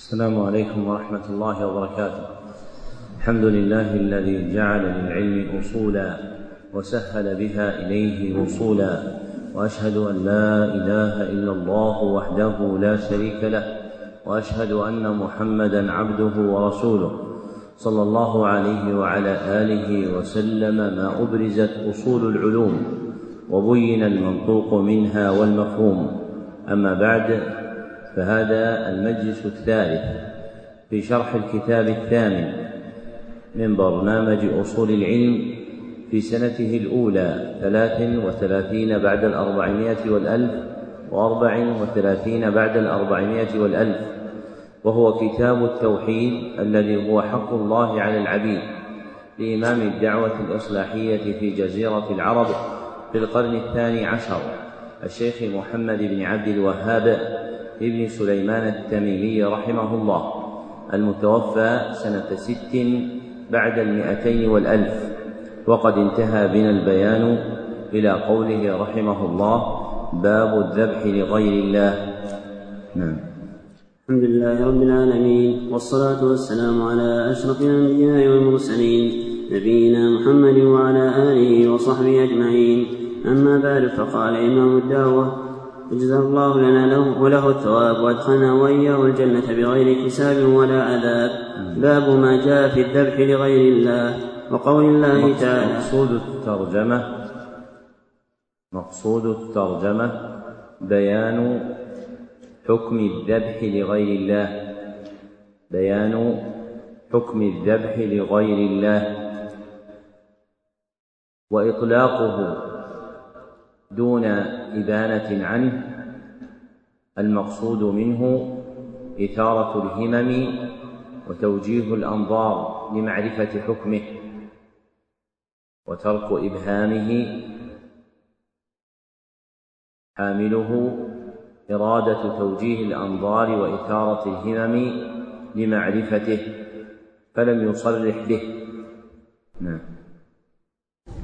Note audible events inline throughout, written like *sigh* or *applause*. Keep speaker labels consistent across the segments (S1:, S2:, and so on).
S1: السلام عليكم ورحمة الله وبركاته. الحمد لله الذي جعل للعلم أصولا وسهل بها إليه وصولا وأشهد أن لا إله إلا الله وحده لا شريك له وأشهد أن محمدا عبده ورسوله صلى الله عليه وعلى آله وسلم ما أبرزت أصول العلوم وبين المنطوق منها والمفهوم أما بعد فهذا المجلس الثالث في شرح الكتاب الثامن من برنامج أصول العلم في سنته الأولى ثلاث وثلاثين بعد الأربعمائة والألف وأربع وثلاثين بعد الأربعمائة والألف وهو كتاب التوحيد الذي هو حق الله على العبيد لإمام الدعوة الإصلاحية في جزيرة العرب في القرن الثاني عشر الشيخ محمد بن عبد الوهاب ابن سليمان التميمي رحمه الله المتوفى سنة ست بعد المئتين والألف وقد انتهى بنا البيان إلى قوله رحمه الله باب الذبح لغير الله. نعم.
S2: الحمد لله رب العالمين والصلاة والسلام على أشرف الأنبياء والمرسلين نبينا محمد وعلى آله وصحبه أجمعين. أما بعد فقال إمام الدعوة اجزى الله لنا له وله الثواب وأدخلنا وإياه الجنة بغير حساب ولا عذاب. باب ما جاء في الذبح لغير الله وقول الله تعالى
S1: مقصود الترجمه مقصود الترجمة بيان حكم الذبح لغير الله. بيان حكم الذبح لغير الله. وإطلاقه دون إبانة عنه المقصود منه إثارة الهمم وتوجيه الأنظار لمعرفة حكمه وترك إبهامه حامله إرادة توجيه الأنظار وإثارة الهمم لمعرفته فلم يصرح به. نعم.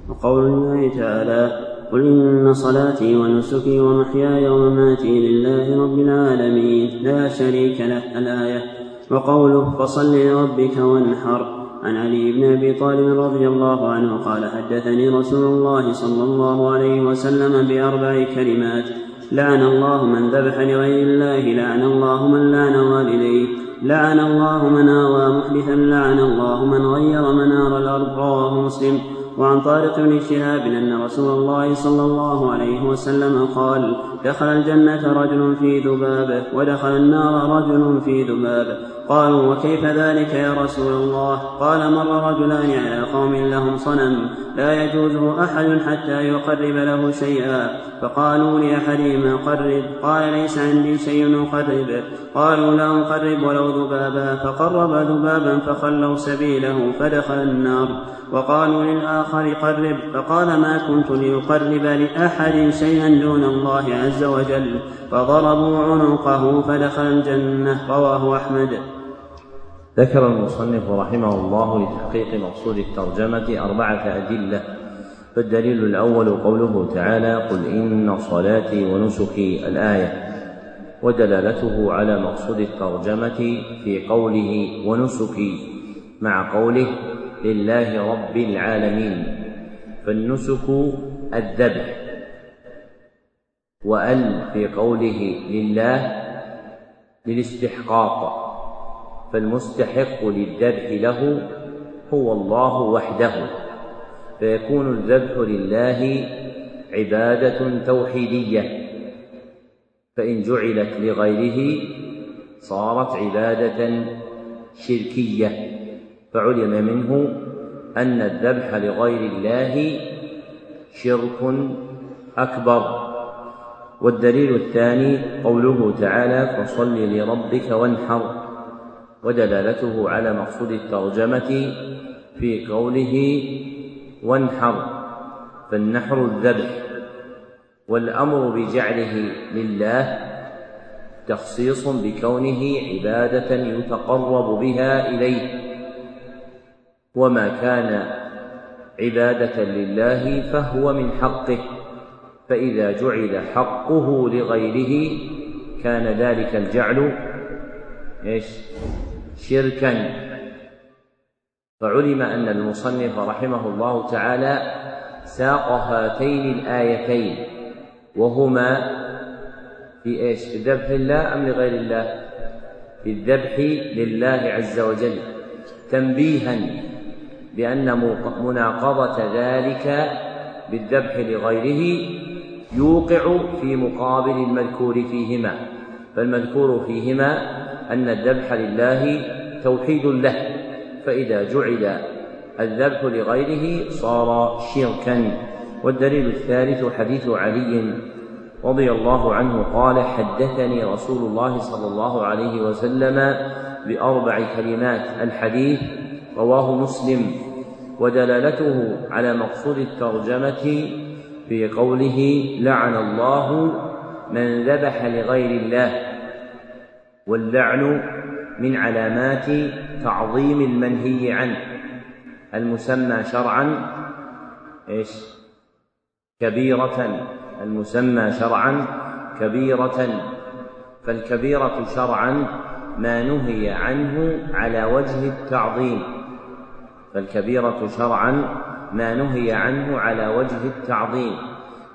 S2: وقول الله تعالى قل إن صلاتي ونسكي ومحياي ومماتي لله رب العالمين لا شريك له الآية وقوله فصل لربك وانحر عن علي بن أبي طالب رضي الله عنه قال حدثني رسول الله صلى الله عليه وسلم بأربع كلمات لعن الله من ذبح لغير الله لعن الله من لعن والديه لعن الله من آوى محدثا لعن الله من غير منار الأرض رواه مسلم وعن طارق بن شهاب أن رسول الله صلى الله عليه وسلم قال دخل الجنة رجل في ذبابة ودخل النار رجل في ذبابة. قالوا وكيف ذلك يا رسول الله؟ قال مر رجلان على قوم لهم صنم لا يجوزه أحد حتى يقرب له شيئا. فقالوا لأحدهما قرب؟ قال ليس عندي شيء أقربه قالوا لا أقرب ولو ذبابا. فقرب ذبابا فخلوا سبيله فدخل النار. وقالوا للآخر قرب. فقال ما كنت لأقرب لأحد شيئا دون الله عز وجل. فضربوا عنقه فدخل الجنة. رواه أحمد.
S1: ذكر المصنف رحمه الله لتحقيق مقصود الترجمة أربعة أدلة فالدليل الأول قوله تعالى قل إن صلاتي ونسكي الآية ودلالته على مقصود الترجمة في قوله ونسكي مع قوله لله رب العالمين فالنسك الذبح وأل في قوله لله للاستحقاق. فالمستحق للذبح له هو الله وحده فيكون الذبح لله عبادة توحيدية فإن جعلت لغيره صارت عبادة شركية فعلم منه أن الذبح لغير الله شرك أكبر. والدليل الثاني قوله تعالى فصل لربك وانحر ودلالته على مقصود الترجمة في قوله وانحر فالنحر الذبح والأمر بجعله لله تخصيص بكونه عبادة يتقرب بها إليه. وما كان عبادة لله فهو من حقه فإذا جعل حقه لغيره كان ذلك الجعل إيش؟ شركا. فعلم أن المصنف رحمه الله تعالى ساق هاتين الآيتين وهما في إيش؟ في ذبح الله أم لغير الله؟ في الذبح لله عز وجل. تنبيها بأن مناقضة ذلك بالذبح لغيره يوقع في مقابل المذكور فيهما. فالمذكور فيهما أن الذبح لله توحيد له فإذا جعل الذبح لغيره صار شركا. والدليل الثالث حديث علي رضي الله عنه قال حدثني رسول الله صلى الله عليه وسلم بأربع كلمات الحديث رواه مسلم ودلالته على مقصود الترجمة في قوله لعن الله من ذبح لغير الله واللعن من علامات تعظيم المنهي عنه المسمى شرعا إيش؟ كبيرة المسمى شرعا كبيرة فالكبيرة شرعا ما نهي عنه على وجه التعظيم فالكبيرة شرعا ما نهي عنه على وجه التعظيم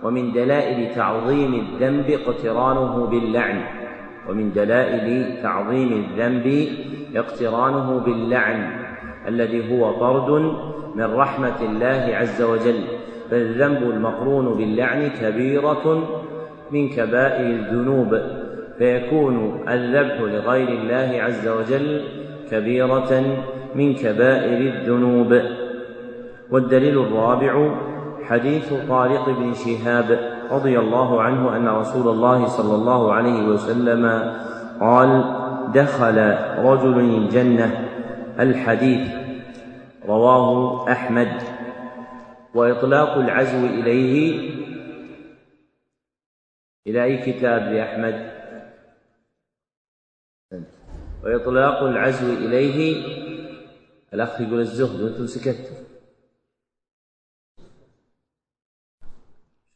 S1: ومن دلائل تعظيم الذنب اقترانه باللعن. ومن دلائل تعظيم الذنب اقترانه باللعن الذي هو طرد من رحمة الله عز وجل فالذنب المقرون باللعن كبيرة من كبائر الذنوب فيكون الذبح لغير الله عز وجل كبيرة من كبائر الذنوب. والدليل الرابع حديث طارق بن شهاب رضي الله عنه أن رسول الله صلى الله عليه وسلم قال دخل رجل الجنة الحديث رواه أحمد. وإطلاق العزو إليه إلى أي كتاب لاحمد وإطلاق العزو إليه الأخ يقول الزهد وأنتم سكتوا.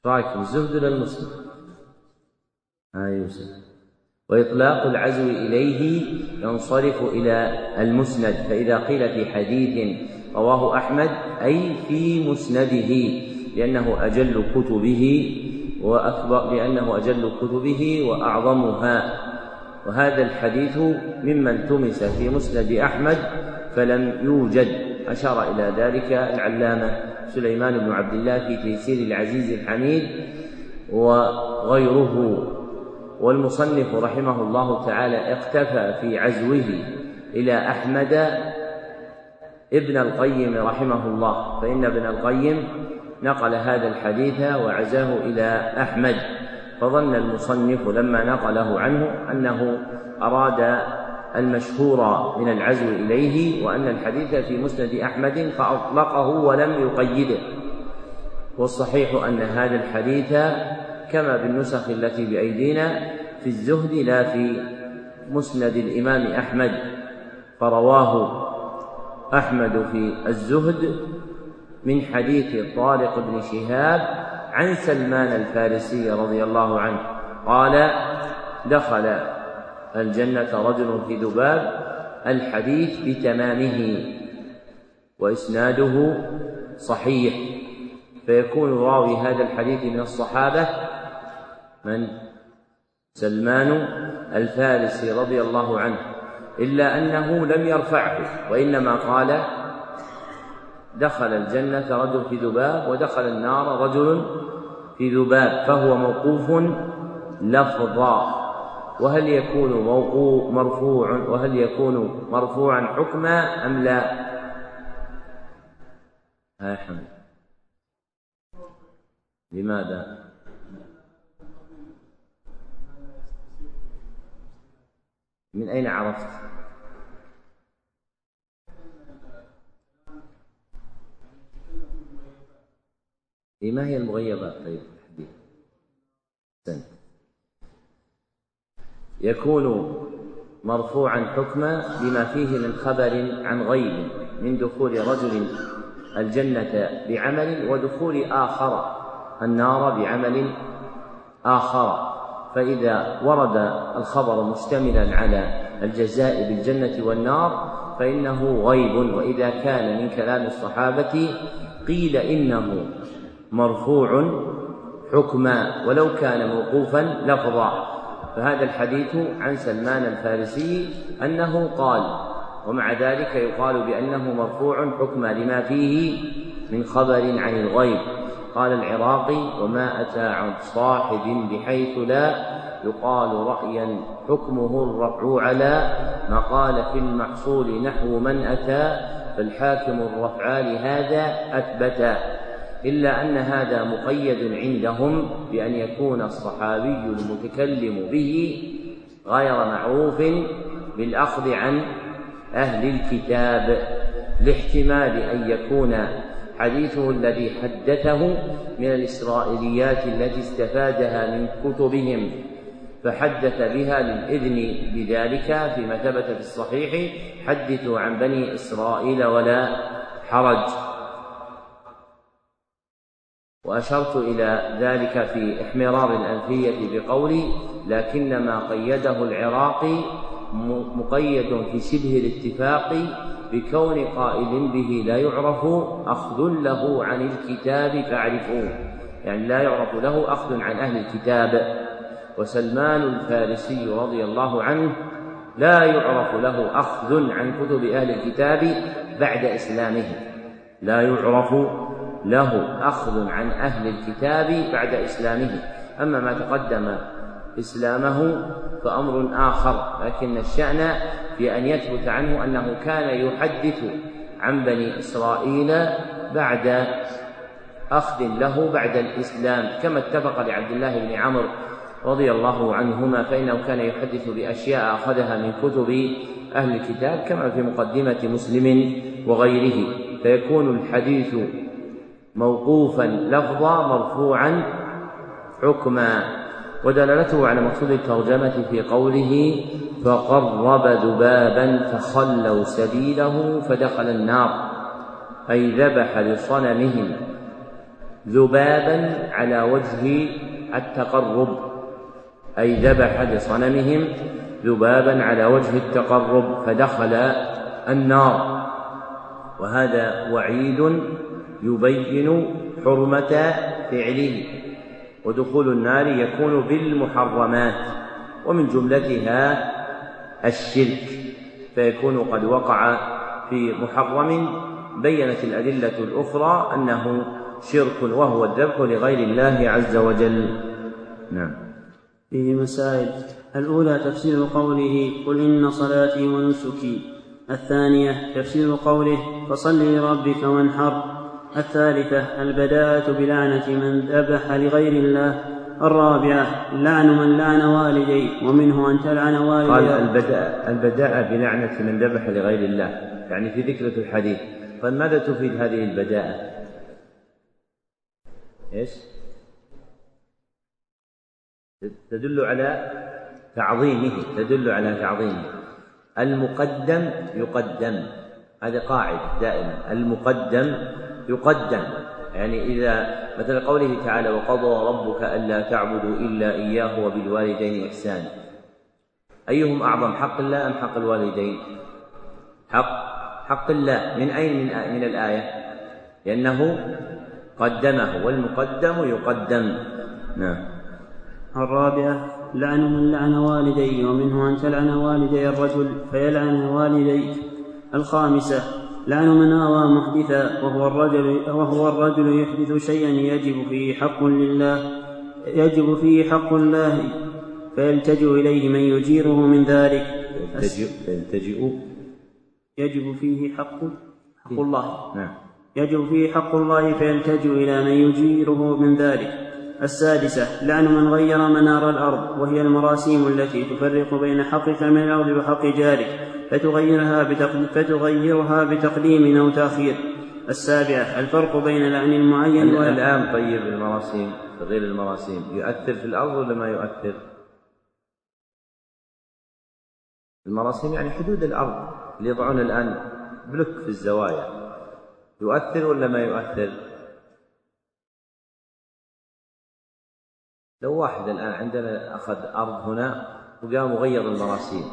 S1: رايكم الزهد ولا المسلم؟ ها يوسف. وإطلاق العزو إليه ينصرف إلى المسند. فإذا قيل في حديث رواه أحمد أي في مسنده لأنه أجل كتبه وأكبر لأنه أجل كتبه وأعظمها. وهذا الحديث مما التمس في مسند أحمد فلم يوجد. أشار إلى ذلك العلامة سليمان بن عبد الله في تيسير العزيز الحميد وغيره. والمصنف رحمه الله تعالى اقتفى في عزوه إلى أحمد ابن القيم رحمه الله فإن ابن القيم نقل هذا الحديث وعزاه إلى أحمد فظن المصنف لما نقله عنه أنه أراد المشهور من العزو إليه وأن الحديث في مسند أحمد فأطلقه ولم يقيده. والصحيح أن هذا الحديث كما بالنسخ التي بأيدينا في الزهد لا في مسند الإمام أحمد. فرواه أحمد في الزهد من حديث طارق بن شهاب عن سلمان الفارسي رضي الله عنه. قال دخل الجنة رجل في ذباب الحديث بتمامه وإسناده صحيح. فيكون راوي هذا الحديث من الصحابة من سلمان الفارسي رضي الله عنه إلا أنه لم يرفعه وإنما قال دخل الجنة رجل في ذباب ودخل النار رجل في ذباب فهو موقوف لفظا. وهل يكون موقوف مرفوع وهل يكون مرفوعا حكما أم لا؟ ها حمد لماذا؟ من أين عرفت؟ إيه ما هي المغيبات طيب الحديث سنت. يكون مرفوعا حكما بما فيه من خبر عن غيب من دخول رجل الجنة بعمل ودخول آخر النار بعمل آخر. فإذا ورد الخبر مشتملا على الجزاء بالجنة والنار فإنه غيب. وإذا كان من كلام الصحابة قيل إنه مرفوع حكما ولو كان موقوفا لفظا. فهذا الحديث عن سلمان الفارسي أنه قال ومع ذلك يقال بأنه مرفوع حكما لما فيه من خبر عن الغيب. قال العراقي وما أتى عن صاحب بحيث لا يقال رأيا حكمه الرفع على ما قال في المحصول نحو من أتى فالحاكم الرفع لهذا أثبتا. إلا أن هذا مقيد عندهم بأن يكون الصحابي المتكلم به غير معروف بالأخذ عن أهل الكتاب لاحتمال أن يكون حديثه الذي حدثه من الإسرائيليات التي استفادها من كتبهم فحدث بها للإذن بذلك فيما ثبت في الصحيح حدثوا عن بني إسرائيل ولا حرج. وأشرت إلى ذلك في إحمرار الألفية بقولي لكنما قيده العراقي مقيد في شبه الاتفاق بكون قائل به لا يعرف أخذ له عن الكتاب فاعرفوه يعني لا يعرف له أخذ عن أهل الكتاب. وسلمان الفارسي رضي الله عنه لا يعرف له أخذ عن كتب أهل الكتاب بعد إسلامه. لا يعرف له أخذ عن أهل الكتاب بعد إسلامه. أما ما تقدم إسلامه فأمر آخر لكن الشأن في أن يثبت عنه أنه كان يحدث عن بني إسرائيل بعد أخذ له بعد الإسلام. كما اتفق لعبد الله بن عمرو رضي الله عنهما فإنه كان يحدث بأشياء أخذها من كتب أهل الكتاب كما في مقدمة مسلم وغيره. فيكون الحديث موقوفا لفظا مرفوعا حكما. ودلالته على مقصود الترجمة في قوله فقرب ذبابا فخلوا سبيله فدخل النار أي ذبح لصنمهم ذبابا على وجه التقرب أي ذبح لصنمهم ذبابا على وجه التقرب فدخل النار. وهذا وعيد يبين حرمة فعله ودخول النار يكون بالمحرمات ومن جملتها الشرك فيكون قد وقع في محرم. بينت الأدلة الأخرى أنه شرك وهو الذبح لغير الله عز وجل. نعم.
S2: فيه مسائل. الأولى تفسير قوله قل إن صلاتي ونسكي. الثانية تفسير قوله فصل لربك وانحر. الثالثة البداءة بلعنة من ذبح لغير الله. الرابعة لعن من لعن والديه ومنه أن تلعن والديه
S1: قال البداء البداء بلعنة من ذبح لغير الله. يعني في ذكرة الحديث. طيب ماذا تفيد هذه البداءة؟ إيش؟ تدل على تعظيمه تدل على تعظيمه. المقدم يقدم. هذه قاعدة دائما. المقدم يقدم. يعني إذا مثل قوله تعالى وقضى ربك ألا تعبدوا إلا إياه وبالوالدين إحسانا أيهم أعظم حق الله أم حق الوالدين؟ حق حق الله. من أين؟ من, من الآية. لأنه قدمه والمقدم يقدم. نعم.
S2: الرابعة لعن من لعن والديه ومنه أن تلعن والدي الرجل فيلعن والديك الخامسة لعن من آوى محدثا وهو الرجل وهو الرجل يحدث شيئا يجب فيه حق لله يجب فيه حق الله فيلتجئ إليه من يجيره من ذلك.
S1: يلتجئ
S2: يجب فيه حق حق الله.
S1: نعم.
S2: يجب فيه حق الله فيلتجئ إلى من يجيره من ذلك. السادسة لعن من غير منار الأرض وهي المراسيم التي تفرق بين حقك من الأرض وحق جارك فتغيرها فتغيرها بتقديم أو تأخير السابعة الفرق بين لعن المعين
S1: الآن طيب المراسيم تغيير المراسيم يؤثر في الأرض ولا ما يؤثر؟ المراسيم يعني حدود الأرض اللي يضعون الآن بلوك في الزوايا يؤثر ولا ما يؤثر؟ لو واحد الآن عندنا أخذ أرض هنا وقام وغير المراسيم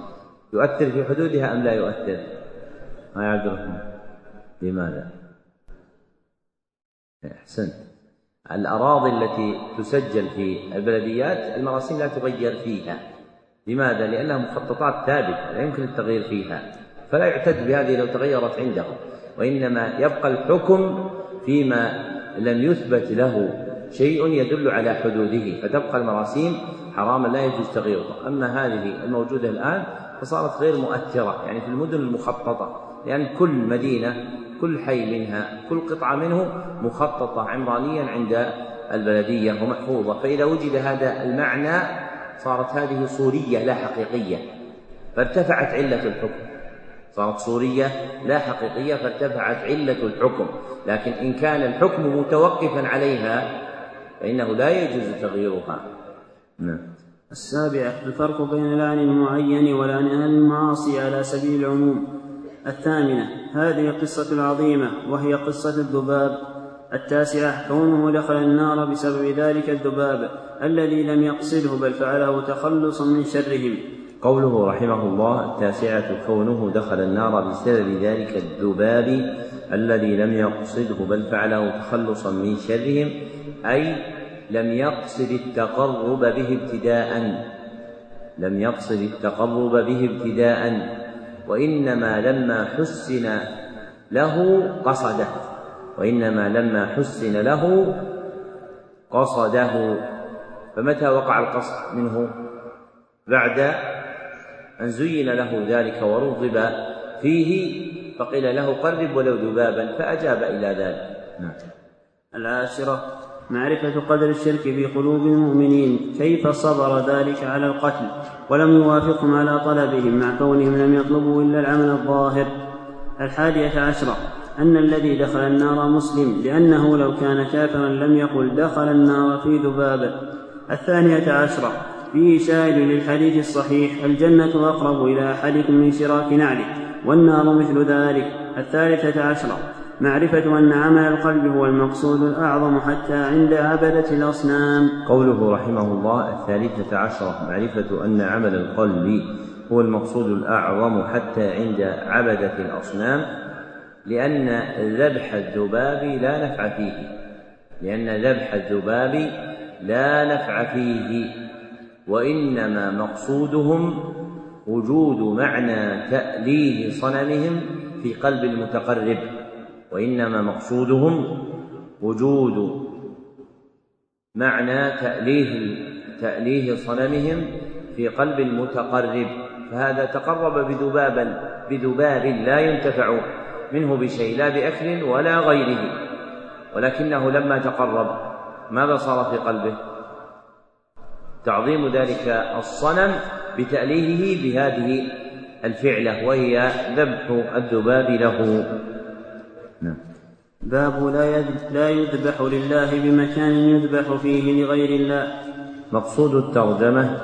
S1: يؤثر في حدودها أم لا يؤثر؟ ما عبد الرحمن. لماذا؟ أحسنت. الأراضي التي تسجل في البلديات المراسيم لا تغير فيها. لماذا؟ لأنها مخططات ثابتة لا يمكن التغيير فيها. فلا يعتد بهذه لو تغيرت عندهم. وإنما يبقى الحكم فيما لم يثبت له شيء يدل على حدوده فتبقى المراسيم حراما لا يجوز تغييرها. أما هذه الموجودة الآن فصارت غير مؤثرة يعني في المدن المخططة لأن كل مدينة كل حي منها كل قطعة منه مخططة عمرانيا عند البلدية ومحفوظة. فإذا وجد هذا المعنى صارت هذه صورية لا حقيقية فارتفعت علة الحكم. صارت صورية لا حقيقية فارتفعت علة الحكم. لكن إن كان الحكم متوقفا عليها فإنه لا يجوز تغييرها.
S2: نعم. السابعة الفرق بين لعن المعين ولعن أهل المعاصي على سبيل العموم. الثامنة هذه القصة العظيمة وهي قصة الذباب. التاسعة كونه دخل النار بسبب ذلك الذباب الذي لم يقصده بل فعله تخلصا من شرهم.
S1: قوله رحمه الله التاسعة كونه دخل النار بسبب ذلك الذباب الذي لم يقصده بل فعله تخلصا من شرهم. أي لم يقصد التقرب به ابتداء. لم يقصد التقرب به ابتداء. وإنما لما حسن له قصده. وإنما لما حسن له قصده. فمتى وقع القصد منه؟ بعد أن زين له ذلك ورغب فيه فقيل له قرب ولو ذبابا فأجاب إلى ذلك. نعم.
S2: العاشرة. معرفة قدر الشرك في قلوب المؤمنين كيف صبر ذلك على القتل؟ ولم يوافقهم على طلبهم مع كونهم لم يطلبوا إلا العمل الظاهر. الحادية عشرة أن الذي دخل النار مسلم لأنه لو كان كافرا لم يقل دخل النار في ذبابة. الثانية عشرة فيه شاهد للحديث الصحيح الجنة أقرب إلى أحدكم من شراك نعله والنار مثل ذلك. الثالثة عشرة معرفة أن عمل القلب هو المقصود الأعظم حتى عند عبدة الأصنام.
S1: قوله رحمه الله الثالثة عشرة معرفة أن عمل القلب هو المقصود الأعظم حتى عند عبدة الأصنام لأن ذبح الذباب لا نفع فيه. لأن ذبح الذباب لا نفع فيه وإنما مقصودهم وجود معنى تأليه صنمهم في قلب المتقرب. وإنما مقصودهم وجود معنى تأليه تأليه صنمهم في قلب المتقرب فهذا تقرب بذبابا بذباب لا ينتفع منه بشيء لا بأكل ولا غيره. ولكنه لما تقرب ماذا صار في قلبه؟ تعظيم ذلك الصنم بتأليهه بهذه الفعلة وهي ذبح الذباب له.
S2: باب لا لا يذبح لله بمكان يذبح فيه لغير الله.
S1: مقصود الترجمة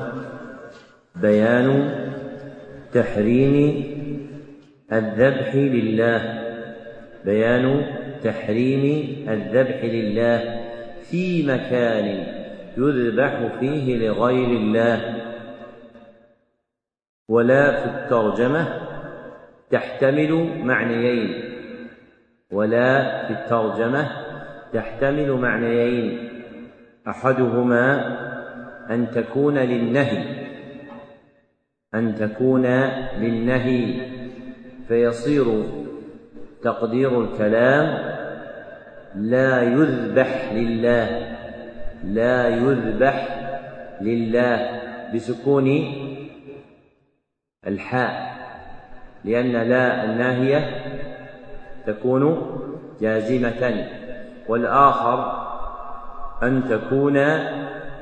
S1: بيان تحريم الذبح لله. بيان تحريم الذبح لله في مكان يذبح فيه لغير الله. ولا في الترجمة تحتمل معنيين. ولا في الترجمة تحتمل معنيين. أحدهما أن تكون للنهي أن تكون للنهي فيصير تقدير الكلام لا يذبح لله لا يذبح لله بسكون الحاء لأن لا الناهية تكون جازمة والآخر أن تكون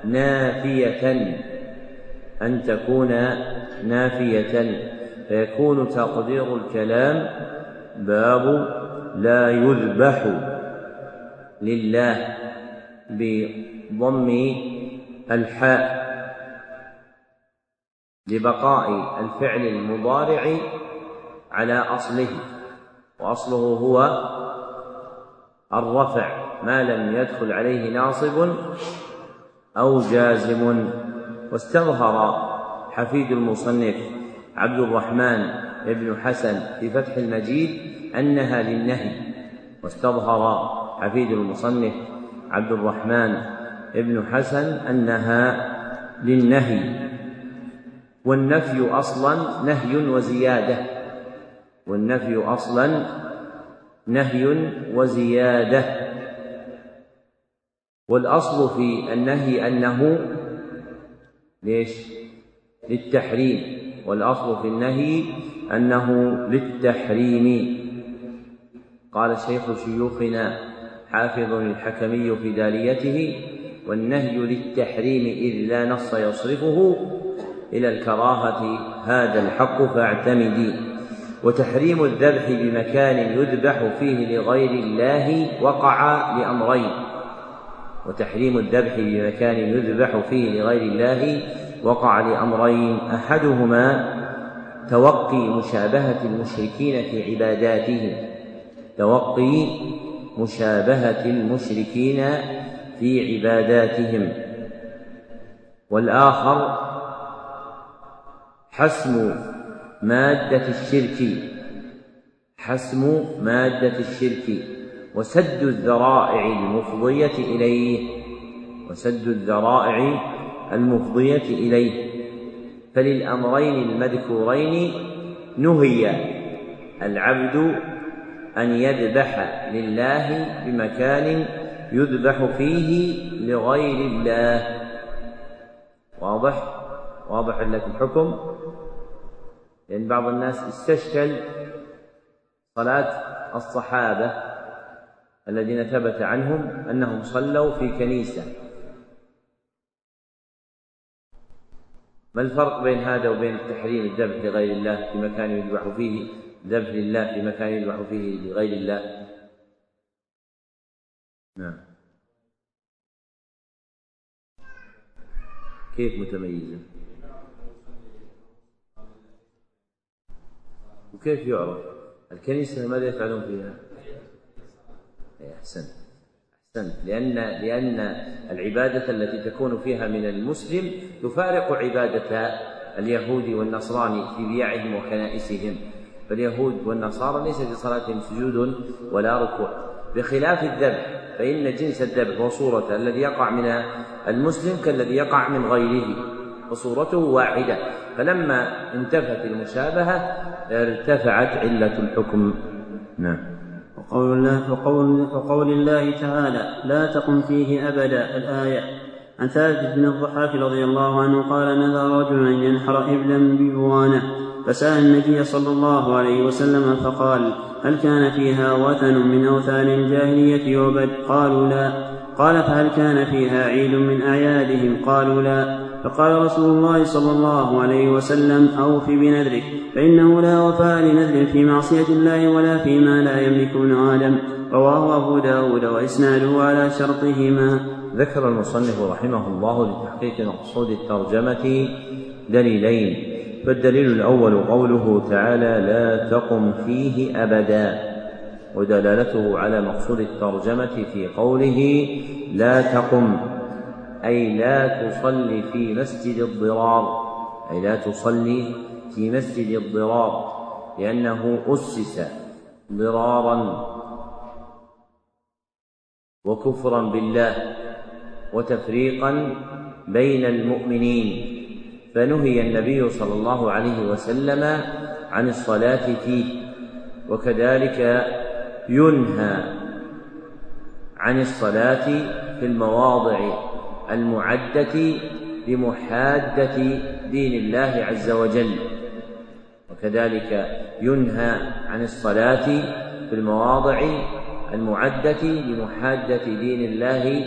S1: نافية أن تكون نافية. فيكون تقدير الكلام باب لا يذبح لله بضم الحاء لبقاء الفعل المضارع على أصله. وأصله هو الرفع ما لم يدخل عليه ناصب أو جازم. واستظهر حفيد المصنف عبد الرحمن بن حسن في فتح المجيد أنها للنهي. واستظهر حفيد المصنف عبد الرحمن بن حسن أنها للنهي. والنفي أصلا نهي وزيادة. والنفي أصلا نهي وزيادة. والأصل في النهي أنه ليش؟ للتحريم. والأصل في النهي أنه للتحريم. قال شيخ شيوخنا حافظ الحكمي في داليته والنهي للتحريم إذ لا نص يصرفه إلى الكراهة هذا الحق فاعتمدي. وتحريم الذبح بمكان يذبح فيه لغير الله وقع لأمرين. وتحريم الذبح بمكان يذبح فيه لغير الله وقع لأمرين. أحدهما توقي مشابهة المشركين في عباداتهم. توقي مشابهة المشركين في عباداتهم. والآخر حسم مادة الشرك. حسم مادة الشرك. وسد الذرائع المفضية إليه. وسد الذرائع المفضية إليه. فللأمرين المذكورين نهي العبد أن يذبح لله بمكان يذبح فيه لغير الله. واضح؟ واضح لك الحكم؟ لأن بعض الناس استشكل صلاة الصحابة الذين ثبت عنهم أنهم صلوا في كنيسة. ما الفرق بين هذا وبين تحريم الذبح لغير الله في مكان يذبح فيه ذبح لله في مكان يذبح فيه لغير الله؟ نعم. كيف متميزة؟ وكيف يعرف؟ الكنيسة ماذا يفعلون فيها؟ إيه، أحسنت. أحسنت. لأن لأن العبادة التي تكون فيها من المسلم تفارق عبادة اليهود والنصراني في بيعهم وكنائسهم. فاليهود والنصارى ليس في صلاتهم سجود ولا ركوع. بخلاف الذبح فإن جنس الذبح وصورته الذي يقع من المسلم كالذي يقع من غيره وصورته واحدة. فلما انتفت المشابهة ارتفعت علة الحكم. نعم.
S2: وقول الله وقول, وقول الله تعالى لا تقم فيه أبدا الآية. عن ثابت بن الضحاك رضي الله عنه قال نذر رجل أن ينحر إبلا ببوانة. فسأل النبي صلى الله عليه وسلم فقال هل كان فيها وثن من أوثان الجاهلية يعبد؟ قالوا لا. قال فهل كان فيها عيد من أعيادهم؟ قالوا لا. فقال رسول الله صلى الله عليه وسلم أوف بنذرك فإنه لا وفاء لنذر في معصية الله ولا فيما لا يملك آدم. رواه أبو داود وإسناده على شرطهما.
S1: ذكر المصنف رحمه الله لتحقيق مقصود الترجمة دليلين فالدليل الأول قوله تعالى لا تقم فيه أبدا ودلالته على مقصود الترجمة في قوله لا تقم أي لا تصلي في مسجد الضرار. أي لا تصلي في مسجد الضرار. لأنه أسس ضرارا وكفرا بالله وتفريقا بين المؤمنين. فنهي النبي صلى الله عليه وسلم عن الصلاة فيه. وكذلك ينهى عن الصلاة في المواضع. المعدة لمحادة دين الله عز وجل. وكذلك ينهى عن الصلاة في المواضع المعدة لمحادة دين الله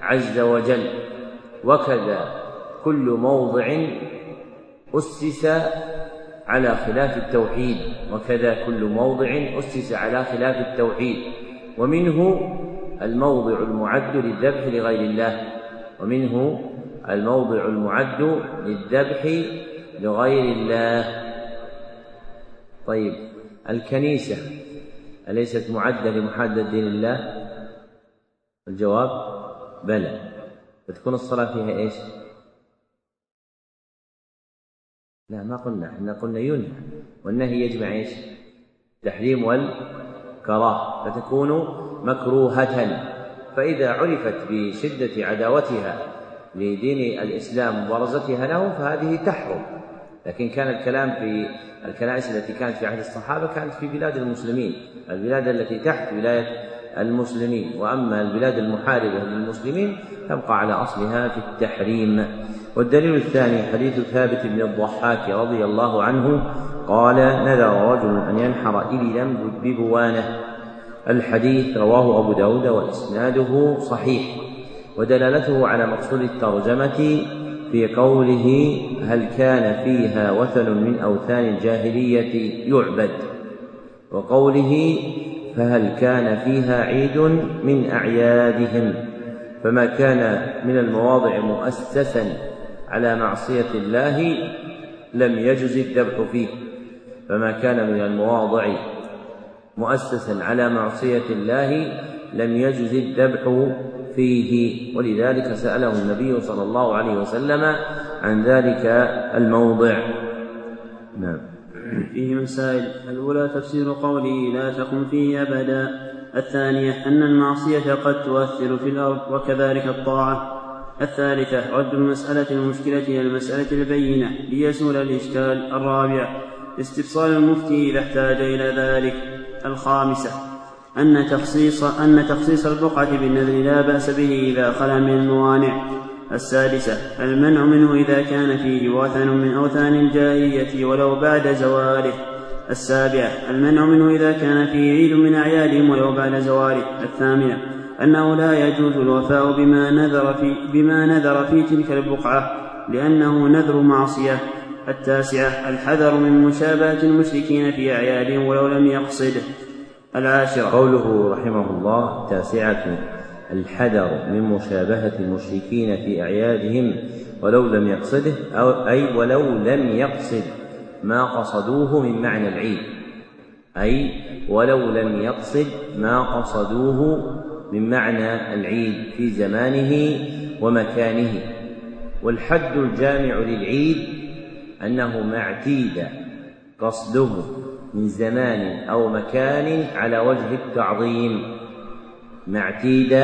S1: عز وجل. وكذا كل موضع أسس على خلاف التوحيد. وكذا كل موضع أسس على خلاف التوحيد. ومنه الموضع المعد للذبح لغير الله. ومنه الموضع المعد للذبح لغير الله. طيب الكنيسة أليست معدة لمحادة دين الله؟ الجواب بلى. فتكون الصلاة فيها إيش؟ لا ما قلنا. إحنا قلنا ينهى. والنهي يجمع إيش؟ التحريم والكراهة. فتكون مكروهة. فإذا عرفت بشدة عداوتها لدين الإسلام وبرزتها له فهذه تحرم. لكن كان الكلام في الكنائس التي كانت في عهد الصحابة كانت في بلاد المسلمين. البلاد التي تحت ولاية المسلمين. وأما البلاد المحاربة للمسلمين تبقى على أصلها في التحريم. والدليل الثاني حديث ثابت بن الضحاك رضي الله عنه قال نذر رجل أن ينحر إبلا ببوانة. الحديث رواه أبو داود وإسناده صحيح ودلالته على مقصود الترجمة في قوله هل كان فيها وثن من أوثان الجاهلية يعبد؟ وقوله فهل كان فيها عيد من أعيادهم؟ فما كان من المواضع مؤسسا على معصية الله لم يجز الذبح فيه فما كان من المواضع مؤسسا على معصية الله لم يجز الذبح فيه. ولذلك سأله النبي صلى الله عليه وسلم عن ذلك الموضع.
S2: نعم. فيه مسائل. الأولى تفسير قوله لا تقم فيه أبدا. الثانية أن المعصية قد تؤثر في الأرض وكذلك الطاعة. الثالثة رد المسألة المشكلة إلى المسألة البينة ليزول الإشكال الرابع. استفصال المفتي إذا احتاج إلى ذلك. الخامسة أن تخصيص أن تخصيص البقعة بالنذر لا بأس به إذا خلا من الموانع. السادسة المنع منه إذا كان فيه وثن من أوثان الجاهلية ولو بعد زواله. السابعة المنع منه إذا كان فيه عيد من أعيادهم ولو بعد زواله. الثامنة أنه لا يجوز الوفاء بما نذر في بما نذر في تلك البقعة لأنه نذر معصية. التاسعة الحذر من مشابهة المشركين في أعيادهم ولو لم يقصده العاشرة.
S1: قوله رحمه الله التاسعة الحذر من مشابهة المشركين في أعيادهم ولو لم يقصده أو أي ولو لم يقصد ما قصدوه من معنى العيد. أي ولو لم يقصد ما قصدوه من معنى العيد في زمانه ومكانه. والحد الجامع للعيد أنه ما اعتيد قصده من زمان أو مكان على وجه التعظيم. ما اعتيد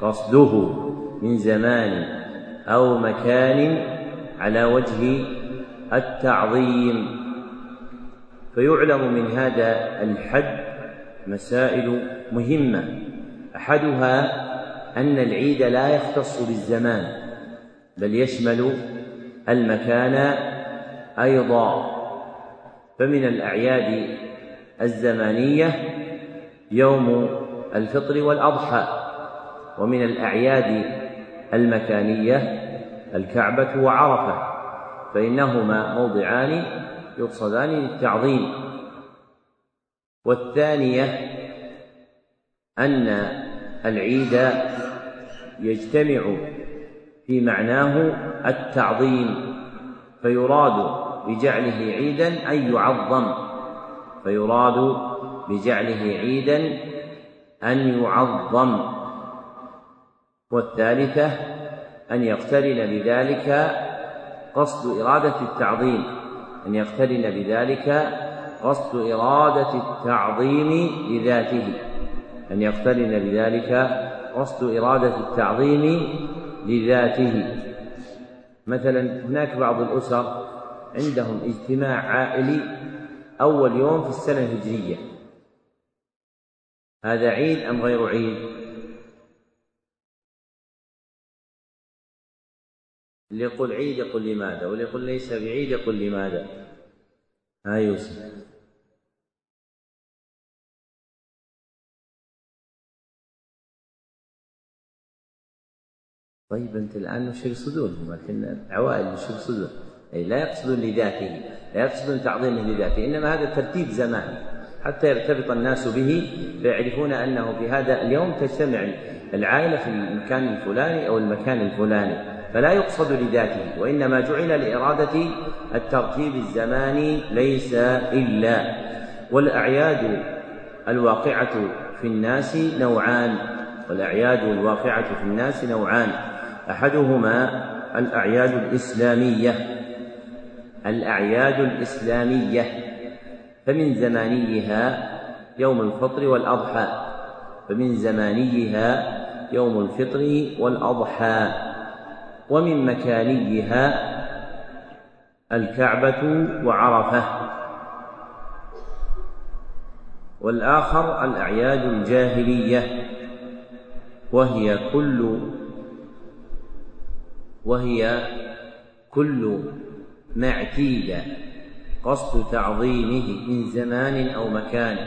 S1: قصده من زمان أو مكان على وجه التعظيم. فيعلم من هذا الحد مسائل مهمة. أحدها أن العيد لا يختص بالزمان بل يشمل المكان أيضا. فمن الأعياد الزمانية يوم الفطر والأضحى ومن الأعياد المكانية الكعبة وعرفة فإنهما موضعان يقصدان للتعظيم. والثانية أن العيد يجتمع في معناه التعظيم فيراد بجعله عيدا أن يعظم فيراد بجعله عيدا أن يعظم والثالثة أن يقترن بذلك قصد إرادة التعظيم أن يقترن بذلك قصد إرادة التعظيم لذاته أن يقترن بذلك قصد إرادة التعظيم لذاته مثلا هناك بعض الأسر عندهم اجتماع عائلي أول يوم في السنة الهجرية. هذا عيد أم غير عيد؟ اللي يقول عيد يقول لماذا؟ واللي يقول ليس بعيد يقول لماذا؟ ها يوسف. طيب أنت الآن وش يقصدون لكن العوائل وش يقصدون؟ أي لا يقصدون لذاته لا يقصدون تعظيمه لذاته إنما هذا ترتيب زمان. حتى يرتبط الناس به فيعرفون أنه في هذا اليوم تجتمع العائلة في المكان الفلاني أو المكان الفلاني فلا يقصد لذاته وإنما جعل لإرادة الترتيب الزماني ليس إلا. والأعياد الواقعة في الناس نوعان. والأعياد الواقعة في الناس نوعان. أحدهما الأعياد الإسلامية. الأعياد الإسلامية. فمن زمانيها يوم الفطر والأضحى. فمن زمانيها يوم الفطر والأضحى. ومن مكانيها الكعبة وعرفة. والآخر الأعياد الجاهلية. وهي كل وهي كل ما اعتيد قصد تعظيمه من زمان أو مكان.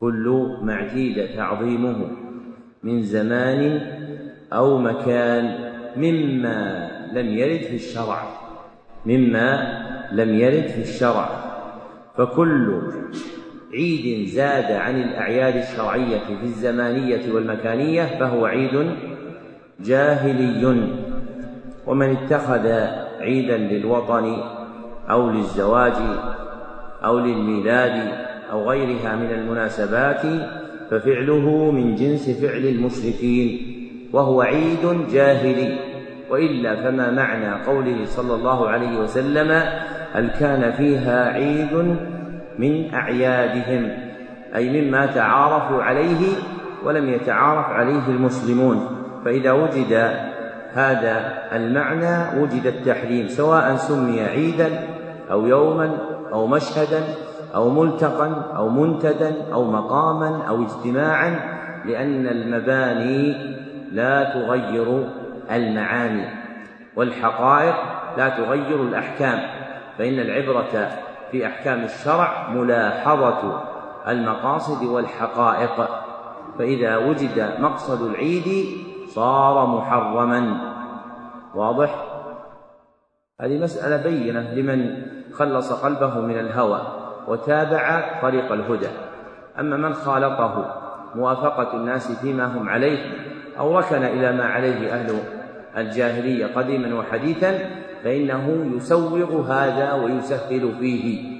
S1: كل ما اعتيد تعظيمه من زمان أو مكان مما لم يرد في الشرع. مما لم يرد في الشرع. فكل عيد زاد عن الأعياد الشرعية في الزمانية والمكانية فهو عيد جاهلي. ومن اتخذ عيدا للوطن أو للزواج أو للميلاد أو غيرها من المناسبات ففعله من جنس فعل المشركين وهو عيد جاهلي. وإلا فما معنى قوله صلى الله عليه وسلم هل كان فيها عيد من أعيادهم؟ أي مما تعارفوا عليه ولم يتعارف عليه المسلمون. فإذا وجد هذا المعنى وجد التحريم سواء سمي عيدا أو يوما أو مشهدا أو ملتقا أو منتدا أو مقاما أو اجتماعا لأن المباني لا تغير المعاني والحقائق لا تغير الأحكام. فإن العبرة في أحكام الشرع ملاحظة المقاصد والحقائق. فإذا وجد مقصد العيد صار محرما. واضح؟ هذه مسألة بينة لمن خلص قلبه من الهوى وتابع طريق الهدى. أما من خالطه موافقة الناس فيما هم عليه أو ركن إلى ما عليه أهل الجاهلية قديما وحديثا فإنه يسوغ هذا ويسهل فيه.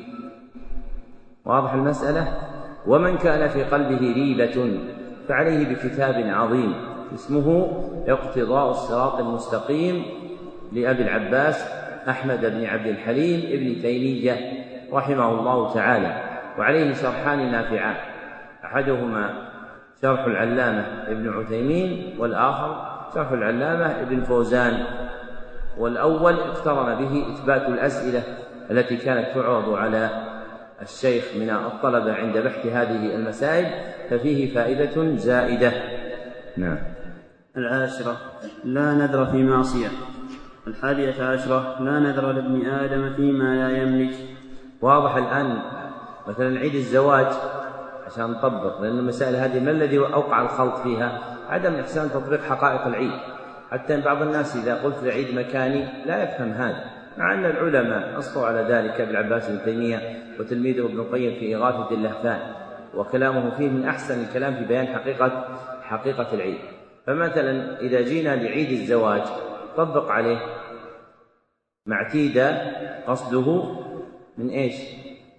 S1: واضح المسألة؟ ومن كان في قلبه ريبة فعليه بكتاب عظيم. اسمه اقتضاء الصراط المستقيم لأبي العباس أحمد بن عبد الحليم ابن تيمية رحمه الله تعالى وعليه شرحان نافعان. أحدهما شرح العلامة ابن عثيمين والآخر شرح العلامة ابن فوزان. والأول اقترن به إثبات الأسئلة التي كانت تعرض على الشيخ من الطلبة عند بحث هذه المسائل ففيه فائدة زائدة. نعم.
S2: العاشرة لا نذر في معصية الحادية عشرة لا نذر لابن آدم فيما لا يملك.
S1: واضح الآن مثلا عيد الزواج عشان نطبق لأن المسائل هذه ما الذي أوقع الخلط فيها؟ عدم إحسان تطبيق حقائق العيد. حتى إن بعض الناس إذا قلت العيد مكاني لا يفهم هذا مع أن العلماء أصلوا على ذلك ابن عباس بن تيمية وتلميذه ابن القيم في إغاثة اللهفان وكلامه فيه من أحسن الكلام في بيان حقيقة حقيقة العيد. فمثلا إذا جينا لعيد الزواج طبق عليه. ما اعتيد قصده من إيش؟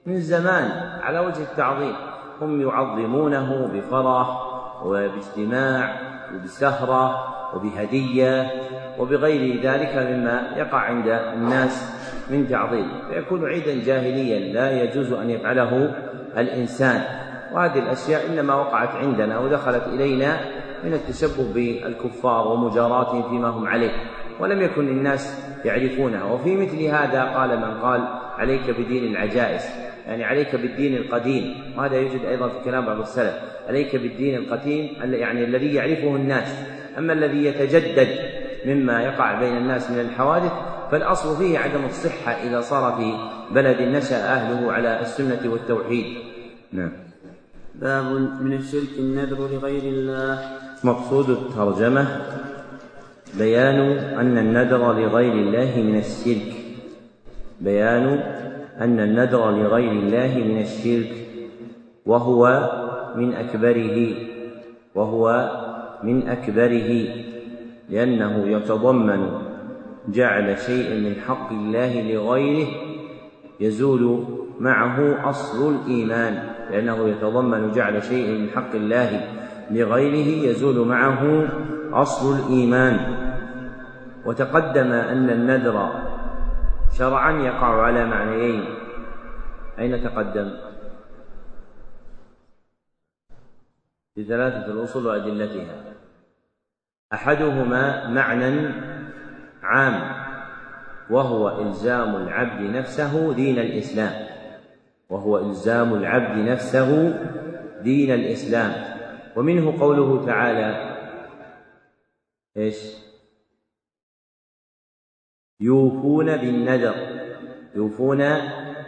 S1: من زمان على وجه التعظيم. هم يعظمونه بفرح وباجتماع وبسهرة وبهدية وبغير ذلك مما يقع عند الناس من تعظيم. فيكون عيدا جاهليا لا يجوز أن يفعله الإنسان. وهذه الأشياء إنما وقعت عندنا ودخلت إلينا من التشبه بالكفار ومجاراتهم فيما هم عليه ولم يكن الناس يعرفونها وفي مثل هذا قال من قال عليك بدين العجائز يعني عليك بالدين القديم وهذا يوجد أيضا في كلام بعض السلف عليك بالدين القديم يعني الذي يعرفه الناس. أما الذي يتجدد مما يقع بين الناس من الحوادث فالأصل فيه عدم الصحة إذا صار في بلد نشأ أهله على السنة والتوحيد. نعم.
S2: باب من الشرك النذر لغير الله.
S1: مقصود الترجمة بيان أن النذر لغير الله من الشرك. بيان أن النذر لغير الله من الشرك وهو من أكبره وهو من أكبره لأنه يتضمن جعل شيء من حق الله لغيره يزول معه أصل الإيمان لأنه يتضمن جعل شيء من حق الله. لغيره يزول معه أصل الإيمان. وتقدم أن النذر شرعا يقع على معنيين. أين تقدم؟ في ثلاثة الأصول وأدلتها. أحدهما معنى عام وهو إلزام العبد نفسه دين الإسلام. وهو إلزام العبد نفسه دين الإسلام. ومنه قوله تعالى إيش؟ يوفون بالنذر يوفون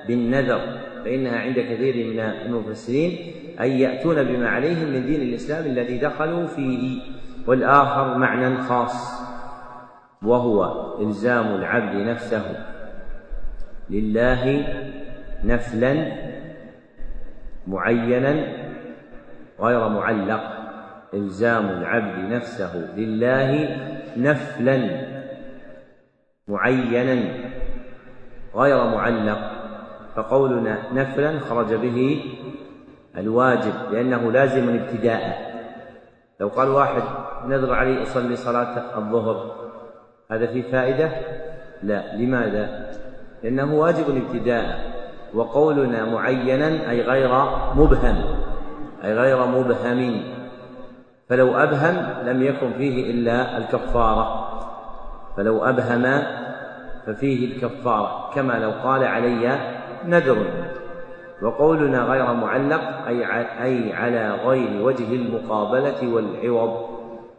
S1: بالنذر فإنها عند كثير من المفسرين أي يأتون بما عليهم من دين الإسلام الذي دخلوا فيه والآخر معنى خاص وهو إلزام العبد نفسه لله نفلا معينا غير معلق. إلزام العبد نفسه لله نفلا معينا غير معلق. فقولنا نفلا خرج به الواجب لأنه لازم ابتداء. لو قال واحد نذر علي أصلي صلاة الظهر هذا فيه فائدة؟ لا. لماذا؟ لأنه واجب ابتداء وقولنا معينا أي غير مبهم. أي غير مبهم. فلو أبهم لم يكن فيه إلا الكفارة. فلو أبهم ففيه الكفارة. كما لو قال علي نذر. وقولنا غير معلق أي أي على غير وجه المقابلة والعوض.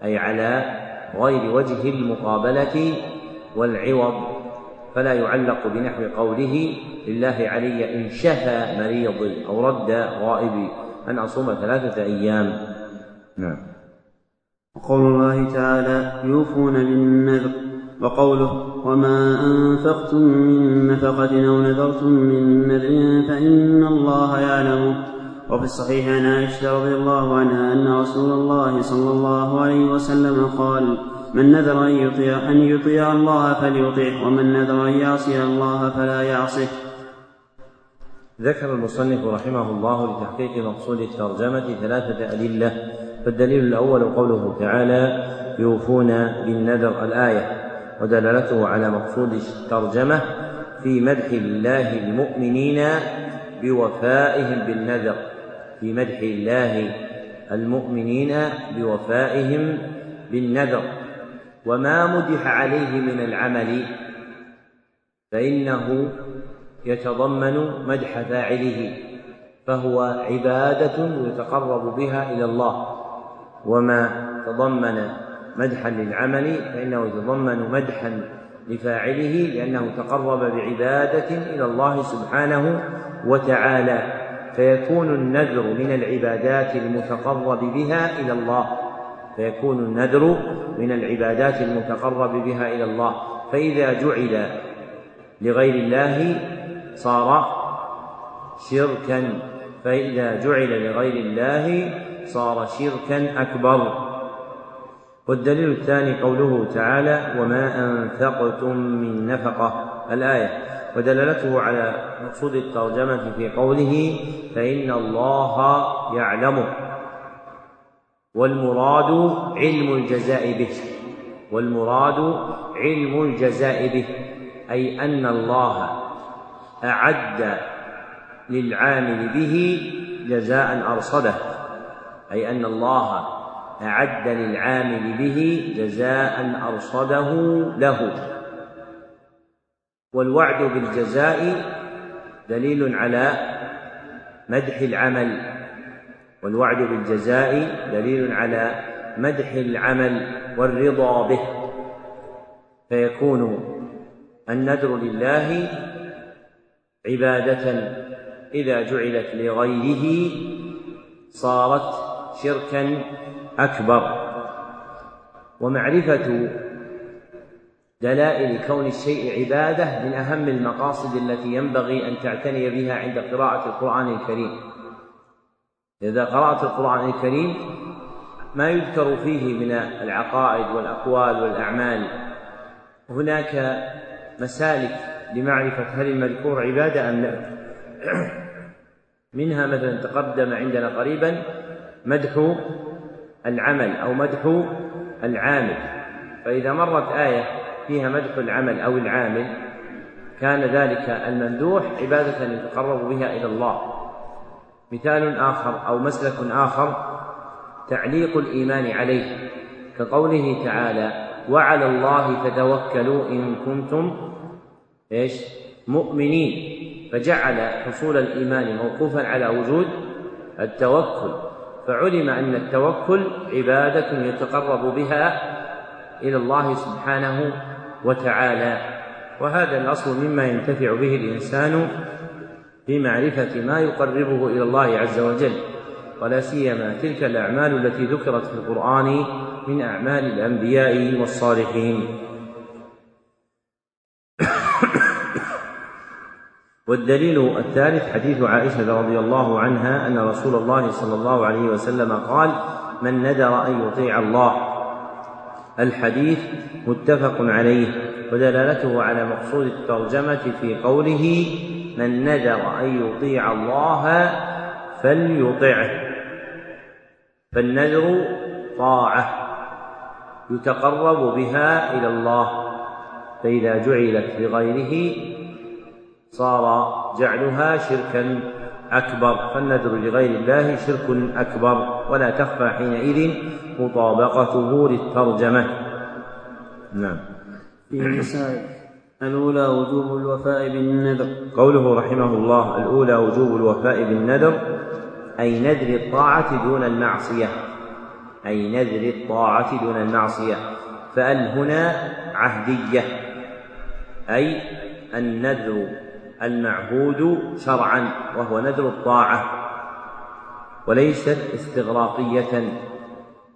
S1: أي على غير وجه المقابلة والعوض. فلا يعلق بنحو قوله لله علي إن شفى مريضي أو رد غائبي أن أصوم ثلاثة أيام. نعم.
S2: وقول الله تعالى يوفون بالنذر وقوله وما أنفقتم من نفقة أو نذرتم من نذر فإن الله يعلمه وفي الصحيح عن عائشة رضي الله عنها أن رسول الله صلى الله عليه وسلم قال من نذر أن يطيع أن يطيع الله فليطيعه ومن نذر أن يعصي الله فلا يعصه
S1: ذكر المصنف رحمه الله لتحقيق مقصود الترجمة ثلاثة أدلة فالدليل الأول قوله تعالى يوفون بالنذر الآية ودلالته على مقصود الترجمة في مدح الله المؤمنين بوفائهم بالنذر في مدح الله المؤمنين بوفائهم بالنذر. وما مدح عليه من العمل فإنه يتضمن مدح فاعله فهو عبادة يتقرب بها إلى الله. وما تضمن مدحا للعمل فإنه يتضمن مدحا لفاعله لأنه تقرب بعبادة إلى الله سبحانه وتعالى فيكون النذر من العبادات المتقرب بها إلى الله. فيكون النذر من العبادات المتقرب بها إلى الله. فإذا جعل لغير الله صار شركا فإذا جعل لغير الله صار شركا أكبر. والدليل الثاني قوله تعالى وما أنفقتم من نفقة. الآية ودلالته على مقصود الترجمة في قوله فإن الله يعلمه والمراد علم الجزاء به. والمراد علم الجزاء به. أي أن الله أعد للعامل به جزاء أرصده أي أن الله أعد للعامل به جزاء أرصده له. والوعد بالجزاء دليل على مدح العمل والوعد بالجزاء دليل على مدح العمل والرضا به. فيكون النذر لله عبادة إذا جعلت لغيره صارت شركا أكبر. ومعرفة دلائل كون الشيء عبادة من أهم المقاصد التي ينبغي أن تعتني بها عند قراءة القرآن الكريم. إذا قرأت القرآن الكريم ما يذكر فيه من العقائد والأقوال والأعمال. هناك مسالك لمعرفة هل المذكور عبادة أم لا. منها مثلا تقدم عندنا قريبا مدح العمل أو مدح العامل. فإذا مرت آية فيها مدح العمل أو العامل كان ذلك الممدوح عبادة يتقرب بها إلى الله. مثال آخر أو مسلك آخر تعليق الإيمان عليه كقوله تعالى وعلى الله فتوكلوا إن كنتم إيش؟ مؤمنين. فجعل حصول الإيمان موقوفا على وجود التوكل. فعلم أن التوكل عبادة يتقرب بها إلى الله سبحانه وتعالى. وهذا الأصل مما ينتفع به الإنسان في معرفة ما يقربه إلى الله عز وجل. ولا سيما تلك الأعمال التي ذكرت في القرآن من أعمال الأنبياء والصالحين. والدليل الثالث حديث عائشة رضي الله عنها أن رسول الله صلى الله عليه وسلم قال من ندر أن يطيع الله. الحديث متفق عليه ودلالته على مقصود الترجمة في قوله من ندر أن يطيع الله فليطعه. فالنذر طاعة يتقرب بها إلى الله فإذا جعلت لغيره صار جعلها شركا أكبر. فالنذر لغير الله شرك أكبر. ولا تخفى حينئذ مطابقته للترجمة. نعم.
S2: في مسائل الأولى وجوب الوفاء بالنذر.
S1: قوله رحمه الله الأولى وجوب الوفاء بالنذر أي نذر الطاعة دون المعصية. أي نذر الطاعة دون المعصية. فأل هنا عهدية أي النذر المعهود شرعا وهو نذر الطاعة وليست استغراقية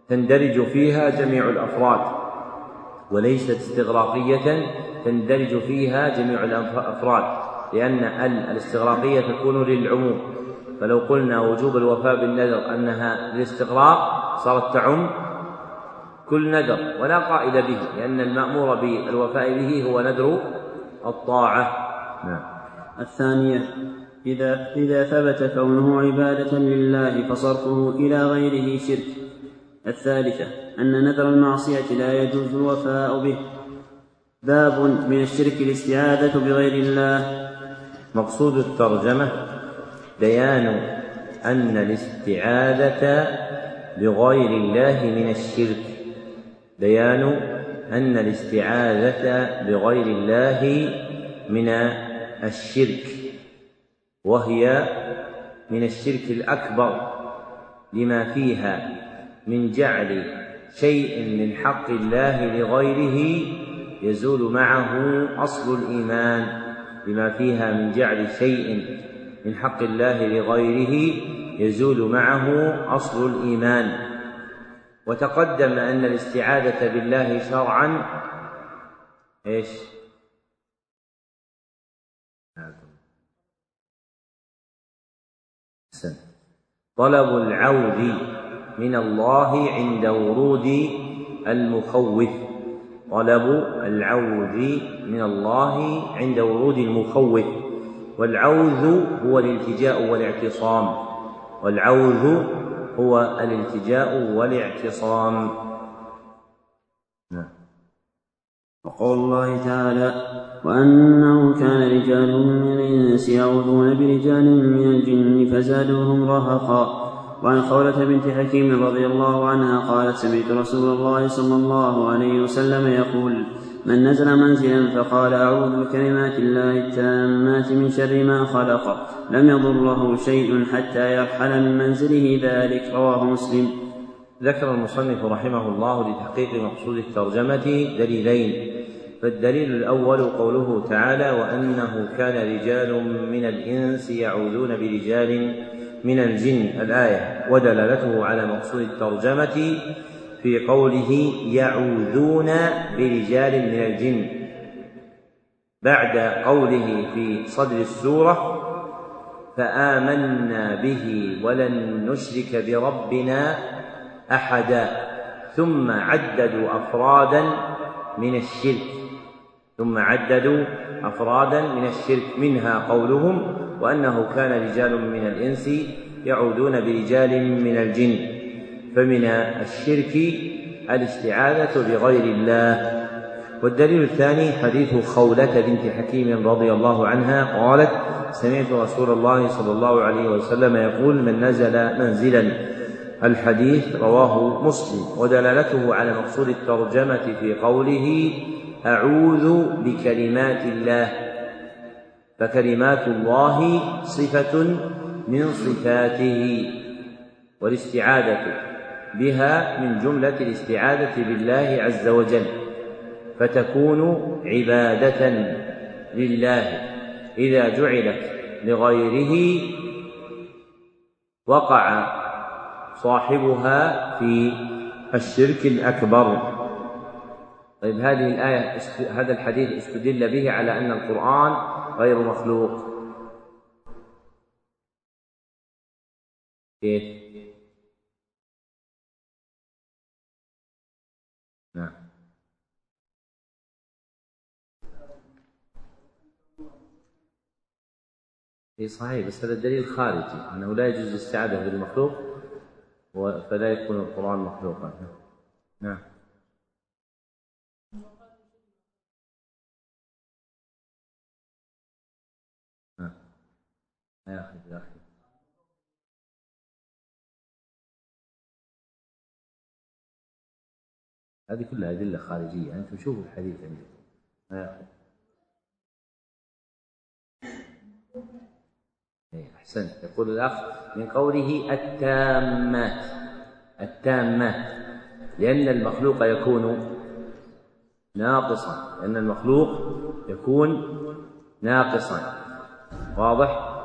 S1: تندرج فيها جميع الأفراد وليست استغراقية تندرج فيها جميع الأفراد لأن ال الاستغراقية تكون للعموم. فلو قلنا وجوب الوفاء بالنذر أنها للاستغراق صارت تعم كل نذر ولا قائل به لأن المأمور بالوفاء به هو نذر الطاعة. نعم.
S2: الثانية إذا إذا ثبت كونه عبادة لله فصرفه إلى غيره شرك. الثالثة أن نذر المعصية لا يجوز الوفاء به. باب من الشرك الاستعاذة بغير الله.
S1: مقصود الترجمة بيان أن الاستعاذة بغير الله من الشرك. بيان أن الاستعاذة بغير الله من الشرك وهي من الشرك الأكبر لما فيها من جعل شيء من حق الله لغيره يزول معه أصل الإيمان لما فيها من جعل شيء من حق الله لغيره يزول معه أصل الإيمان وتقدم أن الاستعاذة بالله شرعا إيش؟ طلب العود من الله عند ورود المخوف. طلب العوذ من الله عند ورود المخوف. والعوذ هو الالتجاء والاعتصام. والعوذ هو الالتجاء والاعتصام.
S2: وقول الله تعالى وأنه كان رجال من الإنس يعوذون برجال من الجن فزادوهم رهقا. وعن خولة بنت حكيم رضي الله عنها قالت سمعت رسول الله صلى الله عليه وسلم يقول من نزل منزلا فقال أعوذ بكلمات الله التامات من شر ما خلق. لم يضره شيء حتى يرحل من منزله ذلك. رواه مسلم.
S1: ذكر المصنف رحمه الله لتحقيق مقصود الترجمة دليلين. فالدليل الأول قوله تعالى وأنه كان رجال من الإنس يعوذون برجال من الجن. الآية ودلالته على مقصود الترجمة في قوله يعوذون برجال من الجن. بعد قوله في صدر السورة فآمنا به ولن نشرك بربنا أحدا ثم عددوا أفرادا من الشرك. ثم عددوا أفرادا من الشرك منها قولهم وأنه كان رجال من الإنس يعودون برجال من الجن. فمن الشرك الاستعاذة بغير الله. والدليل الثاني حديث خولة بنت حكيم رضي الله عنها قالت سمعت رسول الله صلى الله عليه وسلم يقول من نزل منزلا. الحديث رواه مسلم ودلالته على مقصود الترجمة في قوله أعوذ بكلمات الله. فكلمات الله صفة من صفاته والاستعاذة بها من جملة الاستعاذة بالله عز وجل. فتكون عبادة لله إذا جعلت لغيره وقع صاحبها في الشرك الأكبر. طيب هذه الآية هذا الحديث استدل به على أن القرآن غير مخلوق. كيف؟ نعم. إي صحيح بس هذا دليل خارجي أنه لا يجوز الاستعاذة بالمخلوق فلا يكون القرآن مخلوقا. نعم. هذه كلها أدلة خارجية. أنتم شوفوا الحديث عندكم ما ياخذ إيه، أحسنت. يقول الأخ من قوله التامات. التامات. لأن المخلوق يكون ناقصا. لأن المخلوق يكون ناقصا. واضح؟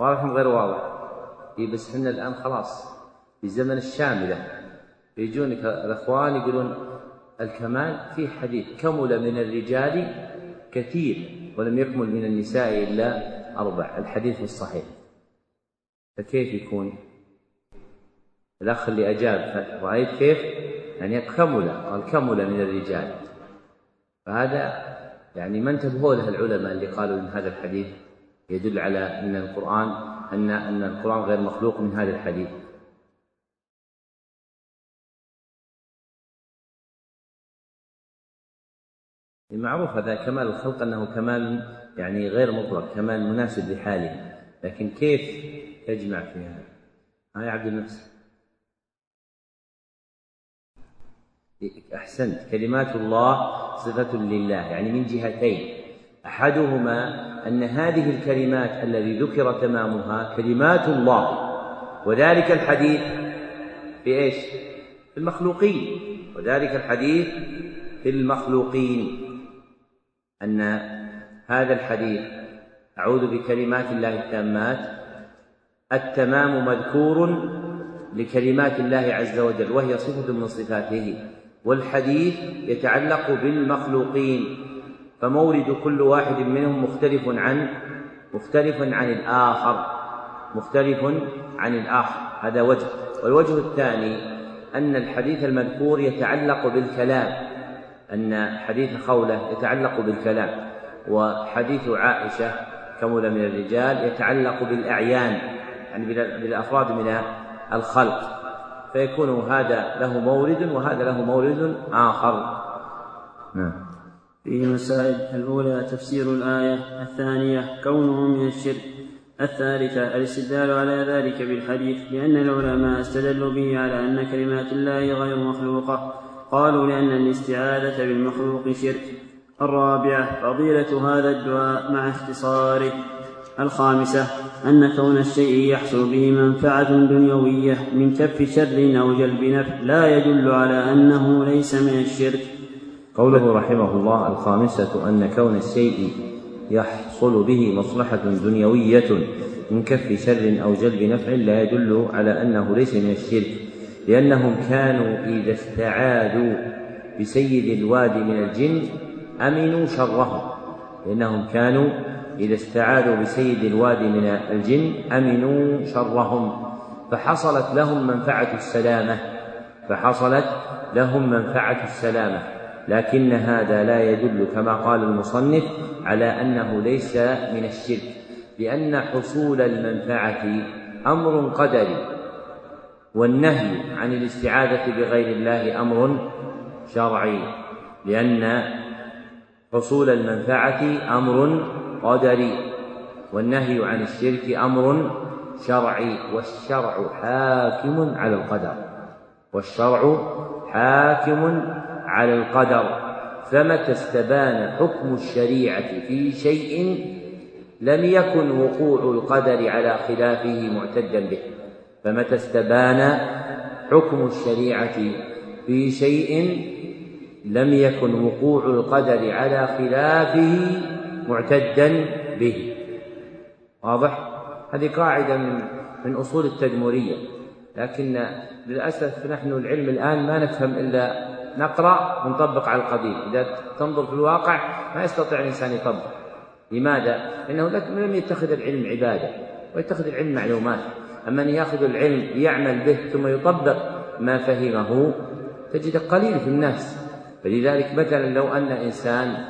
S1: واضح غير واضح. إيه بس إحنا الآن خلاص في زمن الشاملة. يجونك الأخوان يقولون الكمال في حديث كمل من الرجال كثير ولم يكمل من النساء إلا أربع. الحديث الصحيح. فكيف يكون؟ الأخ اللي أجاب رأيت كيف؟ يعني كمل قال كمل من الرجال. فهذا يعني ما انتبهوا له العلماء اللي قالوا إن هذا الحديث يدل على أن القرآن أن أن القرآن غير مخلوق من هذا الحديث. المعروف هذا كمال الخلق أنه كمال يعني غير مطلق كمال مناسب لحاله. لكن كيف تجمع في هذا؟ ها يا عبد النفس أحسنت. كلمات الله صفة لله يعني من جهتين. أحدهما أن هذه الكلمات الذي ذكر تمامها كلمات الله. وذلك الحديث في إيش في المخلوقين وذلك الحديث في المخلوقين أن هذا الحديث أعوذ بكلمات الله التامات التمام مذكور لكلمات الله عز وجل وهي صفة من صفاته. والحديث يتعلق بالمخلوقين. فمورد كل واحد منهم مختلف عن مختلف عن الآخر مختلف عن الآخر. هذا وجه. والوجه الثاني أن الحديث المذكور يتعلق بالكلام أن حديث خولة يتعلق بالكلام. وحديث عائشة كمل من الرجال يتعلق بالأعيان يعني بالأفراد من الخلق. فيكون هذا له مورد وهذا له مورد آخر.
S2: نعم. فيه مسائل الأولى تفسير الآية الثانية كونه من الشرك الثالثة الاستدلال على ذلك بالحديث لأن العلماء استدلوا به على أن كلمات الله غير مخلوقة. قالوا لأن الاستعاذة بالمخلوق شرك. الرابعة فضيلة هذا الدعاء مع اختصاره. الخامسة أن كون الشيء يحصل به منفعة دنيوية من كف شر أو جلب نفع لا يدل على أنه ليس من الشرك.
S1: قوله رحمه الله الخامسة أن كون الشيء يحصل به مصلحة دنيوية من كف شر أو جلب نفع لا يدل على أنه ليس من الشرك لأنهم كانوا إذا استعاذوا بسيد الوادي من الجن أمنوا شره لأنهم كانوا إذا استعاذوا بسيد الوادي من الجن أمنوا شرهم فحصلت لهم منفعة السلامة فحصلت لهم منفعة السلامة. لكن هذا لا يدل كما قال المصنف على أنه ليس من الشرك لأن حصول المنفعة أمر قدري والنهي عن الاستعاذة بغير الله أمر شرعي لأن حصول المنفعة أمر قدري والنهي عن الشرك أمر شرعي والشرع حاكم على القدر والشرع حاكم على القدر فمتى استبان حكم الشريعة في شيء لم يكن وقوع القدر على خلافه معتدا به. فمتى استبان حكم الشريعة في شيء لم يكن وقوع القدر على خلافه معتدا به. واضح؟ هذه قاعدة من من أصول التدمرية. لكن للأسف نحن العلم الآن ما نفهم إلا نقرأ ونطبق على القديم. إذا تنظر في الواقع ما يستطيع الإنسان يطبق. لماذا؟ لأنه لم يتخذ العلم عبادة ويتخذ العلم معلومات. أما أن يأخذ العلم ليعمل به ثم يطبق ما فهمه تجد قليل في الناس. فلذلك مثلا لو أن إنسان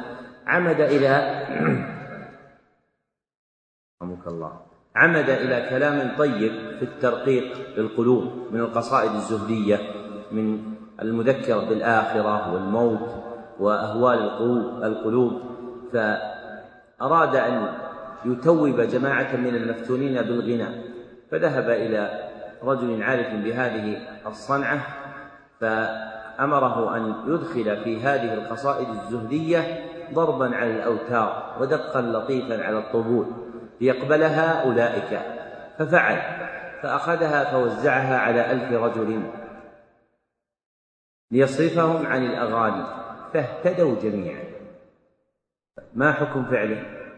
S1: عمد إلى *coughs* رحمك الله عمد إلى كلام طيب في الترقيق للقلوب من القصائد الزهدية من المذكرة بالآخرة والموت وأهوال القلوب فأراد أن يتوب جماعة من المفتونين بالغناء فذهب إلى رجل عارف بهذه الصنعة فأمره أن يدخل في هذه القصائد الزهدية ضربا على الأوتار ودقا لطيفا على الطبول ليقبلها أولئك. ففعل فأخذها فوزعها على ألف رجل. ليصرفهم عن الأغاني فاهتدوا جميعا. ما حكم فعله؟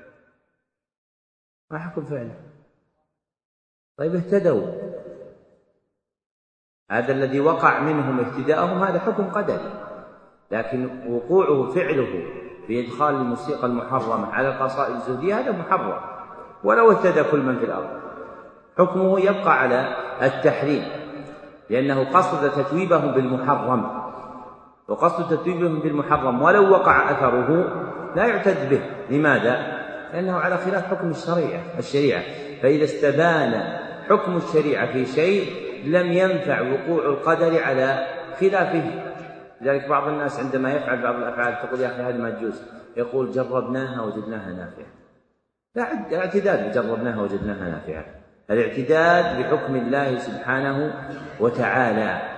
S1: ما حكم فعله. طيب اهتدوا. هذا الذي وقع منهم اهتداءهم هذا حكم قدري. لكن وقوعه فعله في إدخال الموسيقى المحرمة على القصائد الزهدية هذا محرم. ولو اهتدى كل من في الأرض. حكمه يبقى على التحريم لأنه قصد تتويبهم بالمحرم. وقصد تتويبهم بالمحرم ولو وقع أثره لا يعتد به. لماذا؟ لأنه على خلاف حكم الشريعة الشريعة. فإذا استبان حكم الشريعة في شيء لم ينفع وقوع القدر على خلافه. لذلك بعض الناس عندما يفعل بعض الأفعال تقول يا أخي هذه ما تجوز. يقول جربناها وجدناها نافعة. لا اعتداد جربناها وجدناها نافعة. الاعتداد بحكم الله سبحانه وتعالى.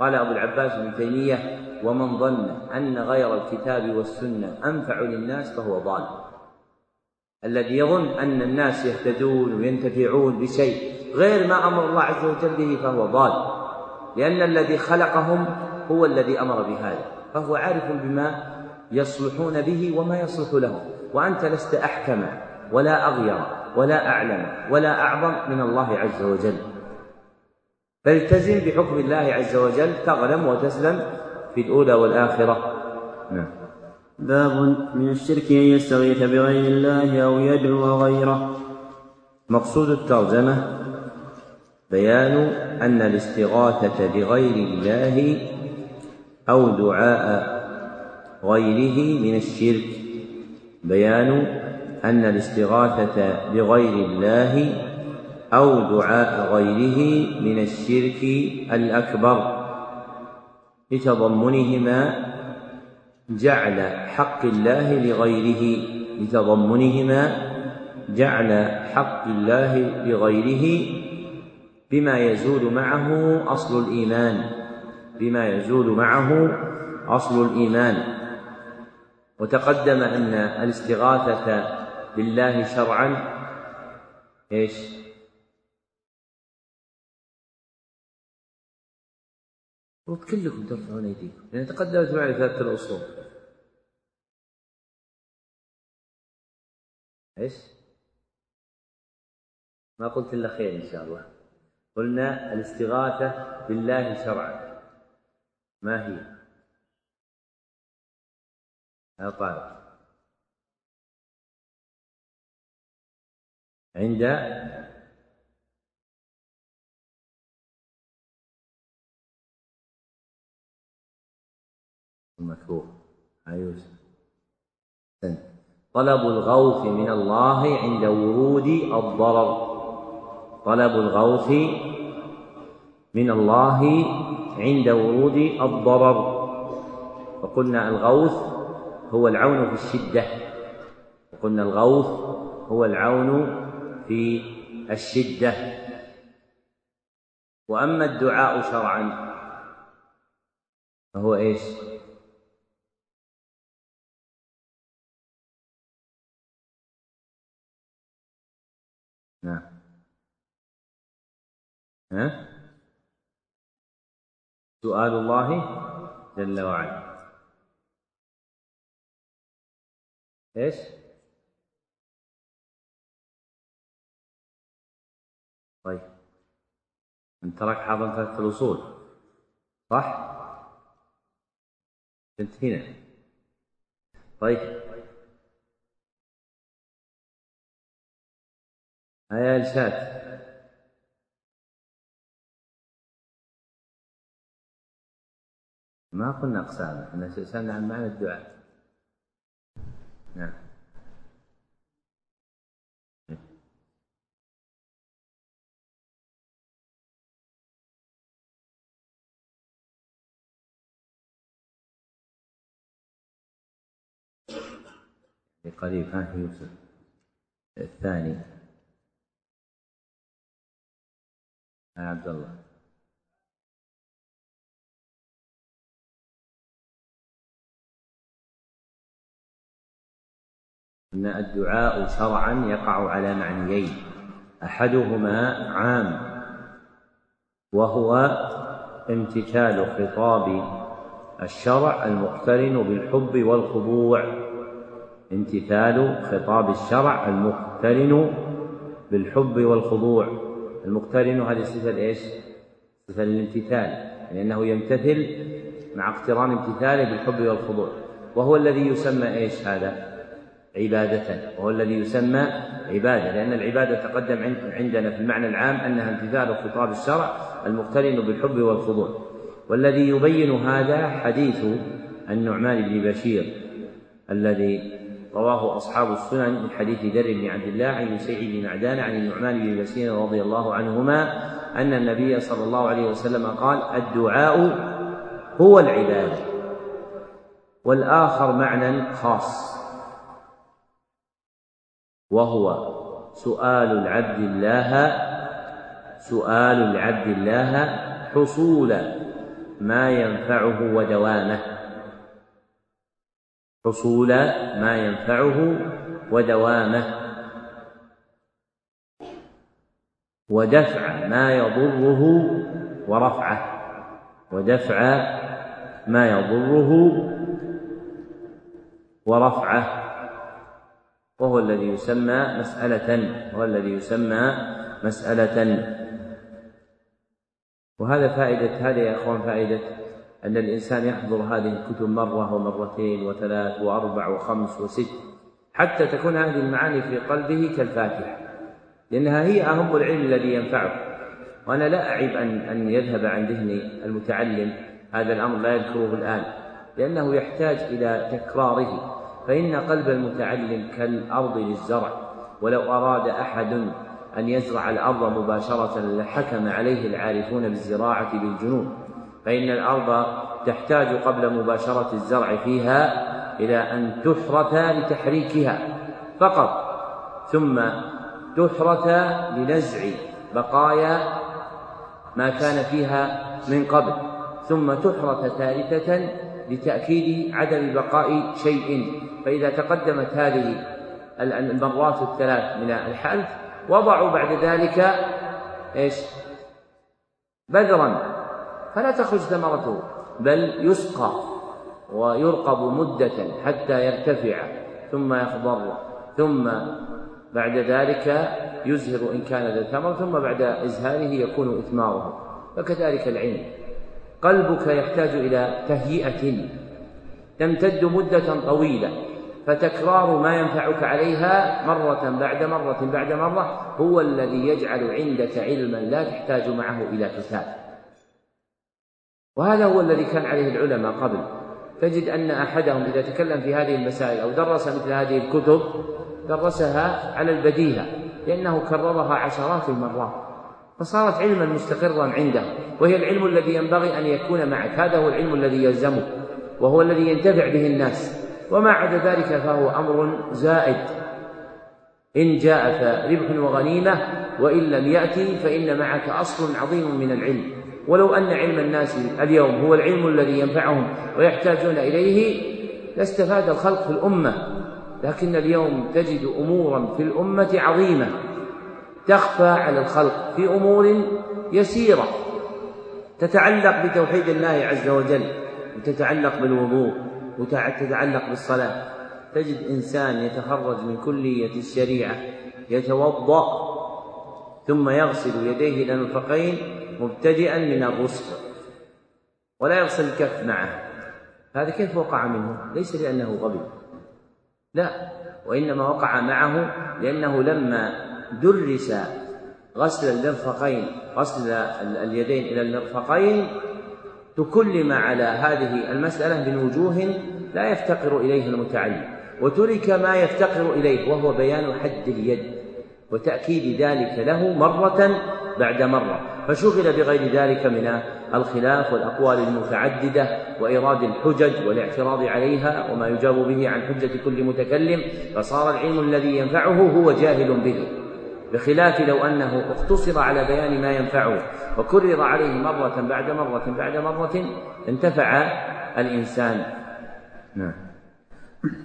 S1: قال أبو العباس بن تيمية ومن ظن أن غير الكتاب والسنة أنفع للناس فهو ضال. الذي يظن أن الناس يهتدون وينتفعون بشيء غير ما أمر الله عز وجل به فهو ضال. لأن الذي خلقهم هو الذي أمر بهذا فهو عارف بما يصلحون به وما يصلح لهم. وأنت لست أحكم ولا أغير ولا أعلم ولا أعظم من الله عز وجل. فالتزم بحكم الله عز وجل تغنم وتسلم في الأولى والآخرة. نعم.
S2: باب من الشرك أن يستغيث بغير الله أو يدعو غيره.
S1: مقصود الترجمة بيان أن الاستغاثة بغير الله أو دعاء غيره من الشرك. بيان أن الاستغاثة بغير الله أو دعاء غيره من الشرك الأكبر. لتضمنهما جعل حق الله لغيره. لتضمنهما جعل حق الله لغيره بما يزول معه أصل الإيمان. بما يزول معه أصل الإيمان. وتقدم أن الاستغاثة بالله شرعا إيش؟ المفروض كلكم ترفعون أيديكم. لأن تقدمت معي ثلاثة الأصول إيش؟ ما قلت إلا خير إن شاء الله. قلنا الاستغاثة بالله شرعا. ما هي؟ يا طارق عند المكروه. يوسف طلب الغوث من الله عند ورود الضرر. طلب الغوث من الله عند ورود الضرر. وقلنا الغوث هو العون في الشدة. وقلنا الغوث هو العون في الشدة. وأما الدعاء شرعا فهو إيش؟ نعم ها؟ سؤال الله جل وعلا إيش؟ طيب من ترك حاضر في الأصول صح؟ كنت هنا طيب هيا الشات ما قلنا أقسام إحنا سألنا عن معنى الدعاء. نعم. قريب ها يوسف الثاني. ها عبد الله. أن الدعاء شرعا يقع على معنيين. أحدهما عام وهو امتثال خطاب الشرع المقترن بالحب والخضوع. امتثال خطاب الشرع المقترن بالحب والخضوع. المقترن هذه صفة إيش؟ صفة الامتثال يعني يمتثل مع اقتران امتثاله بالحب والخضوع وهو الذي يسمى إيش هذا؟ عبادة وهو الذي يسمى عبادة لأن العبادة تقدم عندنا في المعنى العام أنها امتثال خطاب الشرع المقترن بالحب والخضوع والذي يبين هذا حديث النعمان بن بشير الذي رواه أصحاب السنن من حديث ذر بن عبد الله عن سعيد بن معدان عن النعمان بن بشير رضي الله عنهما أن النبي صلى الله عليه وسلم قال الدعاء هو العبادة والآخر معنى خاص وهو سؤال العبد الله سؤال العبد الله حصول ما ينفعه ودوامه. حصول ما ينفعه ودوامه. ودفع ما يضره ورفعه. ودفع ما يضره ورفعه. وهو الذي يسمى مسألة. وهو الذي يسمى مسألة. وهذا فائدة هذه يا إخوان فائدة. أن الإنسان يحضر هذه الكتب مرة ومرتين وثلاث وأربع وخمس وست حتى تكون هذه المعاني في قلبه كالفاتحة لأنها هي أهم العلم الذي ينفعه. وأنا لا أعيب أن أن يذهب عن ذهن المتعلم هذا الأمر لا يذكره الآن لأنه يحتاج إلى تكراره. فإن قلب المتعلم كالأرض للزرع ولو أراد أحد أن يزرع الأرض مباشرة لحكم عليه العارفون بالزراعة بالجنون. فإن الأرض تحتاج قبل مباشرة الزرع فيها إلى أن تحرث لتحريكها فقط ثم تحرث لنزع بقايا ما كان فيها من قبل ثم تحرث ثالثة لتأكيد عدم بقاء شيء فإذا تقدمت هذه المرات الثلاث من الحلف وضعوا بعد ذلك إيش؟ بذرا فلا تخرج ثمرته بل يسقى ويرقب مدة حتى يرتفع ثم يخضر ثم بعد ذلك يزهر إن كان ذا ثمر ثم بعد إزهاره يكون إثماره فكذلك العلم قلبك يحتاج إلى تهيئة تمتد مدة طويلة فتكرار ما ينفعك عليها مرة بعد مرة بعد مرة هو الذي يجعل عندك علما لا تحتاج معه إلى كتاب وهذا هو الذي كان عليه العلماء قبل. تجد أن أحدهم إذا تكلم في هذه المسائل أو درس مثل هذه الكتب درسها على البديهة لأنه كررها عشرات المرات. فصارت علما مستقرا عنده وهي العلم الذي ينبغي أن يكون معك. هذا هو العلم الذي يلزمك وهو الذي ينتفع به الناس. وما عدا ذلك فهو أمر زائد. إن جاء فربح وغنيمة وإن لم يأتي فإن معك أصل عظيم من العلم. ولو أن علم الناس اليوم هو العلم الذي ينفعهم ويحتاجون إليه لاستفاد الخلق في الأمة. لكن اليوم تجد أمورا في الأمة عظيمة تخفى على الخلق في أمور يسيرة تتعلق بتوحيد الله عز وجل وتتعلق بالوضوء وتتعلق بالصلاة. تجد إنسان يتخرج من كلية الشريعة يتوضأ ثم يغسل يديه إلى المرفقين مبتدئا من الرسل. ولا يغسل الكف معه. هذا كيف وقع منه؟ ليس لأنه غبي. لا وإنما وقع معه لأنه لما درس غسل المرفقين غسل اليدين إلى المرفقين تكلم على هذه المسألة من وجوه لا يفتقر إليه المتعلم. وترك ما يفتقر إليه وهو بيان حد اليد. وتأكيد ذلك له مرة بعد مرة. فشغل بغير ذلك من الخلاف والأقوال المتعددة وإيراد الحجج والاعتراض عليها وما يجاب به عن حجة كل متكلم فصار العلم الذي ينفعه هو جاهل به. بخلاف لو أنه اقتصر على بيان ما ينفعه وكرر عليه مرة بعد مرة بعد مرة انتفع الإنسان.
S2: نعم.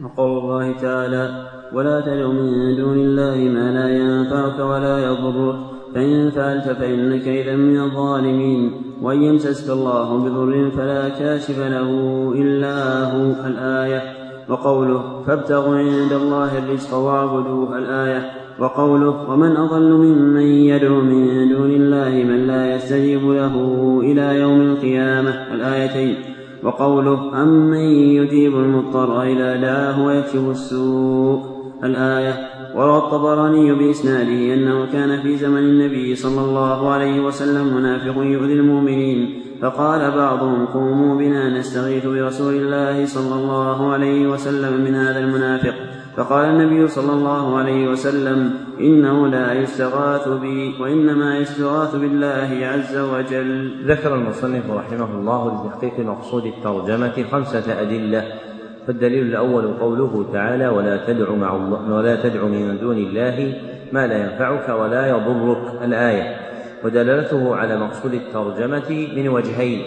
S2: وقول الله تعالى ولا تدع من دون الله ما لا ينفعك ولا يضرك فإن فعلت فإنك إذا من الظالمين. وإن يمسسك الله بضر فلا كاشف له إلا هو. الآية. وقوله فابتغوا عند الله الرزق واعبدوه. الآية. وقوله ومن أضل ممن يدعو من دون الله من لا يستجيب له إلى يوم القيامة. الآيتين وقوله أمن يجيب المضطر إذا دعاه ويكشف السوء. الآية. وروى الطبراني بإسناده أنه كان في زمن النبي صلى الله عليه وسلم منافق يؤذي المؤمنين فقال بعضهم قوموا بنا نستغيث برسول الله صلى الله عليه وسلم من هذا المنافق. فقال النبي صلى الله عليه وسلم إنه لا يستغاث بي وإنما يستغاث بالله عز وجل.
S1: ذكر المصنف رحمه الله لتحقيق مقصود الترجمة خمسة أدلة فالدليل الأول قوله تعالى ولا تدع مع الله ولا تدع من دون الله ما لا ينفعك ولا يضرك. الآية. ودلالته على مقصود الترجمة من وجهين.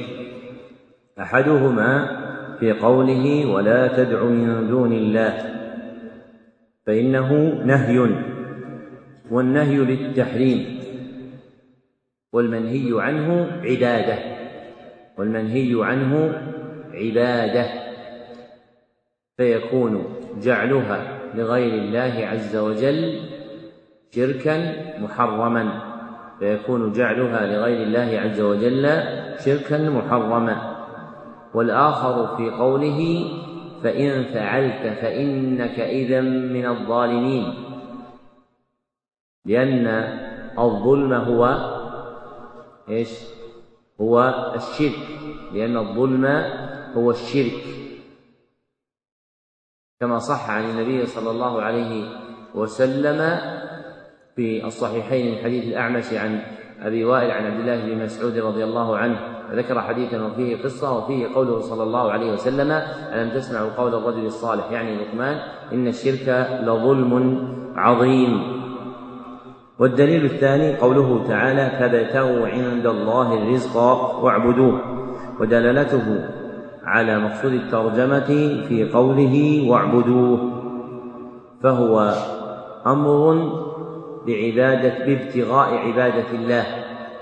S1: أحدهما في قوله ولا تدع من دون الله. فإنه نهي. والنهي للتحريم. والمنهي عنه عبادة. والمنهي عنه عبادة. فيكون جعلها لغير الله عز وجل شركا محرما. فيكون جعلها لغير الله عز وجل شركا محرما. والآخر في قوله فإن فعلت فإنك إذا من الظالمين. لأن الظلم هو إيش؟ هو الشرك. لأن الظلم هو الشرك. كما صح عن النبي صلى الله عليه وسلم في الصحيحين من حديث الأعمش عن أبي وائل عن عبد الله بن مسعود رضي الله عنه ذكر حديثا وفيه قصة وفيه قوله صلى الله عليه وسلم ألم تسمعوا قول الرجل الصالح؟ يعني لقمان إن الشرك لظلم عظيم. والدليل الثاني قوله تعالى فابتغوا عند الله الرزق واعبدوه ودلالته على مقصود الترجمة في قوله واعبدوه فهو أمر بعبادة بابتغاء عبادة الله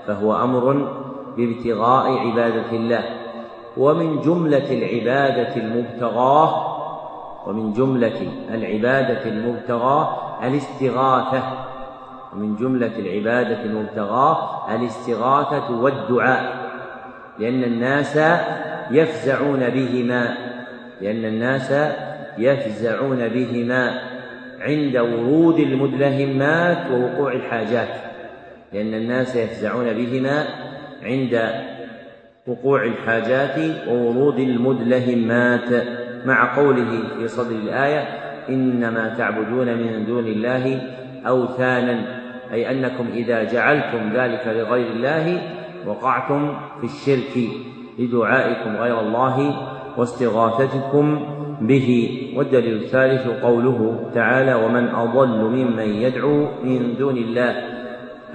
S1: فهو أمر بابتغاء عبادة الله. ومن جملة العبادة المبتغاة ومن جملة العبادة المبتغاة الاستغاثة ومن جملة العبادة المبتغاة الاستغاثة والدعاء لأن الناس يفزعون بهما لأن الناس يفزعون بهما عند ورود المدلهمات ووقوع الحاجات لأن الناس يفزعون بهما عند وقوع الحاجات وورود المدلهمات. مع قوله في صدر الآية إنما تعبدون من دون الله أوثانا أي أنكم إذا جعلتم ذلك لغير الله وقعتم في الشرك. لدعائكم غير الله واستغاثتكم به. والدليل الثالث قوله تعالى ومن أضل ممن يدعو من دون الله.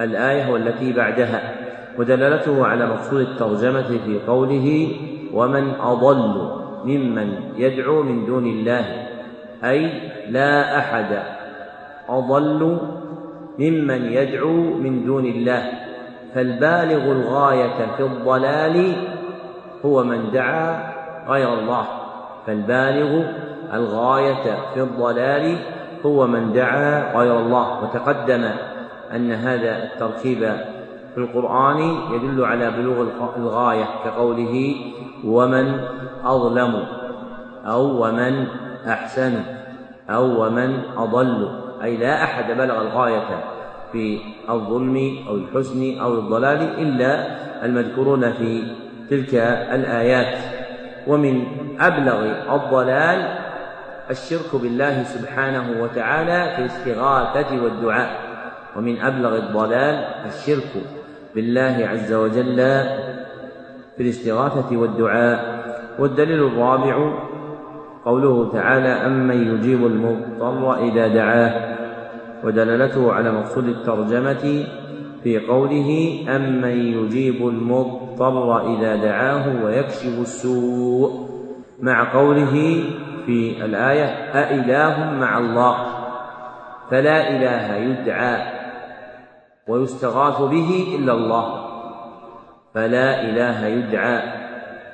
S1: الآية والتي بعدها. ودلالته على مقصود الترجمة في قوله ومن أضل ممن يدعو من دون الله. أي لا أحد أضل ممن يدعو من دون الله. فالبالغ الغاية في الضلال هو من دعا غير الله فالبالغ الغاية في الضلال هو من دعا غير الله. وتقدم أن هذا التركيب في القرآن يدل على بلوغ الغاية كقوله ومن أظلم أو ومن أحسن أو ومن أضل أي لا أحد بلغ الغاية في الظلم أو الحسن أو الضلال إلا المذكورون في تلك الآيات. ومن أبلغ الضلال الشرك بالله سبحانه وتعالى في الاستغاثة والدعاء. ومن أبلغ الضلال الشرك بالله عز وجل في الاستغاثة والدعاء. والدليل الرابع قوله تعالى أمن يجيب المضطر إذا دعاه. ودلالته على مقصود الترجمة في قوله أمن يجيب المضطر إذا دعاه ويكشف السوء مع قوله في الآية أإله مع الله فلا إله يدعى ويستغاث به إلا الله فلا إله يدعى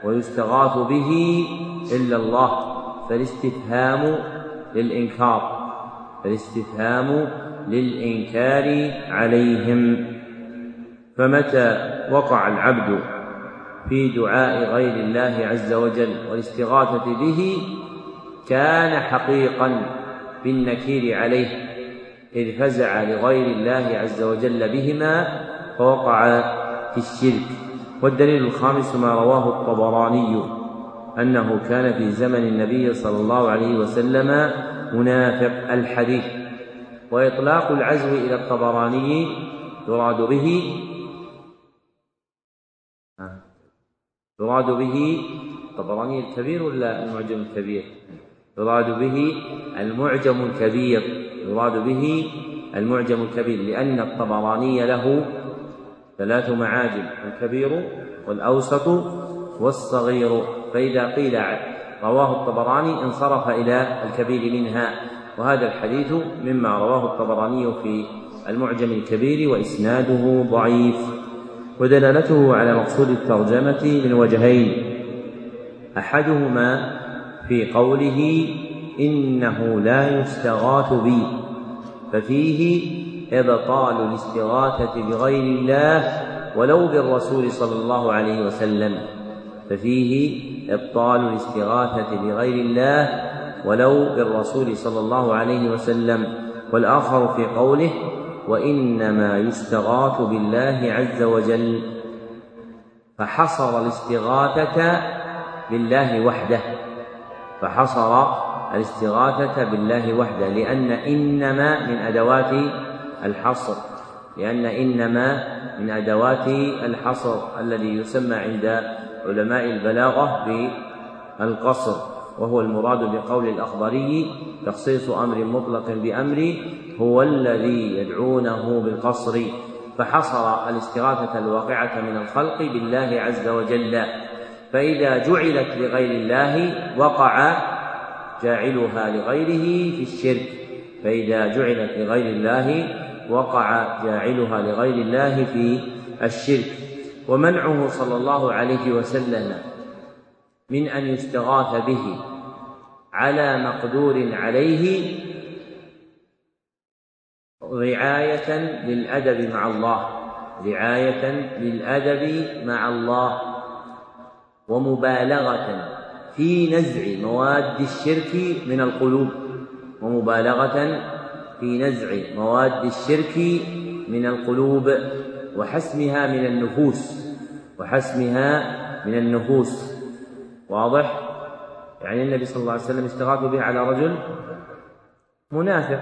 S1: ويستغاث به إلا الله فالاستفهام للإنكار فالاستفهام للإنكار عليهم. فمتى وقع العبد في دعاء غير الله عز وجل والاستغاثة به كان حقيقا بالنكير عليه إذ فزع لغير الله عز وجل بهما فوقع في الشرك. والدليل الخامس ما رواه الطبراني أنه كان في زمن النبي صلى الله عليه وسلم منافق الحديث. وإطلاق العزو إلى الطبراني يراد به يراد به الطبراني الكبير ولا المعجم الكبير؟ يراد به المعجم الكبير يراد به المعجم الكبير لأن الطبراني له ثلاث معاجم الكبير والأوسط والصغير فإذا قيل رواه الطبراني انصرف إلى الكبير منها وهذا الحديث مما رواه الطبراني في المعجم الكبير وإسناده ضعيف ودلالته على مقصود الترجمة من وجهين. أحدهما في قوله إنه لا يستغاث بي ففيه إبطال الاستغاثة بغير الله ولو بالرسول صلى الله عليه وسلم ففيه إبطال الاستغاثة بغير الله ولو بالرسول صلى الله عليه وسلم. والآخر في قوله وإنما يستغاث بالله عز وجل فحصر الاستغاثة بالله وحده فحصر الاستغاثة بالله وحده لأن إنما من أدوات الحصر لأن إنما من أدوات الحصر الذي يسمى عند علماء البلاغة بالقصر. وهو المراد بقول الأخضري تخصيص أمر مطلق بأمر هو الذي يدعونه بالقصر. فحصر الاستغاثة الواقعة من الخلق بالله عز وجل. فإذا جعلت لغير الله وقع جاعلها لغيره في الشرك. فإذا جعلت لغير الله وقع جاعلها لغير الله في الشرك. ومنعه صلى الله عليه وسلم من أن يستغاث به على مقدور عليه رعاية للأدب مع الله رعاية للأدب مع الله ومبالغة في نزع مواد الشرك من القلوب ومبالغة في نزع مواد الشرك من القلوب وحسمها من النفوس وحسمها من النفوس. واضح؟ يعني النبي صلى الله عليه وسلم استغاث به على رجل منافق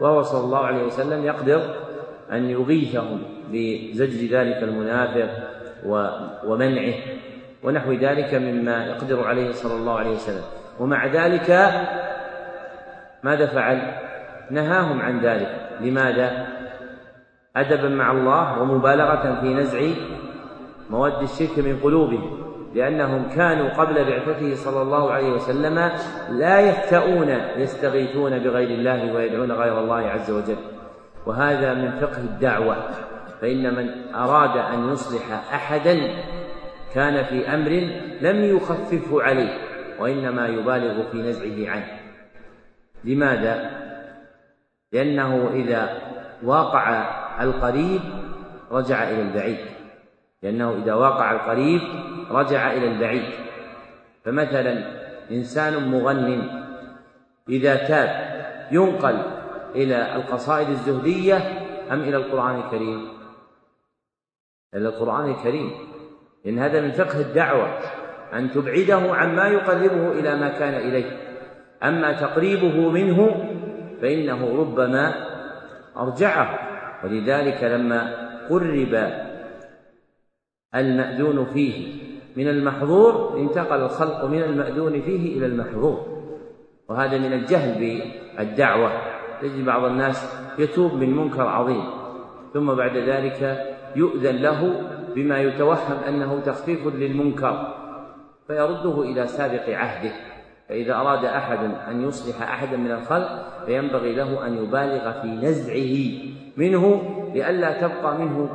S1: وهو صلى الله عليه وسلم يقدر أن يغيثه بزج ذلك المنافق ومنعه ونحو ذلك مما يقدر عليه صلى الله عليه وسلم. ومع ذلك ماذا فعل؟ نهاهم عن ذلك. لماذا؟ أدبا مع الله ومبالغة في نزع مواد الشرك من قلوبهم. لأنهم كانوا قبل بعثته صلى الله عليه وسلم لا يفتؤون يستغيثون بغير الله ويدعون غير الله عز وجل. وهذا من فقه الدعوة. فإن من أراد أن يصلح أحدا كان في أمر لم يخففه عليه وإنما يبالغ في نزعه عنه. لماذا؟ لأنه إذا واقع القريب رجع إلى البعيد. لأنه إذا وقع القريب رجع إلى البعيد. فمثلا إنسان مغن إذا تاب ينقل إلى القصائد الزهدية أم إلى القرآن الكريم؟ إلى القرآن الكريم. لأن هذا من فقه الدعوة أن تبعده عما يقربه إلى ما كان إليه. أما تقريبه منه فإنه ربما أرجعه. ولذلك لما قرب المأذون فيه. من المحظور انتقل الخلق من المأذون فيه إلى المحظور. وهذا من الجهل بالدعوة. تجد بعض الناس يتوب من منكر عظيم ثم بعد ذلك يؤذن له بما يتوهم أنه تخفيف للمنكر فيرده إلى سابق عهده. فإذا أراد أحد أن يصلح أحدا من الخلق فينبغي له أن يبالغ في نزعه منه لئلا تبقى منه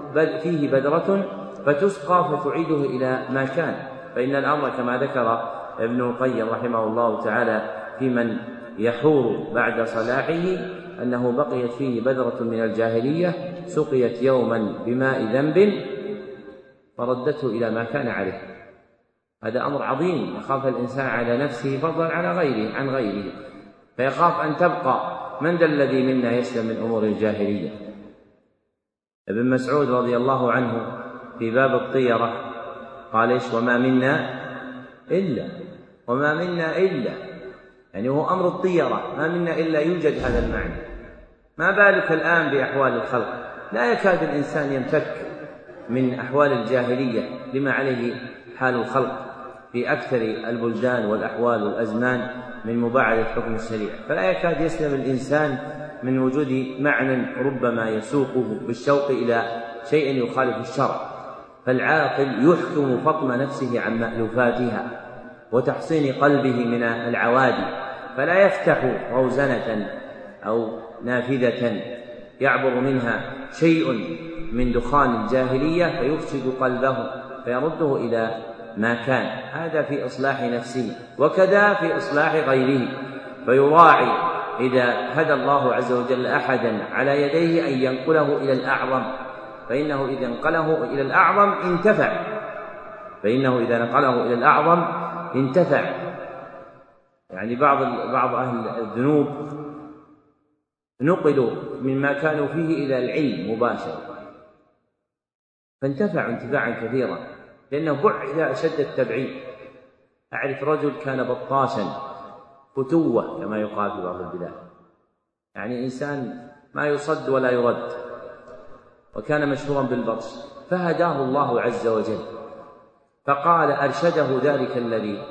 S1: فيه بذرة فتسقى فتعيده إلى ما كان. فإن الأمر كما ذكر ابن القيم رحمه الله تعالى في من يحور بعد صلاحه أنه بقيت فيه بذرة من الجاهلية سقيت يوما بماء ذنب فردته إلى ما كان عليه. هذا أمر عظيم يخاف الإنسان على نفسه فضلا على غيره عن غيره. فيخاف أن تبقى. من ذا الذي منا يسلم من أمور الجاهلية؟ ابن مسعود رضي الله عنه في باب الطيرة. قال إيش؟ وما منا إلا وما منا إلا. يعني هو أمر الطيرة. ما منا إلا يوجد هذا المعنى. ما بالك الآن بأحوال الخلق؟ لا يكاد الإنسان ينفك من أحوال الجاهلية لما عليه حال الخلق في أكثر البلدان والأحوال والأزمان من مباعدة حكم الشريعة فلا يكاد يسلم الإنسان من وجود معنى ربما يسوقه بالشوق إلى شيء يخالف الشرع. فالعاقل يحكم فطم نفسه عن مألوفاتها وتحصين قلبه من العوادي فلا يفتح روزنة أو نافذة يعبر منها شيء من دخان الجاهلية فيفسد قلبه فيرده إلى ما كان. هذا في إصلاح نفسه وكذا في إصلاح غيره فيراعي إذا هدى الله عز وجل أحدا على يديه أن ينقله إلى الأعظم. فإنه إذا انقله إلى الأعظم انتفع. فإنه إذا نقله إلى الأعظم انتفع. يعني بعض بعض أهل الذنوب نقلوا مما كانوا فيه إلى العلم مباشرة. فانتفعوا انتفاعا كثيرا لأنه بعد أشد التبعيد. أعرف رجل كان بطاشا فتوة كما يقال في بعض البلاد. يعني إنسان ما يصد ولا يرد. وكان مشهورا بالبطش فهداه الله عز وجل. فقال أرشده ذلك الذي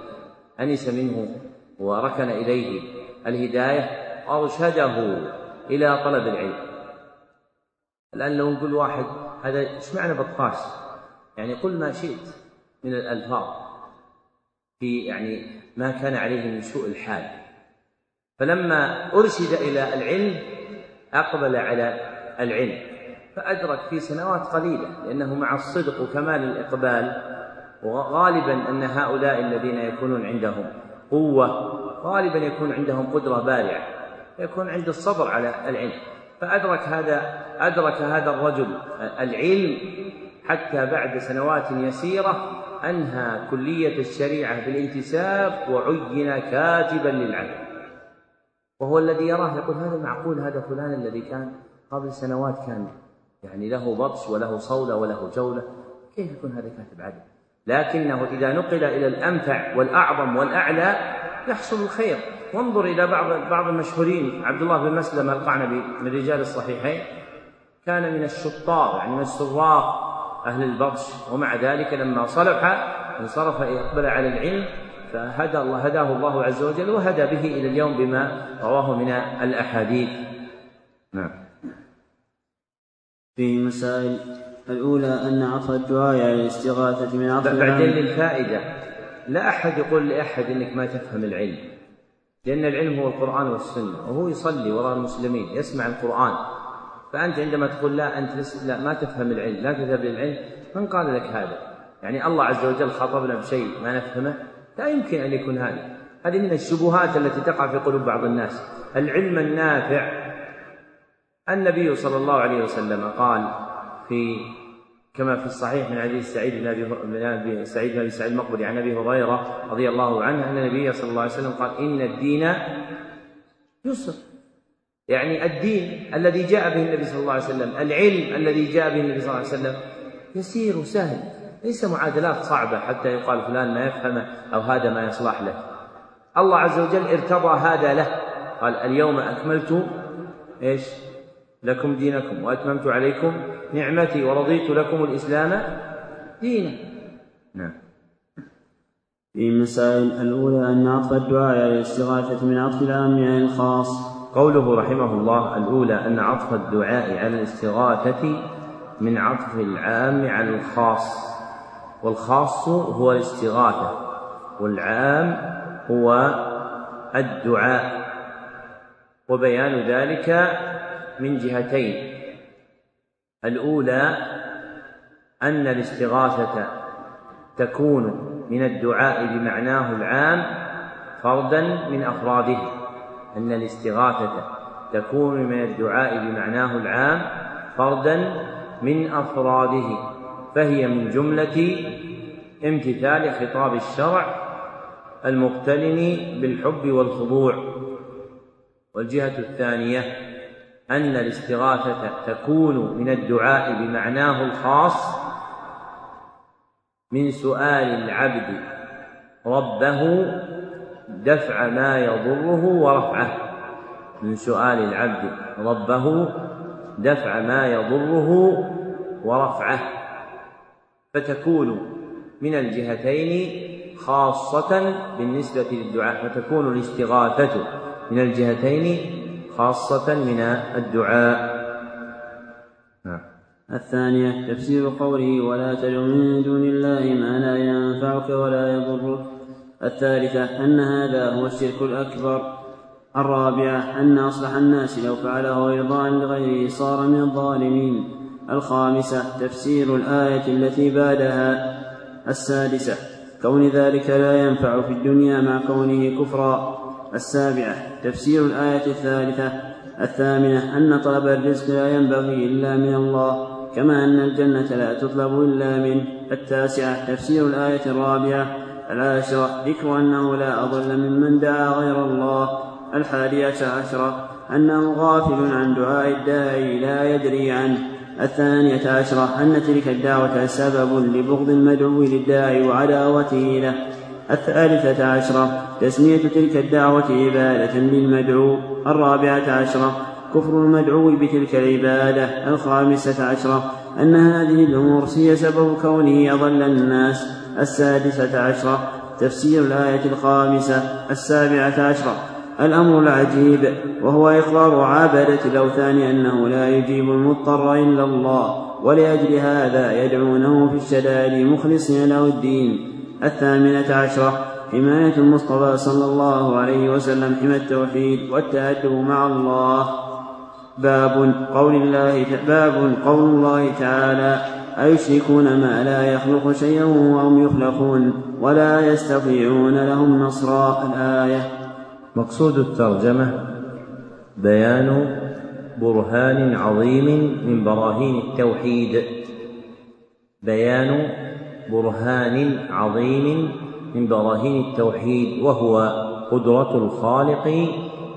S1: أنس منه وركن إليه الهداية أرشده إلى طلب العلم. الآن لو نقول واحد هذا إيش معنى بطاش؟ يعني قل ما شئت من الألفاظ في يعني ما كان عليه من سوء الحال. فلما أرشد إلى العلم أقبل على العلم. فأدرك في سنوات قليلة لأنه مع الصدق وكمال الإقبال وغالبا أن هؤلاء الذين يكونون عندهم قوة غالبا يكون عندهم قدرة بارعة يكون عند الصبر على العلم. فأدرك هذا أدرك هذا الرجل العلم حتى بعد سنوات يسيرة أنهى كلية الشريعة بالانتساب وعين كاتبا للعلم. وهو الذي يراه يقول هذا معقول هذا فلان الذي كان قبل سنوات كان يعني له بطش وله صولة وله جولة كيف يكون هذا كاتب عدل؟ لكنه إذا نقل إلى الأنفع والأعظم والأعلى يحصل الخير. وانظر إلى بعض بعض المشهورين عبد الله بن مسلم القعنبي من رجال الصحيحين كان من الشطار يعني من السراق أهل البطش. ومع ذلك لما صلح انصرف اقبل على العلم فهدى الله هداه الله عز وجل وهدى به إلى اليوم بما رواه من الأحاديث. نعم.
S2: في مسائل الأولى أن عطف الدعاء على الاستغاثة من عطف
S1: بعدين للفائدة. لا أحد يقول لأحد إنك ما تفهم العلم لأن العلم هو القرآن والسنة وهو يصلي وراء المسلمين يسمع القرآن. فأنت عندما تقول لا أنت لا ما تفهم العلم لا تذهب للعلم من قال لك هذا؟ يعني الله عز وجل خاطبنا بشيء ما نفهمه؟ لا يمكن أن يكون هذا. هذه من الشبهات التي تقع في قلوب بعض الناس. العلم النافع النبي صلى الله عليه وسلم قال في كما في الصحيح من حديث سعيد بن أبي سعيد بن أبي سعيد المقبري عن أبي هريرة رضي الله عنه أن النبي صلى الله عليه وسلم قال إن الدين يسر. يعني الدين الذي جاء به النبي صلى الله عليه وسلم العلم الذي جاء به النبي صلى الله عليه وسلم يسير وسهل ليس معادلات صعبة حتى يقال فلان ما يفهمه أو هذا ما يصلح له. الله عز وجل ارتضى هذا له. قال اليوم أكملت إيش؟ لكم دينكم وأتممت عليكم نعمتي ورضيت لكم الإسلام دينا. نعم.
S2: في المسائل الأولى أن عطف الدعاء على الاستغاثة من عطف العام على الخاص.
S1: قوله رحمه الله الأولى أن عطف الدعاء على الاستغاثة من عطف العام على الخاص. والخاص هو الاستغاثة والعام هو الدعاء. وبيان ذلك من جهتين. الأولى أن الاستغاثة تكون من الدعاء بمعناه العام فردا من أفراده. أن الاستغاثة تكون من الدعاء بمعناه العام فردا من أفراده. فهي من جملة امتثال خطاب الشرع المقترن بالحب والخضوع. والجهة الثانية أن الاستغاثة تكون من الدعاء بمعناه الخاص من سؤال العبد ربه دفع ما يضره ورفعه. من سؤال العبد ربه دفع ما يضره ورفعه. فتكون من الجهتين خاصة بالنسبة للدعاء فتكون الاستغاثة من الجهتين خاصة من الدعاء.
S2: نعم. الثانية تفسير قوله ولا تدع من دون الله ما لا ينفعك ولا يضرك. الثالثة أن هذا هو الشرك الأكبر. الرابعة أن أصلح الناس لو فعله إرضاء لغيره صار من الظالمين. الخامسة تفسير الآية التي بعدها. السادسة كون ذلك لا ينفع في الدنيا مع كونه كفرا. السابعة تفسير الآية الثالثة الثامنة أن طلب الرزق لا ينبغي إلا من الله كما أن الجنة لا تطلب إلا منه التاسعة تفسير الآية الرابعة العاشرة ذكر أنه لا أضل ممن دعا غير الله الحادية عشرة أنه غافل عن دعاء الداعي لا يدري عنه الثانية عشرة أن تلك الدعوة سبب لبغض المدعو للداعي وعداوته له. الثالثة عشرة. تسمية تلك الدعوة عبادة للمدعو. الرابعة عشرة. كفر المدعو بتلك العبادة. الخامسة عشرة. أن هذه الأمور هي سبب كونه أضل الناس. السادسة عشرة. تفسير الآية الخامسة. السابعة عشرة. الأمر العجيب وهو إقرار عابدة الأوثان أنه لا يجيب المضطر إلا الله ولأجل هذا يدعونه في الشدائد مخلصين له الدين. الثامنة عشرة حماية المصطفى صلى الله عليه وسلم حمى التوحيد والتأدب مع الله. باب قول الله باب قول الله تعالى أيشركون ما لا يخلق شيئا وهم يخلقون ولا يستطيعون لهم نصرا الآية.
S1: مقصود الترجمة بيان برهان عظيم من براهين التوحيد. بيان برهان عظيم من براهين التوحيد وهو قدرة الخالق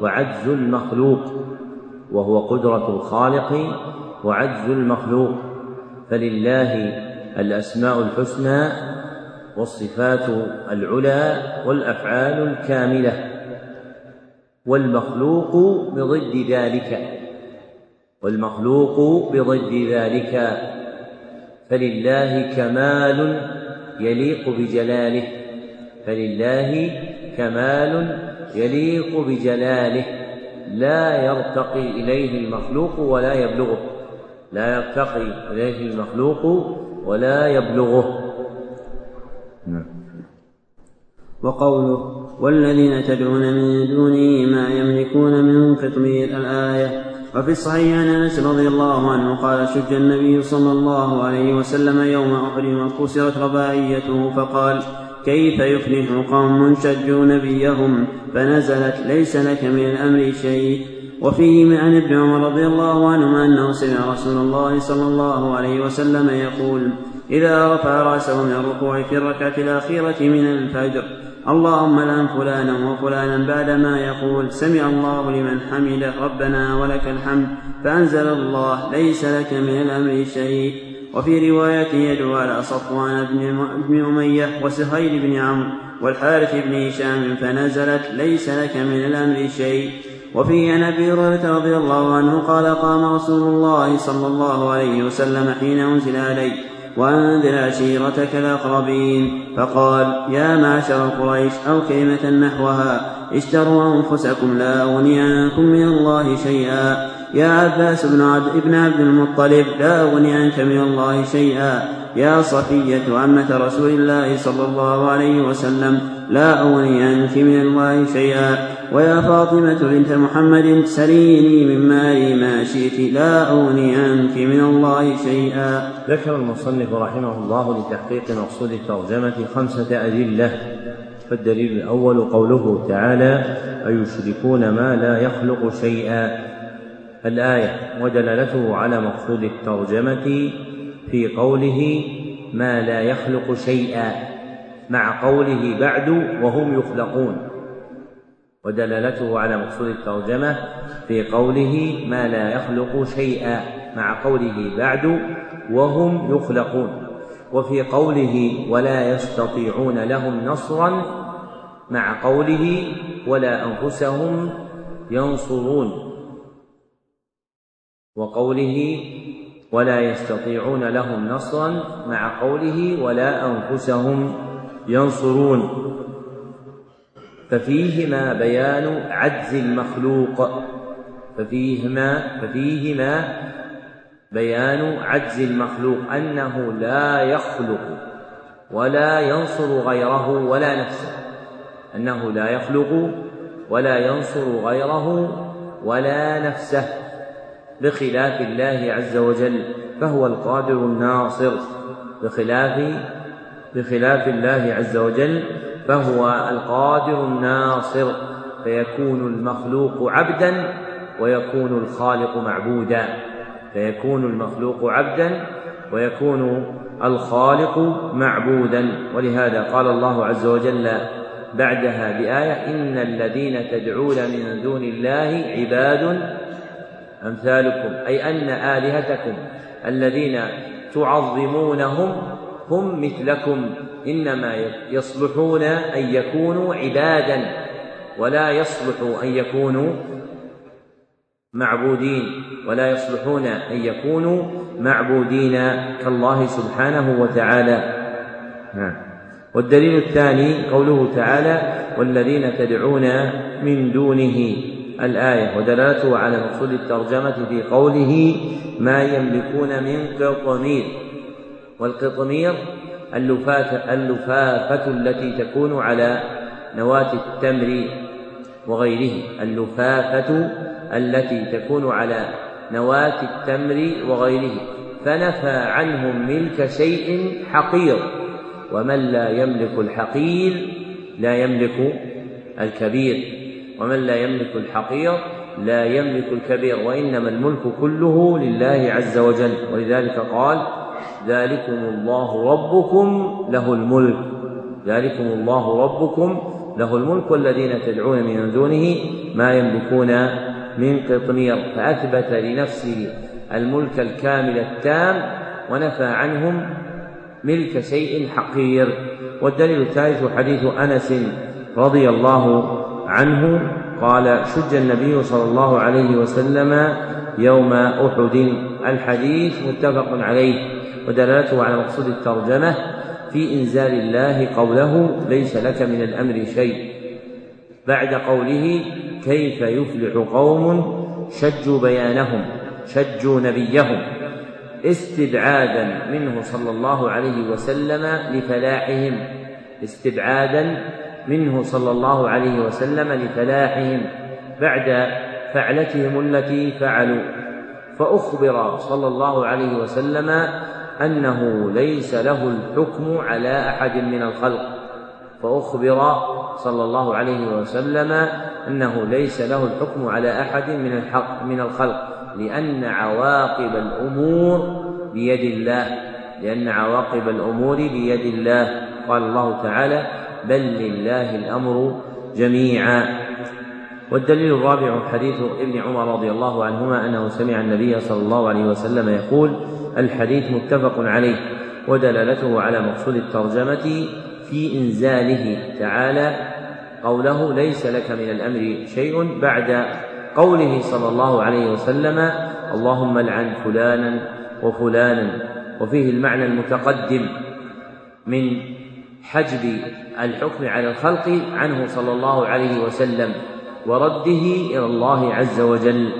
S1: وعجز المخلوق. وهو قدرة الخالق وعجز المخلوق. فلله الأسماء الحسنى والصفات العلى والأفعال الكاملة. والمخلوق بضد ذلك. والمخلوق بضد ذلك. فلله كمال يليق بجلاله. فلله كمال يليق بجلاله. لا يرتقي إليه المخلوق ولا يبلغه. لا يرتقي إليه المخلوق ولا يبلغه.
S2: نعم. وقوله والذين تدعون من دونه ما يملكون من قطمير الآية وفي الصحيح عن أنس رضي الله عنه قال شج النبي صلى الله عليه وسلم يوم أحد وكسرت رباعيته فقال كيف يفلح قوم شجوا نبيهم فنزلت ليس لك من الأمر شيء. وفيه عن ابن عمر رضي الله عنهما أنه سمع رسول الله صلى الله عليه وسلم يقول إذا رفع رأسه من الركوع في الركعة الأخيرة من الفجر اللهم لأن فلانا وفلانا بعدما يقول سمع الله لمن حمده ربنا ولك الحمد فأنزل الله ليس لك من الأمر شيء وفي رواية يدعو على صفوان بن أمية وسهيل بن عمرو والحارث بن هشام فنزلت ليس لك من الأمر شيء وفي عن أبي هريرة رضي الله عنه قال قام رسول الله صلى الله عليه وسلم حين أنزل عليه وأنذر عشيرتك الأقربين فقال يا معشر قريش أو كلمة نحوها؟ اشتروا أنفسكم لا أغني عنكم من الله شيئا. يا عباس بن عبد, ابن عبد المطلب لا أغني عنك من الله شيئا. يا صفية عمة رسول الله صلى الله عليه وسلم لا أغني عنك من الله شيئا. ويا فاطمة بنت محمد سليني من مالي ما شئت لا أغني عنك من الله شيئا.
S1: ذكر المصنف رحمه الله لتحقيق مقصود الترجمة خمسة أدلة. فالدليل الأول قوله تعالى أيشركون ما لا يخلق شيئا. الآية ودلالته على مقصود الترجمة في قوله ما لا يخلق شيئا مع قوله بعد وهم يخلقون. ودلالته على مقصود الترجمة في قوله ما لا يخلق شيئا مع قوله بعد وهم يخلقون. وفي قوله ولا يستطيعون لهم نصرا مع قوله ولا أنفسهم ينصرون. وقوله ولا يستطيعون لهم نصرا مع قوله ولا أنفسهم ينصرون. ففيهما بيان عجز المخلوق. ففيهما ففيهما بيان عجز المخلوق أنه لا يخلق ولا ينصر غيره ولا نفسه. أنه لا يخلق ولا ينصر غيره ولا نفسه بخلاف الله عز وجل فهو القادر الناصر بخلاف بخلاف الله عز وجل فهو القادر الناصر فيكون المخلوق عبدا ويكون الخالق معبودا. فيكون المخلوق عبدا ويكون الخالق معبودا. ولهذا قال الله عز وجل بعدها بآية إن الذين تدعون من دون الله عباد أمثالكم أي أن آلهتكم الذين تعظمونهم هم مثلكم. إنما يصلحون أن يكونوا عبادا ولا يصلح أن يكونوا معبودين ولا يصلحون أن يكونوا معبودين كالله سبحانه وتعالى. نعم. والدليل الثاني قوله تعالى والذين تدعون من دونه الآية. ودلالته على مقصود الترجمة في قوله ما يملكون من قطمير والقطمير اللفافة, اللفافة التي تكون على نواة التمر وغيره. اللفافة التي تكون على نواة التمر وغيره. فنفى عنهم ملك شيء حقير. ومن لا يملك الحقير لا يملك الكبير. ومن لا يملك الحقير لا يملك الكبير. وإنما الملك كله لله عز وجل. ولذلك قال ذلكم الله ربكم له الملك. ذلكم الله ربكم له الملك والذين تدعون من دونه ما يملكون من قطمير. فأثبت لنفسه الملك الكامل التام ونفى عنهم ملك شيء حقير. والدليل الثالث حديث أنس رضي الله عنه قال شج النبي صلى الله عليه وسلم يوم أحد. الحديث متفق عليه. ودلالته على مقصود الترجمة في إنزال الله قوله ليس لك من الأمر شيء. بعد قوله كيف يفلح قوم شجوا بيانهم شجوا نبيهم استبعادا منه صلى الله عليه وسلم لفلاحهم استبعادا منه صلى الله عليه وسلم لفلاحهم. بعد فعلتهم التي فعلوا فأخبر صلى الله عليه وسلم أنه ليس له الحكم على أحد من الخلق. فأخبر صلى الله عليه وسلم أنه ليس له الحكم على أحد من الحق من الخلق لأن عواقب الأمور بيد الله لأن عواقب الأمور بيد الله. قال الله تعالى بل لله الأمر جميعا. والدليل الرابع حديث ابن عمر رضي الله عنهما أنه سمع النبي صلى الله عليه وسلم يقول الحديث متفق عليه ودلالته على مقصود الترجمة في إنزاله تعالى قوله ليس لك من الأمر شيء بعد قوله صلى الله عليه وسلم اللهم لعن فلانا وفلانا وفيه المعنى المتقدم من حجب الحكم على الخلق عنه صلى الله عليه وسلم ورده إلى الله عز وجل.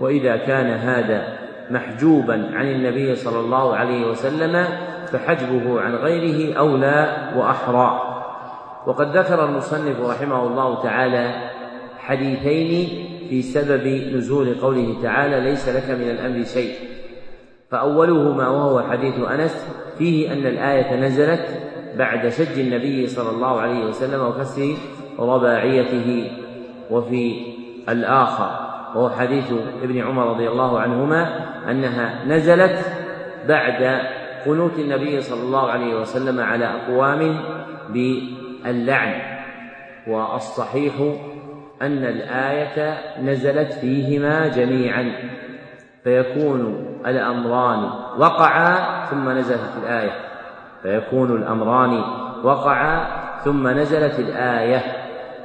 S1: وإذا كان هذا محجوبا عن النبي صلى الله عليه وسلم فحجبه عن غيره أولى وأحرى. وقد ذكر المصنف رحمه الله تعالى حديثين في سبب نزول قوله تعالى ليس لك من الأمر شيء فأولهما وهو حديث أنس فيه أن الآية نزلت بعد شج النبي صلى الله عليه وسلم وكسر رباعيته وفي الآخر. وهو حديث ابن عمر رضي الله عنهما أنها نزلت بعد قنوت النبي صلى الله عليه وسلم على أقوام باللعن. والصحيح أن الآية نزلت فيهما جميعا. فيكون الأمران وقعا ثم نزلت الآية. فيكون الأمران وقعا ثم نزلت الآية.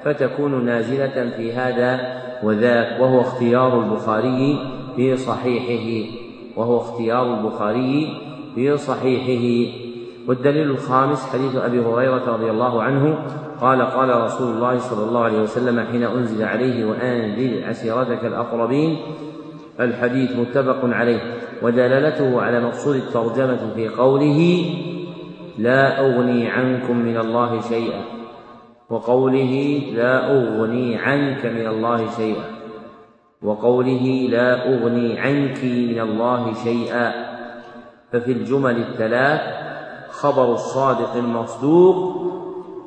S1: فتكون نازلة في هذا وذاك وهو اختيار البخاري في صحيحه وهو اختيار البخاري في صحيحه. والدليل الخامس حديث أبي هريرة رضي الله عنه قال قال رسول الله صلى الله عليه وسلم حين أنزل عليه وآنذر عشيرتك الأقربين الحديث متفق عليه ودلالته على مقصود الترجمة في قوله لا أغني عنكم من الله شيئا وقوله لا أغني عنك من الله شيئا. وقوله لا أغني عنك من الله شيئا. ففي الجمل الثلاث خبر الصادق المصدوق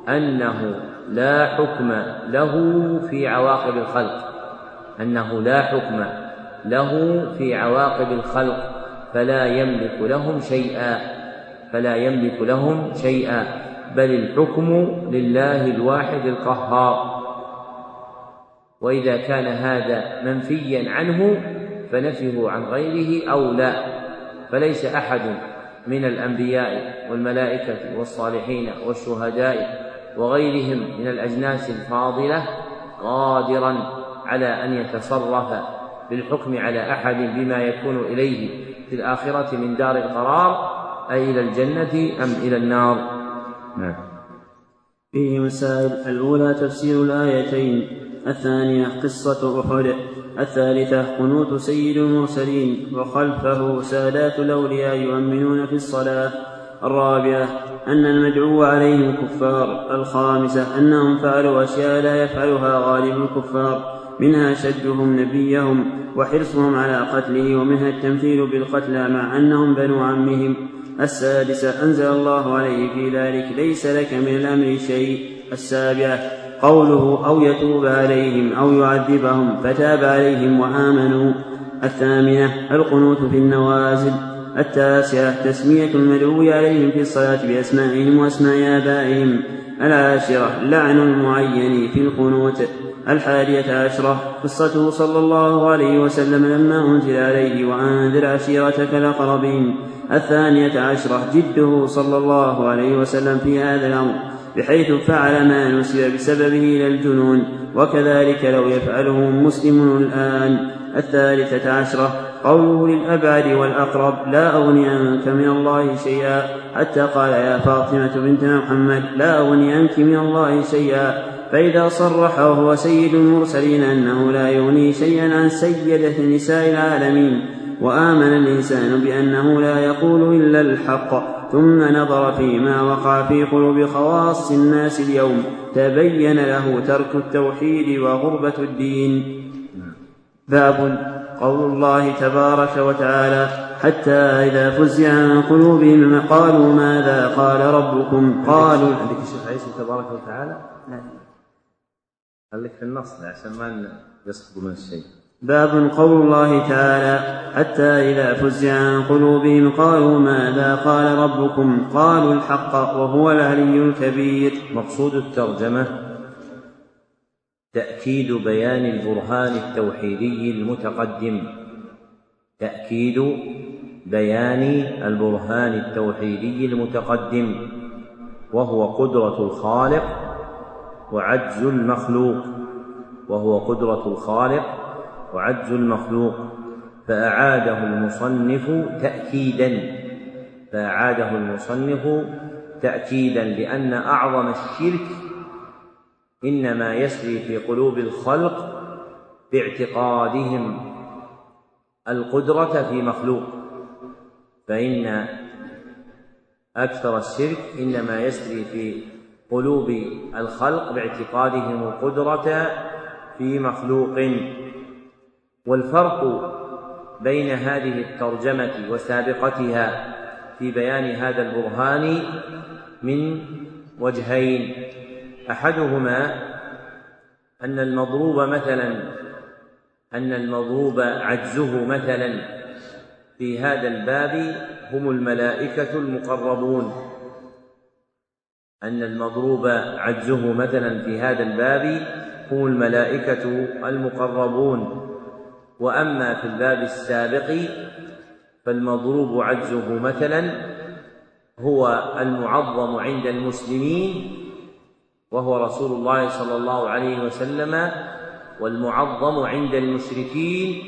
S1: أنه لا حكم له في عواقب الخلق. أنه لا حكم له في عواقب الخلق. فلا يملك لهم شيئا. فلا يملك لهم شيئا. بل الحكم لله الواحد القهار. وإذا كان هذا منفيا عنه فنفيه عن غيره اولى فليس أحد من الأنبياء والملائكة والصالحين والشهداء وغيرهم من الأجناس الفاضلة قادرا على أن يتصرف بالحكم على أحد بما يكون إليه في الآخرة من دار القرار أي إلى الجنة أم إلى النار.
S2: نعم. فيه مسائل. الأولى تفسير الآيتين. الثانية قصة أحد. الثالثة قنوت سيد المرسلين وخلفه سادات الأولياء يؤمنون في الصلاة. الرابعة أن المدعو عليهم كفار الخامسة أنهم فعلوا أشياء لا يفعلها غالب الكفار. منها شدهم نبيهم وحرصهم على قتله ومنها التمثيل بالقتلى مع أنهم بنو عمهم. السادسة أنزل الله عليه في ذلك ليس لك من الأمر شيء. السابعة قوله أو يتوب عليهم أو يعذبهم فتاب عليهم وآمنوا. الثامنة القنوت في النوازل. التاسعة تسمية المدعو عليهم في الصلاة بأسمائهم وأسماء آبائهم. العاشرة لعن المعين في القنوت. الحادية عشرة قصته صلى الله عليه وسلم لما أنزل عليه وأنذر عشيرتك الأقربين. الثانية عشرة جده صلى الله عليه وسلم في هذا الأمر بحيث فعل ما نسب بسببه إلى الجنون وكذلك لو يفعله مسلم الآن. الثالثة عشرة قوله للأبعد والأقرب لا أغني عنك من الله شيئا. حتى قال يا فاطمة بنت محمد لا أغني عنك من الله شيئا. فإذا صرح وهو سيد المرسلين أنه لا يغني شيئا عن سيدة نساء العالمين. وآمن الإنسان بأنه لا يقول إلا الحق ثم نظر فيما وقع في قلوب خواص الناس اليوم تبين له ترك التوحيد وغربة الدين. باب قول الله تبارك وتعالى حتى إذا فزع عن قلوبهم قالوا ماذا قال ربكم؟ قالوا
S1: عندك الشيخ عيسى تبارك وتعالى؟ خليك في النص عشان ما يسقط من الشيء.
S2: باب قول الله تعالى حتى إذا فزع عن قلوبهم قالوا ماذا قال ربكم؟ قالوا الحق وهو العلي الكبير.
S1: مقصود الترجمة تأكيد بيان البرهان التوحيدي المتقدم. تأكيد بيان البرهان التوحيدي المتقدم. وهو قدرة الخالق وعجز المخلوق. وهو قدرة الخالق وعجز المخلوق فأعاده المصنف تأكيدا فأعاده المصنف تأكيدا لأن أعظم الشرك إنما يسري في قلوب الخلق باعتقادهم القدرة في مخلوق فإن أكثر الشرك إنما يسري في قلوب الخلق باعتقادهم القدرة في مخلوق. والفرق بين هذه الترجمة وسابقتها في بيان هذا البرهان من وجهين. أحدهما أن المضروب مثلا أن المضروب عجزه مثلا. في هذا الباب هم الملائكة المقربون. أن المضروب عجزه مثلا في هذا الباب هم الملائكة المقربون. وأما في الباب السابق فالمضروب عجزه مثلا هو المعظم عند المسلمين وهو رسول الله صلى الله عليه وسلم والمعظم عند المشركين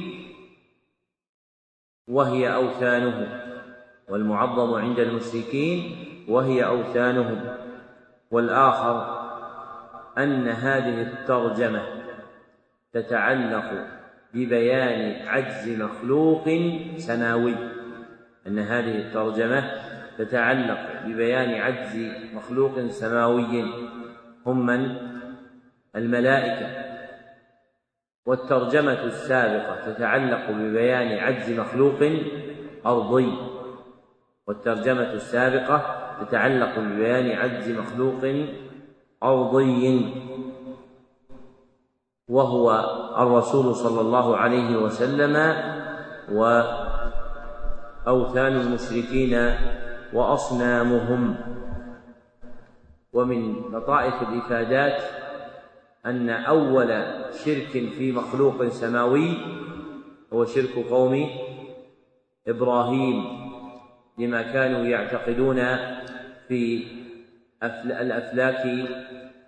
S1: وهي اوثانهم والمعظم عند المشركين وهي اوثانهم والآخر أن هذه الترجمة تتعلق ببيان عجز مخلوق سماوي. أن هذه الترجمة تتعلق ببيان عجز مخلوق سماوي. هم من؟ الملائكة. والترجمة السابقة تتعلق ببيان عجز مخلوق أرضي. والترجمة السابقة تتعلق ببيان عجز مخلوق أرضي. وهو الرسول صلى الله عليه وسلم واوثان المشركين وأصنامهم. ومن لطائف الإفادات أن أول شرك في مخلوق سماوي هو شرك قوم إبراهيم لما كانوا يعتقدون في الأفلاك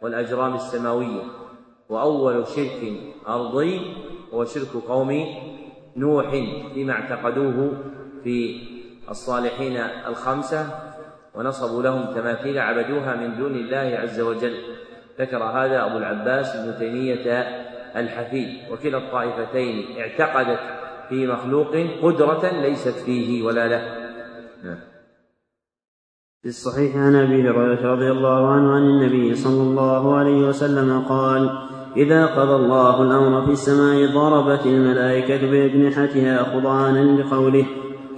S1: والأجرام السماوية. وأول شرك أرضي هو شرك قوم نوح فيما اعتقدوه في الصالحين الخمسة ونصبوا لهم تماثيل عبدوها من دون الله عز وجل. ذكر هذا أبو العباس ابن تيمية الحفيد. وكلا الطائفتين اعتقدت في مخلوق قدرة ليست فيه ولا له. نعم.
S2: في الصحيح عن أبي هريرة رضي الله عنه عن النبي صلى الله عليه وسلم قال إذا قضى الله الأمر في السماء ضربت الملائكة بأجنحتها خضعانا لقوله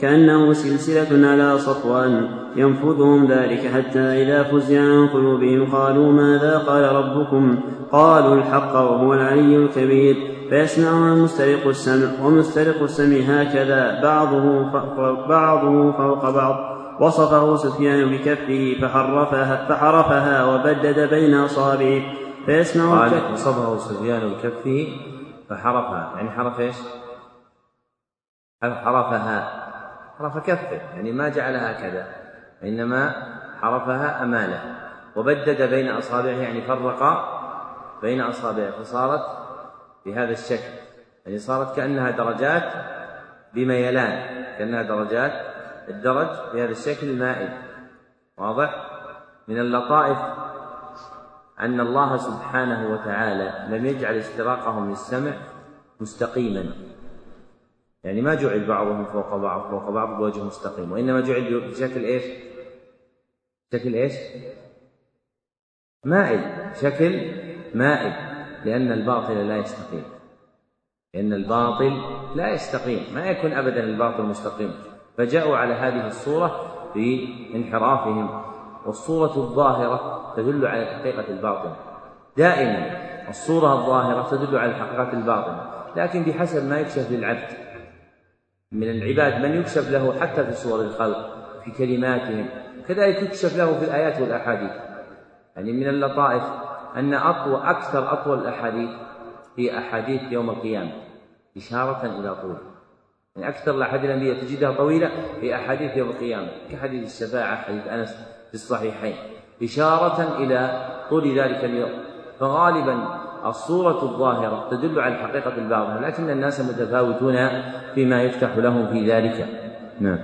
S2: كأنه سلسلة على صفوان ينفذهم ذلك حتى إذا فزع عن قلوبهم قالوا ماذا قال ربكم؟ قالوا الحق وهو العلي الكبير. فيسمعها مسترق السمع ومسترق السمع هكذا بعضه فوق بعضه فوق بعض. وصفه سفيان بكفه فحرفها, فحرفها وبدد بين أصابعه. فيسمع
S1: قال وصفه سفيان بكفه فحرفها. يعني حرف إيش؟ حرفها حرف كفه يعني ما جعلها كذا وإنما حرفها أمانة. وبدد بين أصابعه يعني فرق بين أصابعه فصارت بهذا الشكل. يعني صارت كأنها درجات بميلان كأنها درجات الدرج بهذا الشكل مائل واضح؟ من اللطائف أن الله سبحانه وتعالى لم يجعل استراقهم للسمع مستقيما. يعني ما جعل بعضهم فوق بعض فوق بعض بوجه مستقيم. وإنما جعل بشكل إيش؟ شكل إيش؟ مائل. شكل مائل. لأن الباطل لا يستقيم. لأن الباطل لا يستقيم. ما يكون أبدا الباطل مستقيم. فجاءوا على هذه الصورة في انحرافهم والصورة الظاهرة تدل على حقيقة الباطن دائما الصورة الظاهرة تدل على حقيقة الباطن لكن بحسب ما يكشف للعبد. من العباد من يكشف له حتى في صور الخلق في كلماتهم كذلك يكشف له في الآيات والأحاديث. يعني من اللطائف أن أطول أكثر أطول الأحاديث هي أحاديث يوم القيامة إشارة إلى طول. يعني أكثر الأحاديث الأنبياء تجدها طويلة في أحاديث يوم القيامة كحديث الشفاعة حديث أنس في الصحيحين إشارة إلى طول ذلك اليوم. فغالبا الصورة الظاهرة تدل على الحقيقة الباطنة لكن الناس متفاوتون فيما يفتح لهم في ذلك. نعم.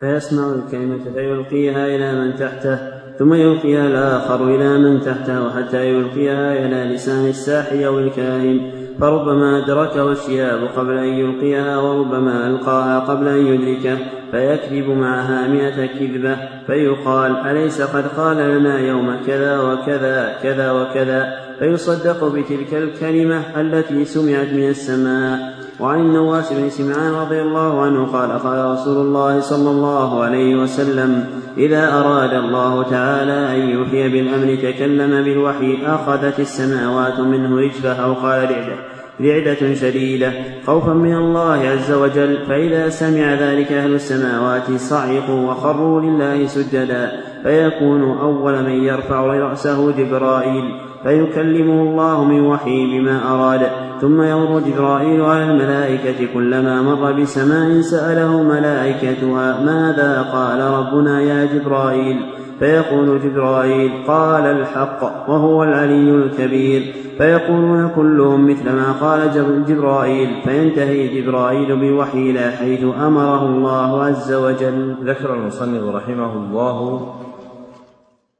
S2: فيسمع الكلمة فيلقيها إلى من تحته ثم يلقيها الآخر إلى من تحته حتى يلقيها إلى لسان الساحر أو الكاهن. فربما أدركه الشهاب قبل أن يلقيها وربما ألقاها قبل أن يدركه. فيكذب معها مئة كذبة فيقال أليس قد قال لنا يوم كذا وكذا كذا وكذا؟ فيصدق بتلك الكلمة التي سمعت من السماء. وعن النواس بن سمعان رضي الله عنه قال قال رسول الله صلى الله عليه وسلم إذا أراد الله تعالى أن يحيي بالأمر تكلم بالوحي أخذت السماوات منه رجفة أو قال رعدة رعدة شديدة. خوفا من الله عز وجل. فإذا سمع ذلك أهل السماوات صعقوا وخروا لله سجدا. فيكون أول من يرفع رأسه جبرائيل. فيكلمه الله من وحي بما أراد. ثم يمر جبرائيل على الملائكة. كلما مر بسماء سأله ملائكتها ماذا قال ربنا يا جبرائيل؟ فيقول جبرائيل قال الحق وهو العلي الكبير. فيقولون كلهم مثل ما قال جبرائيل. فينتهي جبرائيل بوحي إلى حيث أمره الله عز وجل.
S1: ذكر المصنف رحمه الله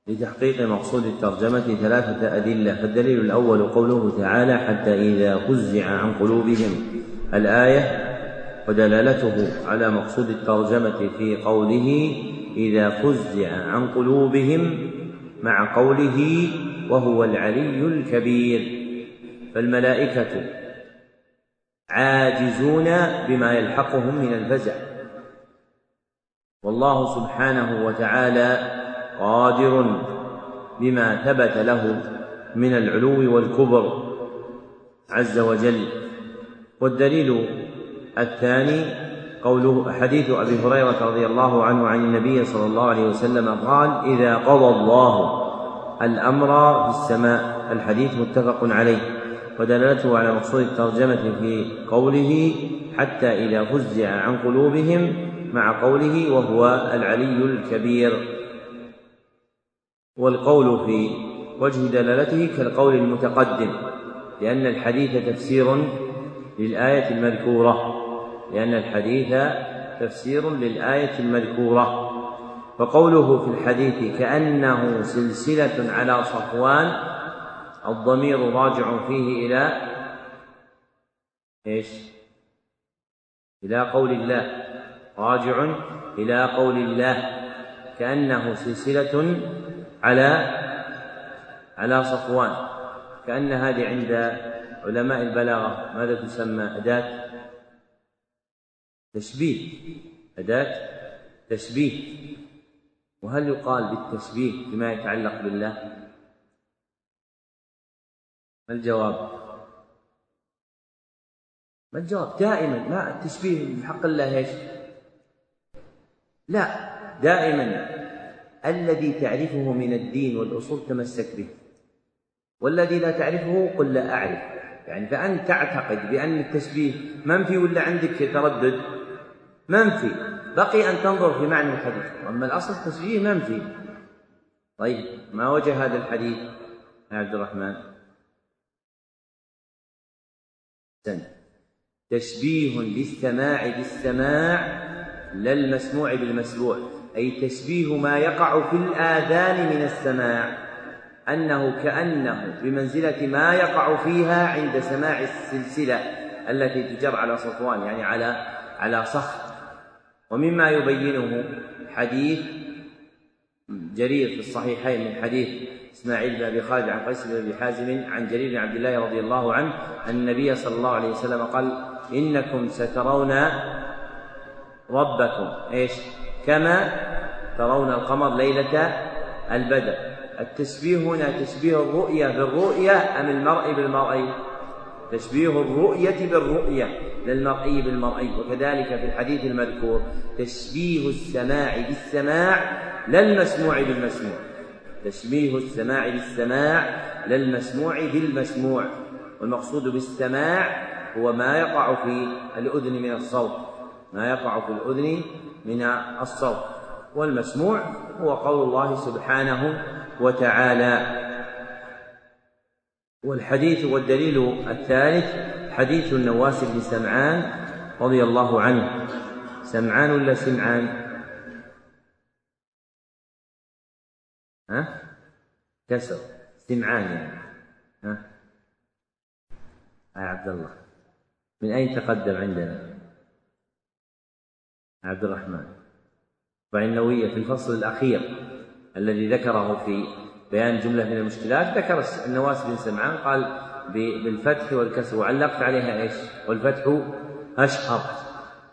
S1: لتحقيق مقصود الترجمة ثلاثة أدلة. فالدليل الأول قوله تعالى حتى إذا فزع عن قلوبهم الآية ودلالته على مقصود الترجمة في قوله إذا فزع عن قلوبهم مع قوله وهو العلي الكبير. فالملائكة عاجزون بما يلحقهم من الفزع. والله سبحانه وتعالى قادر بما ثبت له من العلو والكبر عز وجل. والدليل الثاني قوله حديث أبي هريرة رضي الله عنه عن النبي صلى الله عليه وسلم قال إذا قضى الله الأمر في السماء الحديث متفق عليه ودلالته على مقصود الترجمة في قوله حتى إذا فزع عن قلوبهم مع قوله وهو العلي الكبير. والقول في وجه دلالته كالقول المتقدم لأن الحديث تفسير للآية المذكورة. لأن الحديث تفسير للآية المذكورة. فقوله في الحديث كأنه سلسلة على صفوان الضمير راجع فيه إلى إيش؟ إلى قول الله. راجع إلى قول الله. كأنه سلسلة على على صفوان. كأن هذه عند علماء البلاغة. ماذا تسمى؟ أداة. تشبيه أداة تشبيه وهل يقال بالتشبيه بما يتعلق بالله؟ ما الجواب؟ ما الجواب؟ دائما ما التشبيه بحق الله إيش؟ لا دائما. الذي تعرفه من الدين والأصول تمسك به. والذي لا تعرفه قل لا أعرف. يعني فأنت تعتقد بأن التشبيه منفي ولا عندك تردد؟ منفي. بقي أن تنظر في معنى الحديث. أما الأصل التشبيه منفي. طيب ما وجه هذا الحديث يا عبد الرحمن؟ سن تشبيه للسماع بالسماع لا المسموع بالمسموع. أي تشبيه ما يقع في الآذان من السماع. أنه كأنه بمنزلة ما يقع فيها عند سماع السلسلة التي تجر على صفوان يعني على على صخر. ومما يبينه حديث جرير في الصحيحين من حديث إسماعيل بن أبي خالد عن قيس بن أبي حازم عن جرير بن عبد الله رضي الله عنه أن النبي صلى الله عليه وسلم قال إنكم سترون ربكم. إيش؟ كما ترون القمر ليلة البدر. التشبيه هنا تشبيه الرؤيا بالرؤيا أم المرء بالمرئي تشبيه الرؤية بالرؤية للمرئي بالمرئي وكذلك في الحديث المذكور تشبيه السماع بالسماع لا المسموع بالمسموع. تشبيه السماع بالسماع لا المسموع بالمسموع والمقصود بالسماع هو ما يقع في الأذن من الصوت ما يقع في الأذن من الصوت والمسموع هو قول الله سبحانه وتعالى. والحديث والدليل الثالث حديث النواس بن سمعان رضي الله عنه. سمعان ولا سمعان؟ ها؟ كسر. سمعان يعني. ها؟ يا عبد الله. من أين تقدم عندنا؟ عبد الرحمن. النووية في الفصل الأخير الذي ذكره في بيان جملة من المشكلات. ذكر النواس بن سمعان قال بالفتح والكسر. وعلقت عليها إيش؟ والفتح أشهر.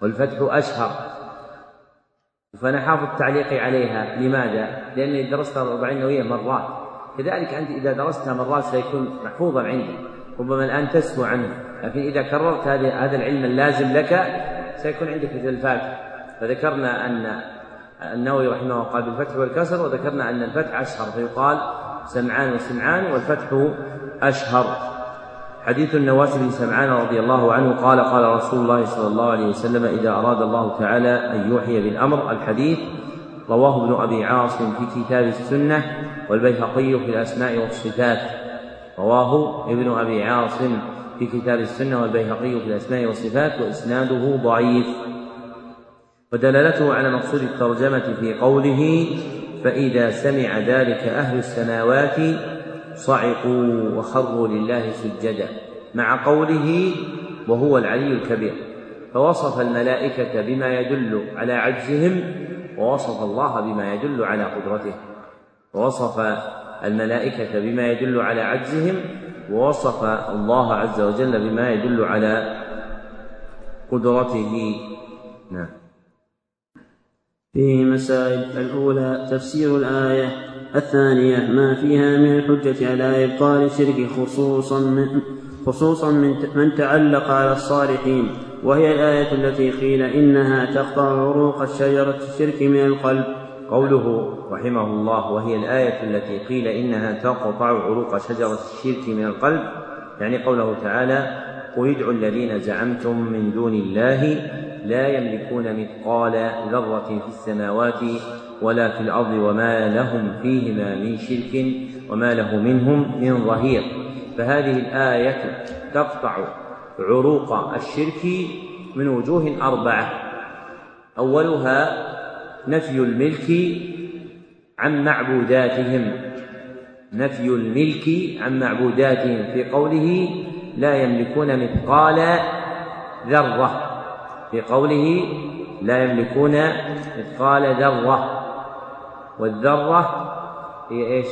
S1: والفتح أشهر. فأنا حافظ تعليقي عليها. لماذا؟ لأني درستها الأربعين نووية مرات. كذلك أنت إذا درستها مرات سيكون محفوظا عندك ربما الآن تسهو عنه لكن إذا كررت هذا العلم اللازم لك سيكون عندك مثل الفاتح. فذكرنا أن النووي رحمه الله قال بالفتح والكسر وذكرنا أن الفتح أشهر فيقال سمعان وسمعان والفتح أشهر. حديث النواس بن سمعان رضي الله عنه قال قال رسول الله صلى الله عليه وسلم إذا أراد الله تعالى أن يوحي بالأمر الحديث رواه ابن أبي عاصم في كتاب السنة والبيهقي في الأسماء والصفات رواه ابن أبي عاصم في كتاب السنة والبيهقي في الأسماء والصفات وإسناده ضعيف. ودلالته على مقصود الترجمة في قوله فإذا سمع ذلك أهل السماوات صعقوا وخروا لله سجدا مع قوله وهو العلي الكبير. فوصف الملائكة بما يدل على عجزهم ووصف الله بما يدل على قدرته. ووصف الملائكة بما يدل على عجزهم ووصف الله عز وجل بما يدل على قدرته. نعم.
S2: فيه مسائل الأولى تفسير الآية الثانية ما فيها من الحجة على إبطال الشرك خصوصا من خصوصا من من تعلق على الصالحين وهي الآية التي قيل إنها تقطع عروق الشجرة الشرك من القلب.
S1: قوله رحمه الله وهي الآية التي قيل إنها تقطع عروق شجرة الشرك من القلب يعني قوله تعالى قل ادعوا الذين زعمتم من دون الله لا يملكون مثقال ذرة في السماوات ولا في الأرض وما لهم فيهما من شرك وما له منهم من ظهير. فهذه الآية تقطع عروق الشرك من وجوه أربعة. أولها نفي الملك عن معبوداتهم. نفي الملك عن معبوداتهم في قوله لا يملكون مثقال ذرة. في قوله لا يملكون مثقال ذرة والذرة هي إيش؟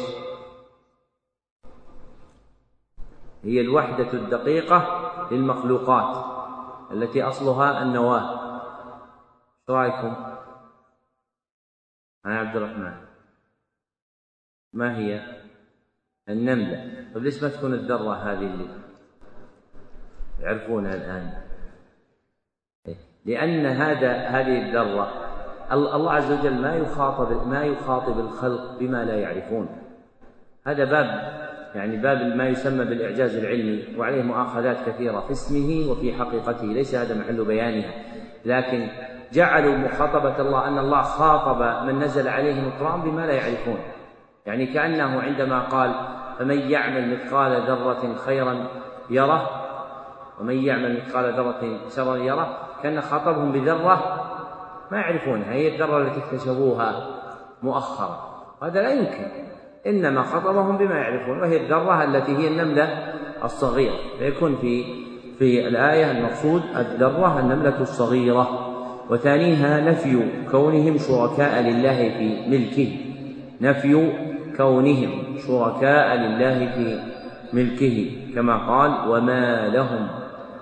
S1: هي الوحدة الدقيقة للمخلوقات التي أصلها النواة رأيكم؟ عن عبد الرحمن ما هي؟ النملة طيب ليش ما تكون الذرة هذه اللي يعرفونها الآن لأن هذا هذه الذرة. الله عز وجل ما يخاطب ما يخاطب الخلق بما لا يعرفون. هذا باب يعني باب ما يسمى بالإعجاز العلمي وعليه مؤاخذات كثيرة في اسمه وفي حقيقته. ليس هذا محل بيانها. لكن جعلوا مخاطبة الله أن الله خاطب من نزل عليهم القرآن بما لا يعرفون. يعني كأنه عندما قال فمن يعمل مثقال ذرة خيرا يره ومن يعمل مثقال ذرة شرا يره كان خاطبهم بذرة ما يعرفونها هي الذرة التي اكتشفوها مؤخرا. هذا لا يمكن. إنما خطبهم بما يعرفون وهي الذرة التي هي النملة الصغيرة. فيكون في في الآية المقصود الذرة النملة الصغيرة وثانيها نفي كونهم شركاء لله في ملكه. نفي كونهم شركاء لله في ملكه كما قال وما لهم